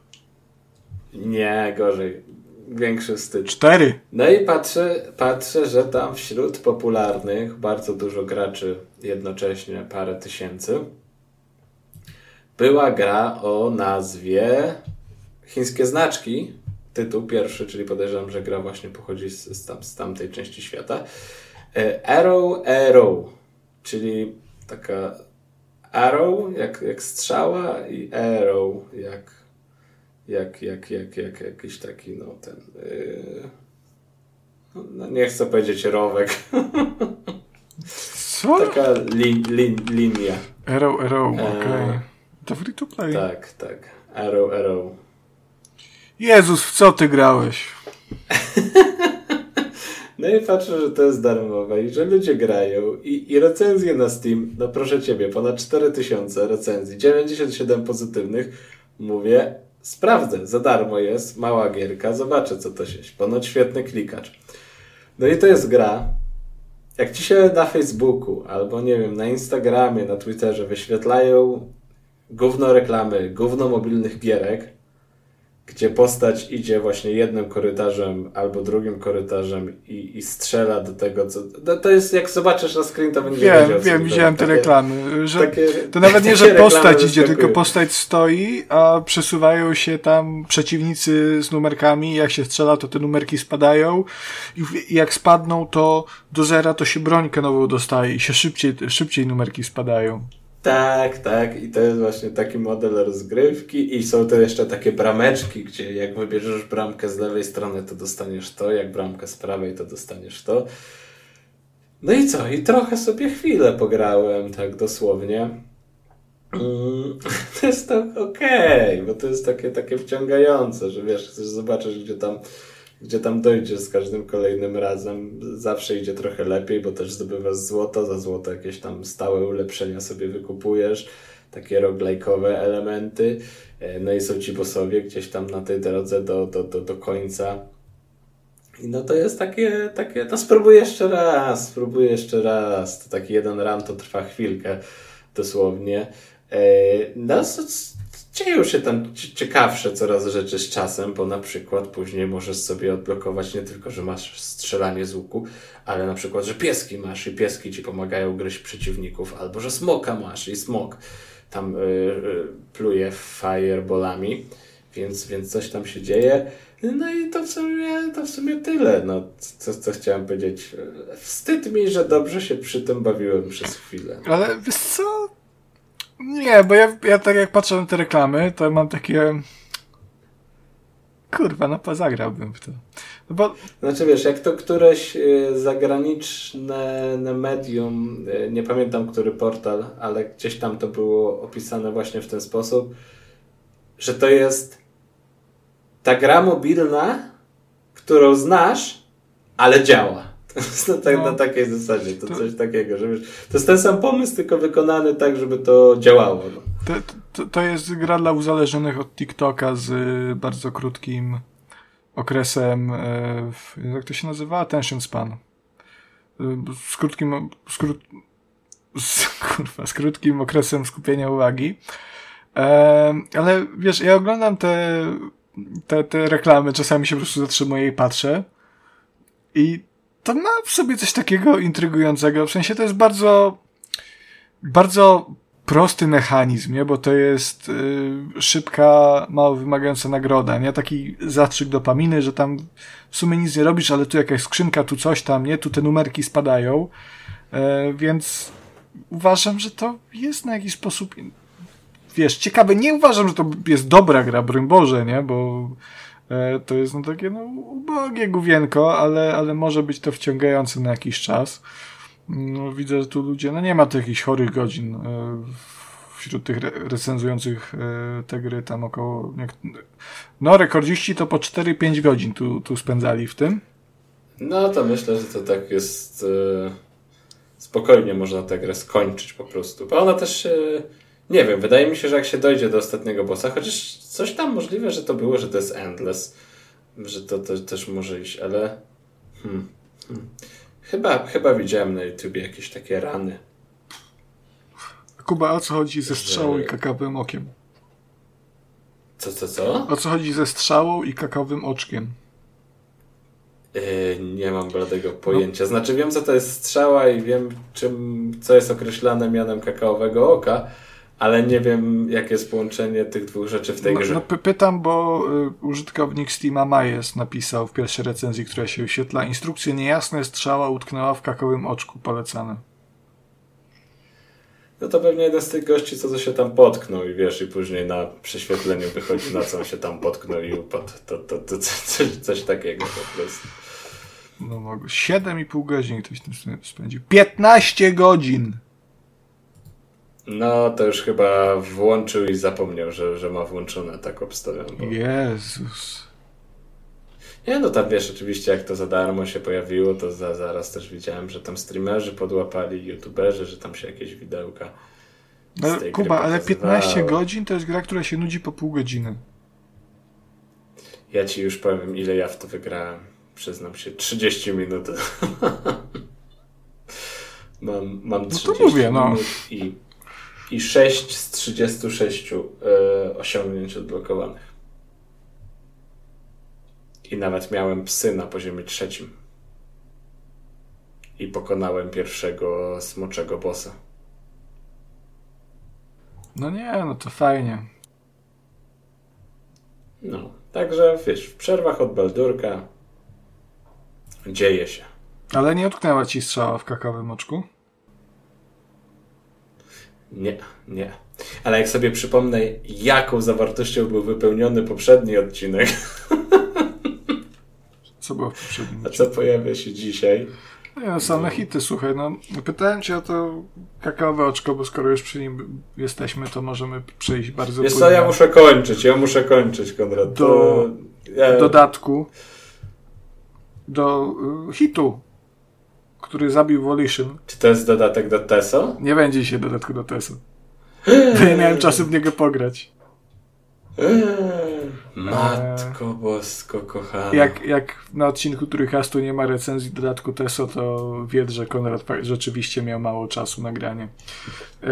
Nie, gorzej. Większy wstyd. 4. No i patrzę, patrzę, że tam wśród popularnych bardzo dużo graczy jednocześnie, parę tysięcy, była gra o nazwie Chińskie Znaczki. Tytuł pierwszy, czyli podejrzewam, że gra właśnie pochodzi z, z, tam, z tamtej części świata. E, Arrow Arrow czyli taka arrow jak, jak strzała i arrow jak jak, jak, jak, jak jakiś taki, no ten. Yy, no nie chcę powiedzieć rowek. Co? Taka li, li, linia. Arrow, Arrow, E, okej. Okay. To free to play. Tak, tak. Arrow, arrow. Jezus, w co ty grałeś? [LAUGHS] No i patrzę, że to jest darmowe i że ludzie grają i, i recenzje na Steam, no proszę Ciebie, ponad 4000 recenzji, 97 pozytywnych. Mówię, sprawdzę, za darmo jest, mała gierka, zobaczę co to się, ponoć świetny klikacz. No i to jest gra, jak Ci się na Facebooku albo nie wiem, na Instagramie, na Twitterze wyświetlają gówno reklamy, gówno mobilnych gierek, gdzie postać idzie właśnie jednym korytarzem albo drugim korytarzem i, i strzela do tego, co. No, to jest jak zobaczysz na screen, to będzie Wiem, wiem, widziałem te reklamy. Że takie, to nawet nie, [LAUGHS] że postać idzie, tylko postać stoi, a przesuwają się tam przeciwnicy z numerkami. Jak się strzela, to te numerki spadają. I jak spadną, to do zera to się brońkę nową dostaje i się szybciej, szybciej numerki spadają. Tak, tak. I to jest właśnie taki model rozgrywki. I są to jeszcze takie brameczki, gdzie jak wybierzesz bramkę z lewej strony, to dostaniesz to, jak bramkę z prawej, to dostaniesz to. No i co? I trochę sobie chwilę pograłem, tak dosłownie. Mm, [LAUGHS] to jest to okej, okay, bo to jest takie, takie wciągające, że wiesz, chcesz zobaczyć, gdzie tam gdzie tam dojdziesz z każdym kolejnym razem. Zawsze idzie trochę lepiej, bo też zdobywasz złoto, za złoto jakieś tam stałe ulepszenia sobie wykupujesz, takie roglajkowe elementy. E, no i są ci bossowie gdzieś tam na tej drodze do, do, do, do końca. I no to jest takie, takie, no spróbuję jeszcze raz, spróbuję jeszcze raz. To taki jeden run to trwa chwilkę, dosłownie. E, no, dzieją się tam ciekawsze coraz rzeczy z czasem, bo na przykład później możesz sobie odblokować nie tylko, że masz strzelanie z łuku, ale na przykład, że pieski masz i pieski ci pomagają gryźć przeciwników, albo że smoka masz i smok tam yy, pluje fireballami, więc, więc coś tam się dzieje. No i to w sumie, to w sumie tyle, no, co, co chciałem powiedzieć. Wstyd mi, że dobrze się przy tym bawiłem przez chwilę. Ale wiesz co, nie, bo ja, ja tak jak patrzę na te reklamy, to mam takie... Kurwa, no zagrałbym w to. No bo... Znaczy wiesz, jak to któreś y, zagraniczne medium, y, nie pamiętam który portal, ale gdzieś tam to było opisane właśnie w ten sposób, że to jest ta gra mobilna, którą znasz, ale działa. To [LAUGHS] tak, no, na takiej zasadzie, to, to, coś takiego, że wiesz, to jest ten sam pomysł, tylko wykonany tak, żeby to działało. No. To, to, to jest gra dla uzależnionych od TikToka z bardzo krótkim okresem, e, jak to się nazywa? Attention span. E, z krótkim, z, kró... [LAUGHS] z, kurwa, z krótkim okresem skupienia uwagi. E, ale wiesz, ja oglądam te, te, te reklamy, czasami się po prostu zatrzymuję i patrzę. I to ma w sobie coś takiego intrygującego. W sensie to jest bardzo, bardzo prosty mechanizm, nie? Bo to jest y, szybka, mało wymagająca nagroda, nie? Taki zastrzyk dopaminy, że tam w sumie nic nie robisz, ale tu jakaś skrzynka, tu coś tam, nie? Tu te numerki spadają. Y, więc uważam, że to jest na jakiś sposób wiesz, ciekawe. Nie uważam, że to jest dobra gra, broń Boże, nie? Bo to jest no takie no, ubogie główienko, ale, ale może być to wciągające na jakiś czas. No, widzę, że tu ludzie, no nie ma tu jakichś chorych godzin e, wśród tych recenzujących e, te gry tam około no rekordziści to po 4-5 godzin tu, tu spędzali w tym. No to myślę, że to tak jest spokojnie można tę grę skończyć po prostu, bo ona też nie wiem, wydaje mi się, że jak się dojdzie do ostatniego bossa, chociaż coś tam możliwe, że to było, że to jest endless, że to, to też może iść, ale hmm, hmm. Chyba, chyba widziałem na YouTubie jakieś takie rany. Kuba, o co chodzi ze strzałą że... i kakawym okiem? Co, co, co? O co chodzi ze strzałą i kakawym oczkiem? Yy, nie mam bladego pojęcia. No. Znaczy wiem, co to jest strzała i wiem, czym, co jest określane mianem kakaowego oka, ale nie wiem, jakie jest połączenie tych dwóch rzeczy w tej no, grze. No, pytam, bo y, użytkownik Steama Majes napisał w pierwszej recenzji, która się wyświetla, instrukcje niejasne, strzała utknęła w kakowym oczku, polecane. no to pewnie jeden z tych gości, co to się tam potknął i wiesz, i później na prześwietleniu wychodzi, na co on się tam potknął i upadł. To, to, to coś, coś takiego po prostu. No mogę. 7,5 godzin ktoś tym spędził. 15 godzin! No, to już chyba włączył i zapomniał, że, że ma włączone, tak obstawiam. Bo... Jezus. Nie, no tam wiesz, oczywiście jak to za darmo się pojawiło, to za, zaraz też widziałem, że tam streamerzy podłapali, youtuberzy, że tam się jakieś widełka. No, Kuba, ale 15 godzin to jest gra, która się nudzi po pół godziny. Ja ci już powiem, ile ja w to wygrałem. Przyznam się, 30 minut. [LAUGHS] mam, mam 30 no to mówię, no. minut i, i 6 z 36 e, osiągnięć odblokowanych. I nawet miałem psy na poziomie trzecim. I pokonałem pierwszego smoczego bossa. No nie, no to fajnie. No, także wiesz, w przerwach od Baldurka dzieje się. Ale nie utknęła ci strzała w kakowym oczku? Nie, nie. Ale jak sobie przypomnę, jaką zawartością był wypełniony poprzedni odcinek, [LAUGHS] Co było w poprzednim? A co pojawia się dzisiaj? Nie, no, same hity, słuchaj, no pytałem cię o to kakaowe oczko, bo skoro już przy nim jesteśmy, to możemy przejść bardzo Wiesz co, ja muszę kończyć, ja muszę kończyć, Konrad. Do ja... dodatku, do y, hitu, który zabił Volition. Czy to jest dodatek do TESO? Nie będzie się dodatku do TESO. Nie miałem czasu w niego pograć. Matko bosko kochana. Jak, jak na odcinku Trójkastu nie ma recenzji dodatku TESO, to wiedz, że Konrad rzeczywiście miał mało czasu na granie. Yy,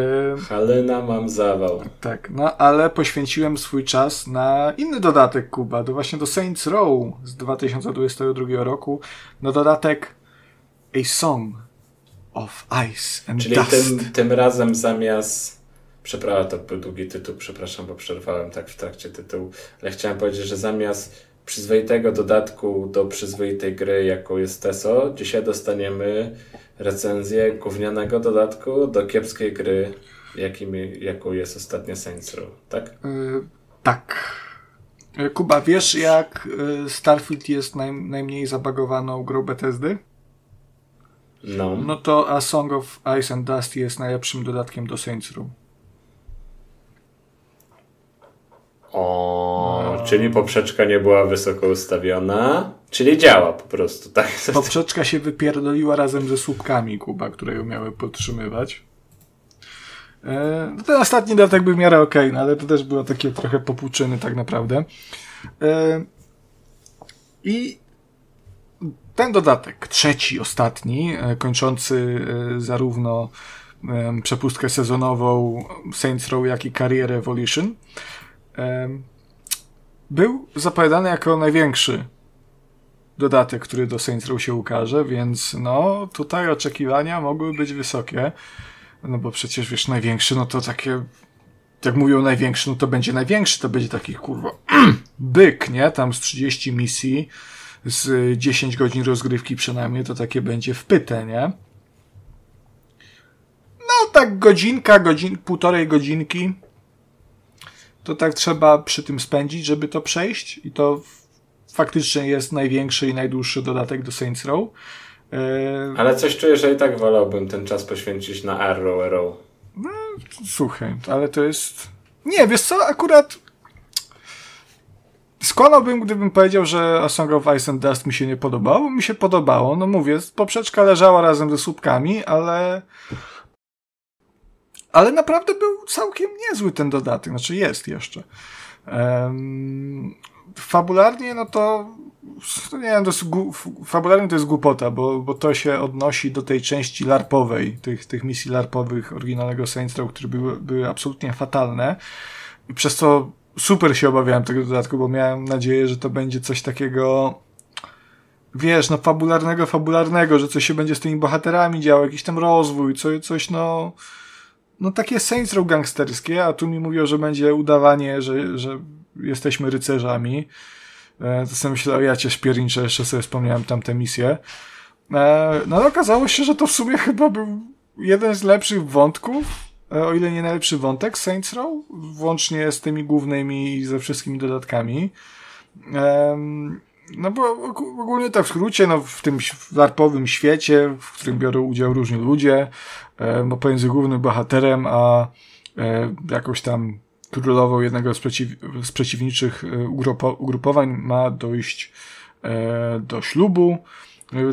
Halena mam zawał. Tak, no ale poświęciłem swój czas na inny dodatek Kuba, to właśnie do Saints Row z 2022 roku, na dodatek A Song of Ice and Czyli Dust. Tym, tym razem zamiast Przepraszam, to był długi tytuł, przepraszam, bo przerwałem tak w trakcie tytułu, ale chciałem powiedzieć, że zamiast przyzwoitego dodatku do przyzwoitej gry, jaką jest TESO, dzisiaj dostaniemy recenzję gównianego dodatku do kiepskiej gry, jakim, jaką jest ostatnia Saints Row, tak? Yy, tak. E, Kuba, wiesz jak e, Starfield jest naj, najmniej zabagowaną grą Bethesdy? No. No to A Song of Ice and Dust jest najlepszym dodatkiem do Saints Row. O, no. czyli poprzeczka nie była wysoko ustawiona, czyli działa po prostu, tak? [LAUGHS] Poprzeczka się wypierdoliła razem ze słupkami Kuba, które ją miały podtrzymywać. E, no ten ostatni dodatek był w miarę okej, okay, no ale to też było takie trochę popłuczyny tak naprawdę. E, I ten dodatek, trzeci, ostatni, e, kończący zarówno przepustkę sezonową Saints Row, jak i karierę Evolution, był zapowiadany jako największy dodatek, który do Saints Row się ukaże, więc no tutaj oczekiwania mogły być wysokie, no bo przecież wiesz, największy, no to takie jak mówią największy, no to będzie największy, to będzie taki kurwa [CLEARS THROAT] byk, nie? Tam z 30 misji, z 10 godzin rozgrywki przynajmniej, to takie będzie wpyte, nie? No tak godzinka, godzin, półtorej godzinki to tak trzeba przy tym spędzić, żeby to przejść i to faktycznie jest największy i najdłuższy dodatek do Saints Row. E, ale coś czuję, że i tak wolałbym ten czas poświęcić na Arrow Arrow. No, słuchaj, ale to jest... Nie, wiesz co, akurat skłamałbym, gdybym powiedział, że A Song of Ice and Dust mi się nie podobało. Mi się podobało. No mówię, poprzeczka leżała razem ze słupkami, ale ale naprawdę był całkiem niezły ten dodatek, znaczy jest jeszcze. Um, fabularnie, no to nie wiem, fabularnie to jest głupota, bo, bo to się odnosi do tej części larpowej, tych, tych misji larpowych oryginalnego Saints Row, które były, były absolutnie fatalne i przez to super się obawiałem tego dodatku, bo miałem nadzieję, że to będzie coś takiego wiesz, no fabularnego, fabularnego, że coś się będzie z tymi bohaterami działo, jakiś tam rozwój, coś, coś no no takie Saints Row gangsterskie, a tu mi mówią, że będzie udawanie, że, że jesteśmy rycerzami. E, to sobie ja cię szpierniczę, jeszcze sobie wspomniałem tamte misje. E, no ale okazało się, że to w sumie chyba był jeden z lepszych wątków o ile nie najlepszy wątek Saints Row, włącznie z tymi głównymi i ze wszystkimi dodatkami. Um, no bo ogólnie tak w skrócie, no w tym larpowym świecie, w którym biorą udział różni ludzie, no pomiędzy głównym bohaterem a e, jakąś tam królową jednego z, przeciw, z przeciwniczych e, ugrupowań ma dojść e, do ślubu.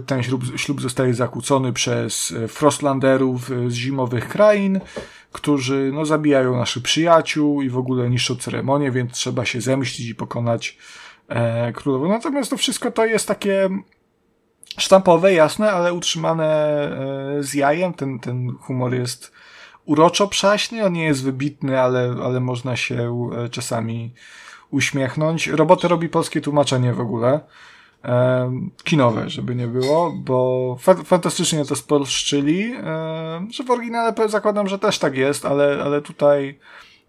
Ten ślub, ślub zostaje zakłócony przez Frostlanderów z zimowych krain, którzy no, zabijają naszych przyjaciół i w ogóle niszczą ceremonię, więc trzeba się zemścić i pokonać e, królową. Natomiast to wszystko to jest takie sztampowe, jasne, ale utrzymane e, z jajem. Ten, ten humor jest uroczo przaśny, on nie jest wybitny, ale, ale można się e, czasami uśmiechnąć. Robotę robi polskie tłumaczenie w ogóle. E, kinowe, żeby nie było, bo fa fantastycznie to spolszczyli, e, że w oryginale zakładam, że też tak jest, ale, ale tutaj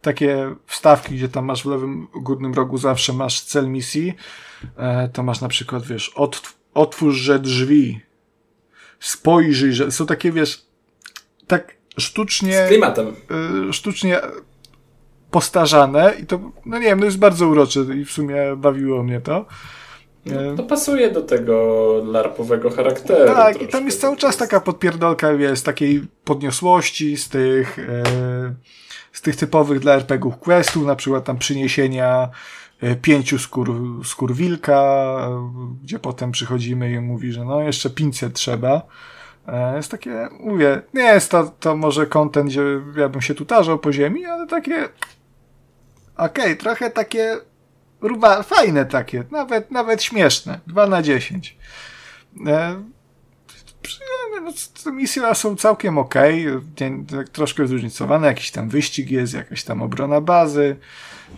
takie wstawki, gdzie tam masz w lewym górnym rogu zawsze masz cel misji, e, to masz na przykład, wiesz, od, otwórzże drzwi, spojrzyj, że są takie, wiesz, tak sztucznie, z klimatem. Y, sztucznie postarzane i to, no nie wiem, no jest bardzo urocze i w sumie bawiło mnie to. No, to pasuje do tego larpowego charakteru. Tak, troszkę. i tam jest cały czas taka podpierdolka, jest takiej podniosłości z tych, e, z tych typowych dla RPGów questów, na przykład tam przyniesienia e, pięciu skór, skór wilka, gdzie potem przychodzimy i mówi, że no jeszcze 500 trzeba. E, jest takie, mówię, nie jest to, to może kontent, gdzie ja bym się tu tarzał po ziemi, ale takie okej, okay, trochę takie ruba, fajne takie, nawet, nawet śmieszne. 2 na 10. E, no, misje są całkiem ok, troszkę zróżnicowane, jakiś tam wyścig jest, jakaś tam obrona bazy.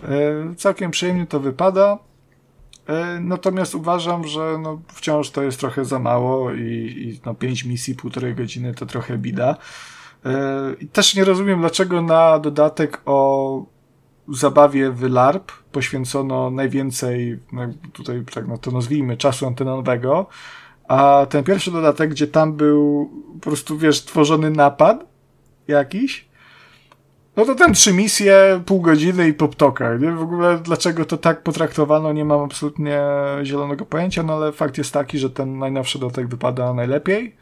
E, całkiem przyjemnie to wypada. E, natomiast uważam, że no, wciąż to jest trochę za mało i, i no, 5 misji, półtorej godziny to trochę bida. E, I też nie rozumiem, dlaczego na dodatek o zabawie w LARP poświęcono najwięcej, no, tutaj tak no to nazwijmy, czasu antenowego, a ten pierwszy dodatek, gdzie tam był po prostu, wiesz, tworzony napad jakiś, no to ten trzy misje, pół godziny i poptoka, nie? W ogóle dlaczego to tak potraktowano, nie mam absolutnie zielonego pojęcia, no ale fakt jest taki, że ten najnowszy dodatek wypada najlepiej.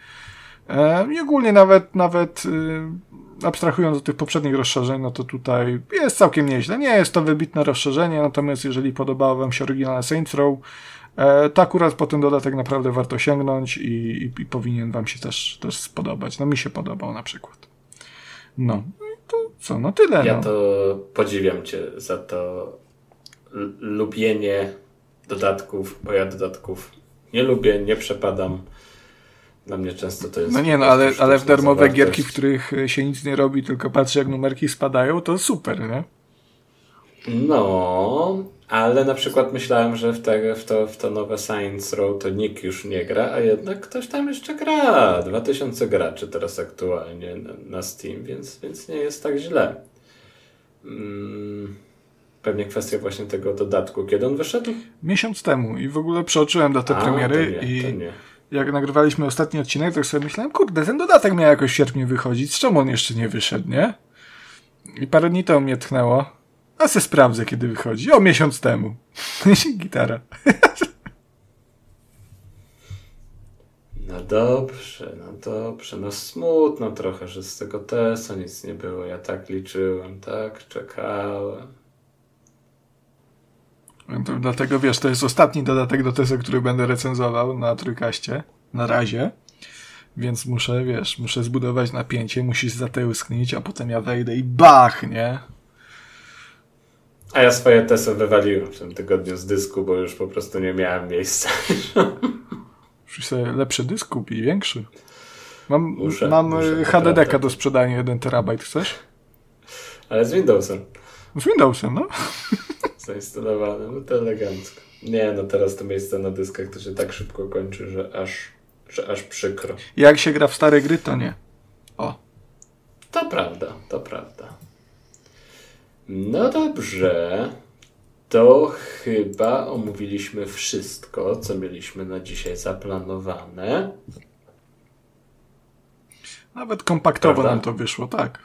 E, I ogólnie nawet, nawet y, abstrahując od tych poprzednich rozszerzeń, no to tutaj jest całkiem nieźle. Nie jest to wybitne rozszerzenie, natomiast jeżeli podobało Wam się oryginalne Saints Row, e, to akurat po ten dodatek naprawdę warto sięgnąć i, i, i powinien Wam się też, też spodobać. No mi się podobał na przykład. No to co, no tyle. Ja no. to podziwiam cię za to lubienie dodatków, bo ja dodatków nie lubię, nie przepadam. Dla mnie często to jest. No nie, no ale, ale w darmowe gierki, w których się nic nie robi, tylko patrzy jak numerki spadają, to super, nie? No, ale na przykład myślałem, że w, te, w, to, w to nowe Science Row to nikt już nie gra, a jednak ktoś tam jeszcze gra. 2000 graczy teraz aktualnie na, na Steam, więc, więc nie jest tak źle. Hmm. Pewnie kwestia właśnie tego dodatku. Kiedy on wyszedł? Miesiąc temu i w ogóle przeoczyłem datę a, premiery nie, i jak nagrywaliśmy ostatni odcinek, to sobie myślałem, kurde, ten dodatek miał jakoś w sierpniu wychodzić, z czemu on jeszcze nie wyszedł, nie? I parę dni to mnie tchnęło. A se sprawdzę, kiedy wychodzi. O, miesiąc temu. [LAUGHS] Gitara. [LAUGHS] No dobrze, no dobrze. No smutno trochę, że z tego TESA nic nie było. Ja tak liczyłem, tak czekałem. To dlatego wiesz, to jest ostatni dodatek do TESA, który będę recenzował na trójkaście. Na razie. Więc muszę, wiesz, muszę zbudować napięcie, musisz zatełsknić, a potem ja wejdę i bach, nie? A ja swoje testy wywaliłem w tym tygodniu z dysku, bo już po prostu nie miałem miejsca. Muszę sobie lepszy dysk kupić, większy. Mam, muszę, mam muszę, HDD do sprzedania 1 terabajt, chcesz? Ale z Windowsem. Z Windowsem, no. Zainstalowane, no to elegancko. Nie, no teraz to miejsce na dyskach to się tak szybko kończy, że aż, że aż przykro. Jak się gra w stare gry, to nie. O. To prawda, to prawda. No dobrze. To chyba omówiliśmy wszystko, co mieliśmy na dzisiaj zaplanowane. Nawet kompaktowo Prawda? nam to wyszło, tak.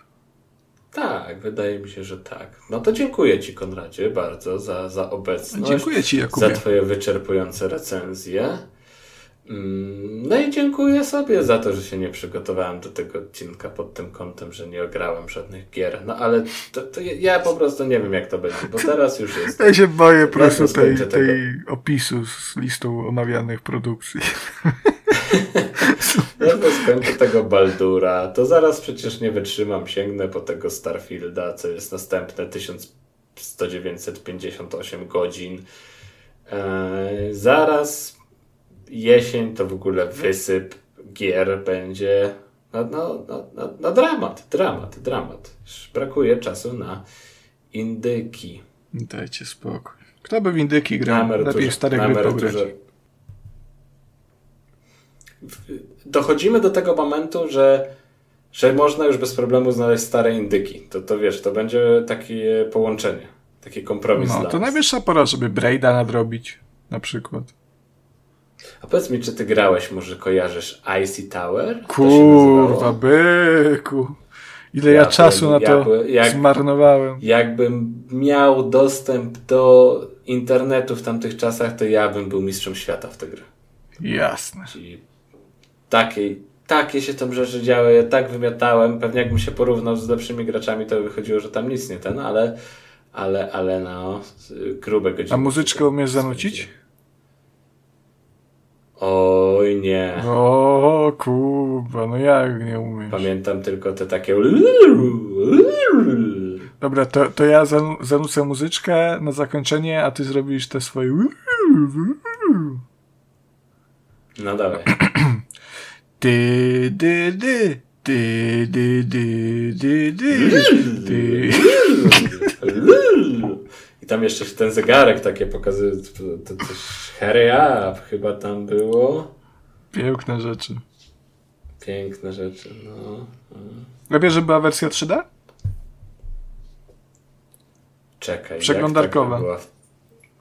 Tak, wydaje mi się, że tak. No to dziękuję Ci, Konradzie, bardzo za, za obecność. Dziękuję Ci, Jakubie. Za Twoje wyczerpujące recenzje. Mm, no i dziękuję sobie za to, że się nie przygotowałem do tego odcinka pod tym kątem, że nie ograłem żadnych gier. No ale to, to ja po prostu nie wiem, jak to będzie, bo teraz już jest. Ja się boję po prostu tej, tej opisu z listą omawianych produkcji. Jak to skończę tego Baldura, to zaraz przecież nie wytrzymam, sięgnę po tego Starfielda, co jest następne 1958 godzin. Eee, zaraz jesień to w ogóle wysyp gier będzie. No, no, no, no, no dramat, dramat, dramat. Brakuje czasu na indyki. Dajcie spokój. Kto by w indyki grał? Lepiej stare gry pograć. Dochodzimy do tego momentu, że, że można już bez problemu znaleźć stare indyki. To, to wiesz, to będzie takie połączenie, taki kompromis. No, to najwyższa pora, żeby Braida nadrobić na przykład. A powiedz mi, czy ty grałeś, może kojarzysz Icy Tower? Kurwa, byku. Ile ja, ja czasu na to jak, zmarnowałem. Jakbym miał dostęp do internetu w tamtych czasach, to ja bym był mistrzem świata w tę grę. Jasne. Czyli takiej, takie się tam rzeczy działy, ja tak wymiatałem, pewnie jakbym się porównał z lepszymi graczami, to wychodziło, że tam nic nie ten, ale ale, ale no, grube godziny. A muzyczkę umiesz zanucić? Oj nie. O kurwa, no jak nie umiesz? Pamiętam tylko te takie... Dobra, to, to ja zanucę muzyczkę na zakończenie, a ty zrobisz te swoje... No dawaj. [CLEARS THROAT] Dy, dy, dy. Dy, dy, dy, dy, dy. Dy. I tam jeszcze ten zegarek takie pokazuje, to coś Harry Up chyba tam było. Piękne rzeczy. Piękne rzeczy, no. Lepiej, żeby była wersja 3D? Czekaj. Przeglądarkowa. Jak ta, była,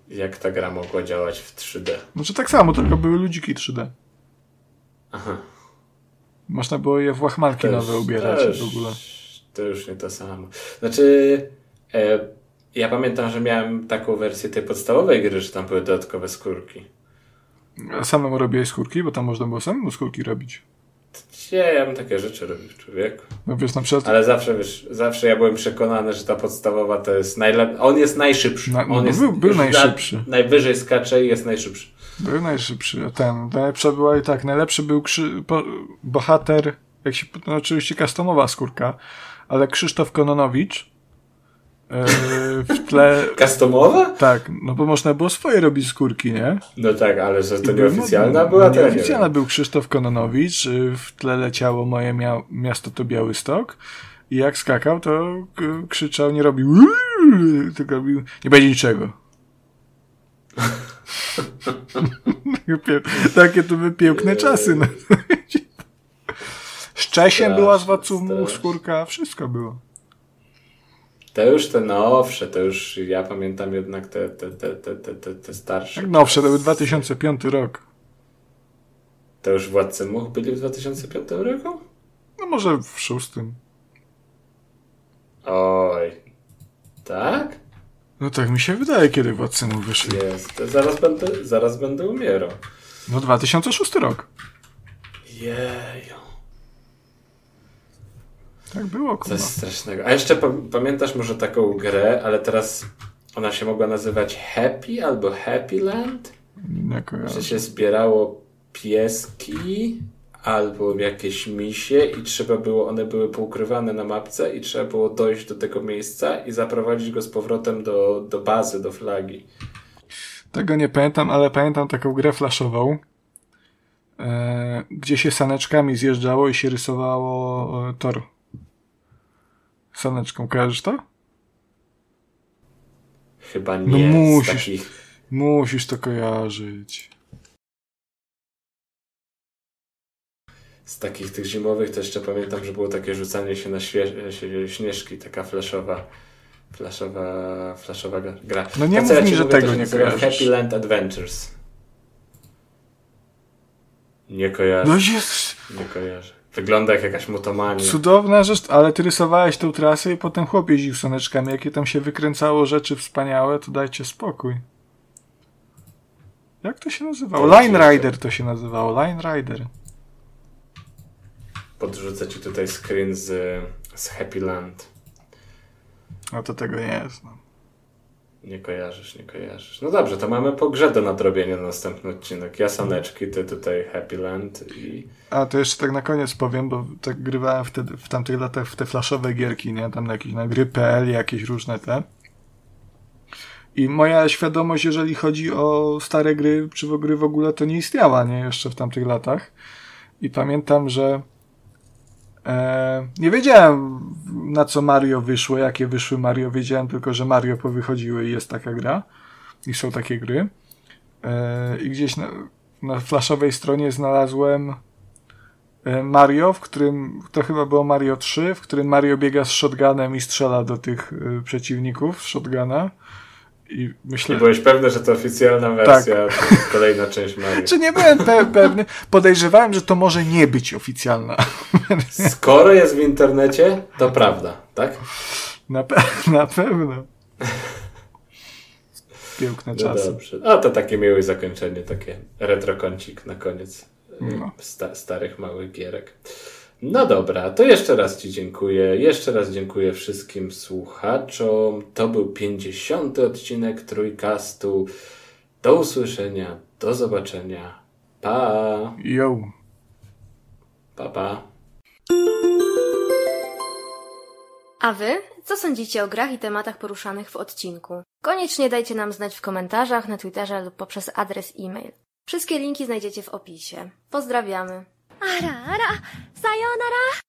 jak ta gra mogła działać w 3D? Znaczy tak samo, tylko były ludziki 3D. Aha. Można było je w łachmanki też, nowe ubierać też, w ogóle. To już nie to samo. Znaczy, e, ja pamiętam, że miałem taką wersję tej podstawowej gry, że tam były dodatkowe skórki. A samemu robiłeś skórki? Bo tam można było samemu skórki robić. Nie, ja bym takie rzeczy robił, człowieku. No wiesz, na przykład... Ale zawsze, wiesz, zawsze ja byłem przekonany, że ta podstawowa to jest najlepszy. On jest najszybszy. Na, On no, jest był, był najszybszy. najwyżej skacze i jest najszybszy. Był najszybszy. Ten, najlepsza była i tak, najlepszy był krzy, po, bohater, jak się, no oczywiście customowa skórka, ale Krzysztof Kononowicz, e, w tle. [LAUGHS] Customowa? Tak, no bo można było swoje robić skórki, nie? No tak, ale że to nieoficjalna no, była, to Nieoficjalna był Krzysztof Kononowicz, y, w tle leciało moje mia miasto to Białystok i jak skakał, to krzyczał, nie robił [LAUGHS] tylko robił, nie będzie niczego. [LAUGHS] Takie to były piękne czasy. No. Z Czesiem była z Wacumu skórka, wszystko było. To już te nowsze, to już ja pamiętam jednak te, te, te, te, te, te starsze. Jak nowsze, to był 2005 rok. To już Władcy Much byli w 2005 roku? No może w szóstym. Oj. Tak? No tak mi się wydaje, kiedy Władcy Much wyszli. Jest, zaraz będę, zaraz będę umierał. No 2006 rok. Jeju. Tak było, kurwa. Coś strasznego. A jeszcze pamiętasz może taką grę, ale teraz ona się mogła nazywać Happy albo Happy Land? Nie Że się zbierało pieski albo jakieś misie i trzeba było, one były poukrywane na mapce i trzeba było dojść do tego miejsca i zaprowadzić go z powrotem do, do bazy, do flagi. Tego nie pamiętam, ale pamiętam taką grę flashową, e, gdzie się saneczkami zjeżdżało i się rysowało e, tor. Saneczką, kojarzysz to? Chyba no nie. No musisz, takich... musisz to kojarzyć. Z takich tych zimowych to jeszcze pamiętam, że było takie rzucanie się na śnieżki, taka flashowa, flashowa, flashowa gra. No nie mów mi, że tego nie kojarzysz. Happy Land Adventures. Nie kojarzę. No jest. Nie kojarzę. Wygląda jak jakaś mutomania. Cudowna rzecz, ale ty rysowałeś tą trasę i potem chłop jeździł słoneczkami. Jakie tam się wykręcało rzeczy wspaniałe, to dajcie spokój. Jak to się nazywało? Line Rider to się nazywało. Line Rider. Podrzucę ci tutaj screen z, z Happy Land. No to tego nie znam. Nie kojarzysz, nie kojarzysz. No dobrze, to mamy po grze do nadrobienia na następny odcinek. Ja Saneczki, ty tutaj Happy Land i... A to jeszcze tak na koniec powiem, bo tak grywałem wtedy, w tamtych latach w te flashowe gierki, nie? Tam na jakieś na gry.pl, jakieś różne te. I moja świadomość, jeżeli chodzi o stare gry, czy w gry w ogóle, to nie istniała, nie? Jeszcze w tamtych latach. I pamiętam, że nie wiedziałem na co Mario wyszło, jakie wyszły Mario, wiedziałem tylko, że Mario powychodziły i jest taka gra. I są takie gry. E, I gdzieś na, na flashowej stronie znalazłem e, Mario, w którym, to chyba było Mario 3, w którym Mario biega z shotgunem i strzela do tych przeciwników z shotguna. I I myślę, byłeś pewny, że to oficjalna wersja, to [LAUGHS] kolejna część Mario. czy nie byłem pe pewny, podejrzewałem, że to może nie być oficjalna. Skoro jest w internecie, to prawda, tak? Na, pe [LAUGHS] na pewno. Piękne No czasy. dobrze. A to takie miłe zakończenie, takie retrokącik na koniec No. sta starych małych gierek. No dobra, to jeszcze raz Ci dziękuję. Jeszcze raz dziękuję wszystkim słuchaczom. To był 50. odcinek Trójkastu. Do usłyszenia, do zobaczenia. Pa, Yo. pa, pa. A wy? Co sądzicie o grach i tematach poruszanych w odcinku? Koniecznie dajcie nam znać w komentarzach, na Twitterze lub poprzez adres e-mail. Wszystkie linki znajdziecie w opisie. Pozdrawiamy. あらあら、さようなら。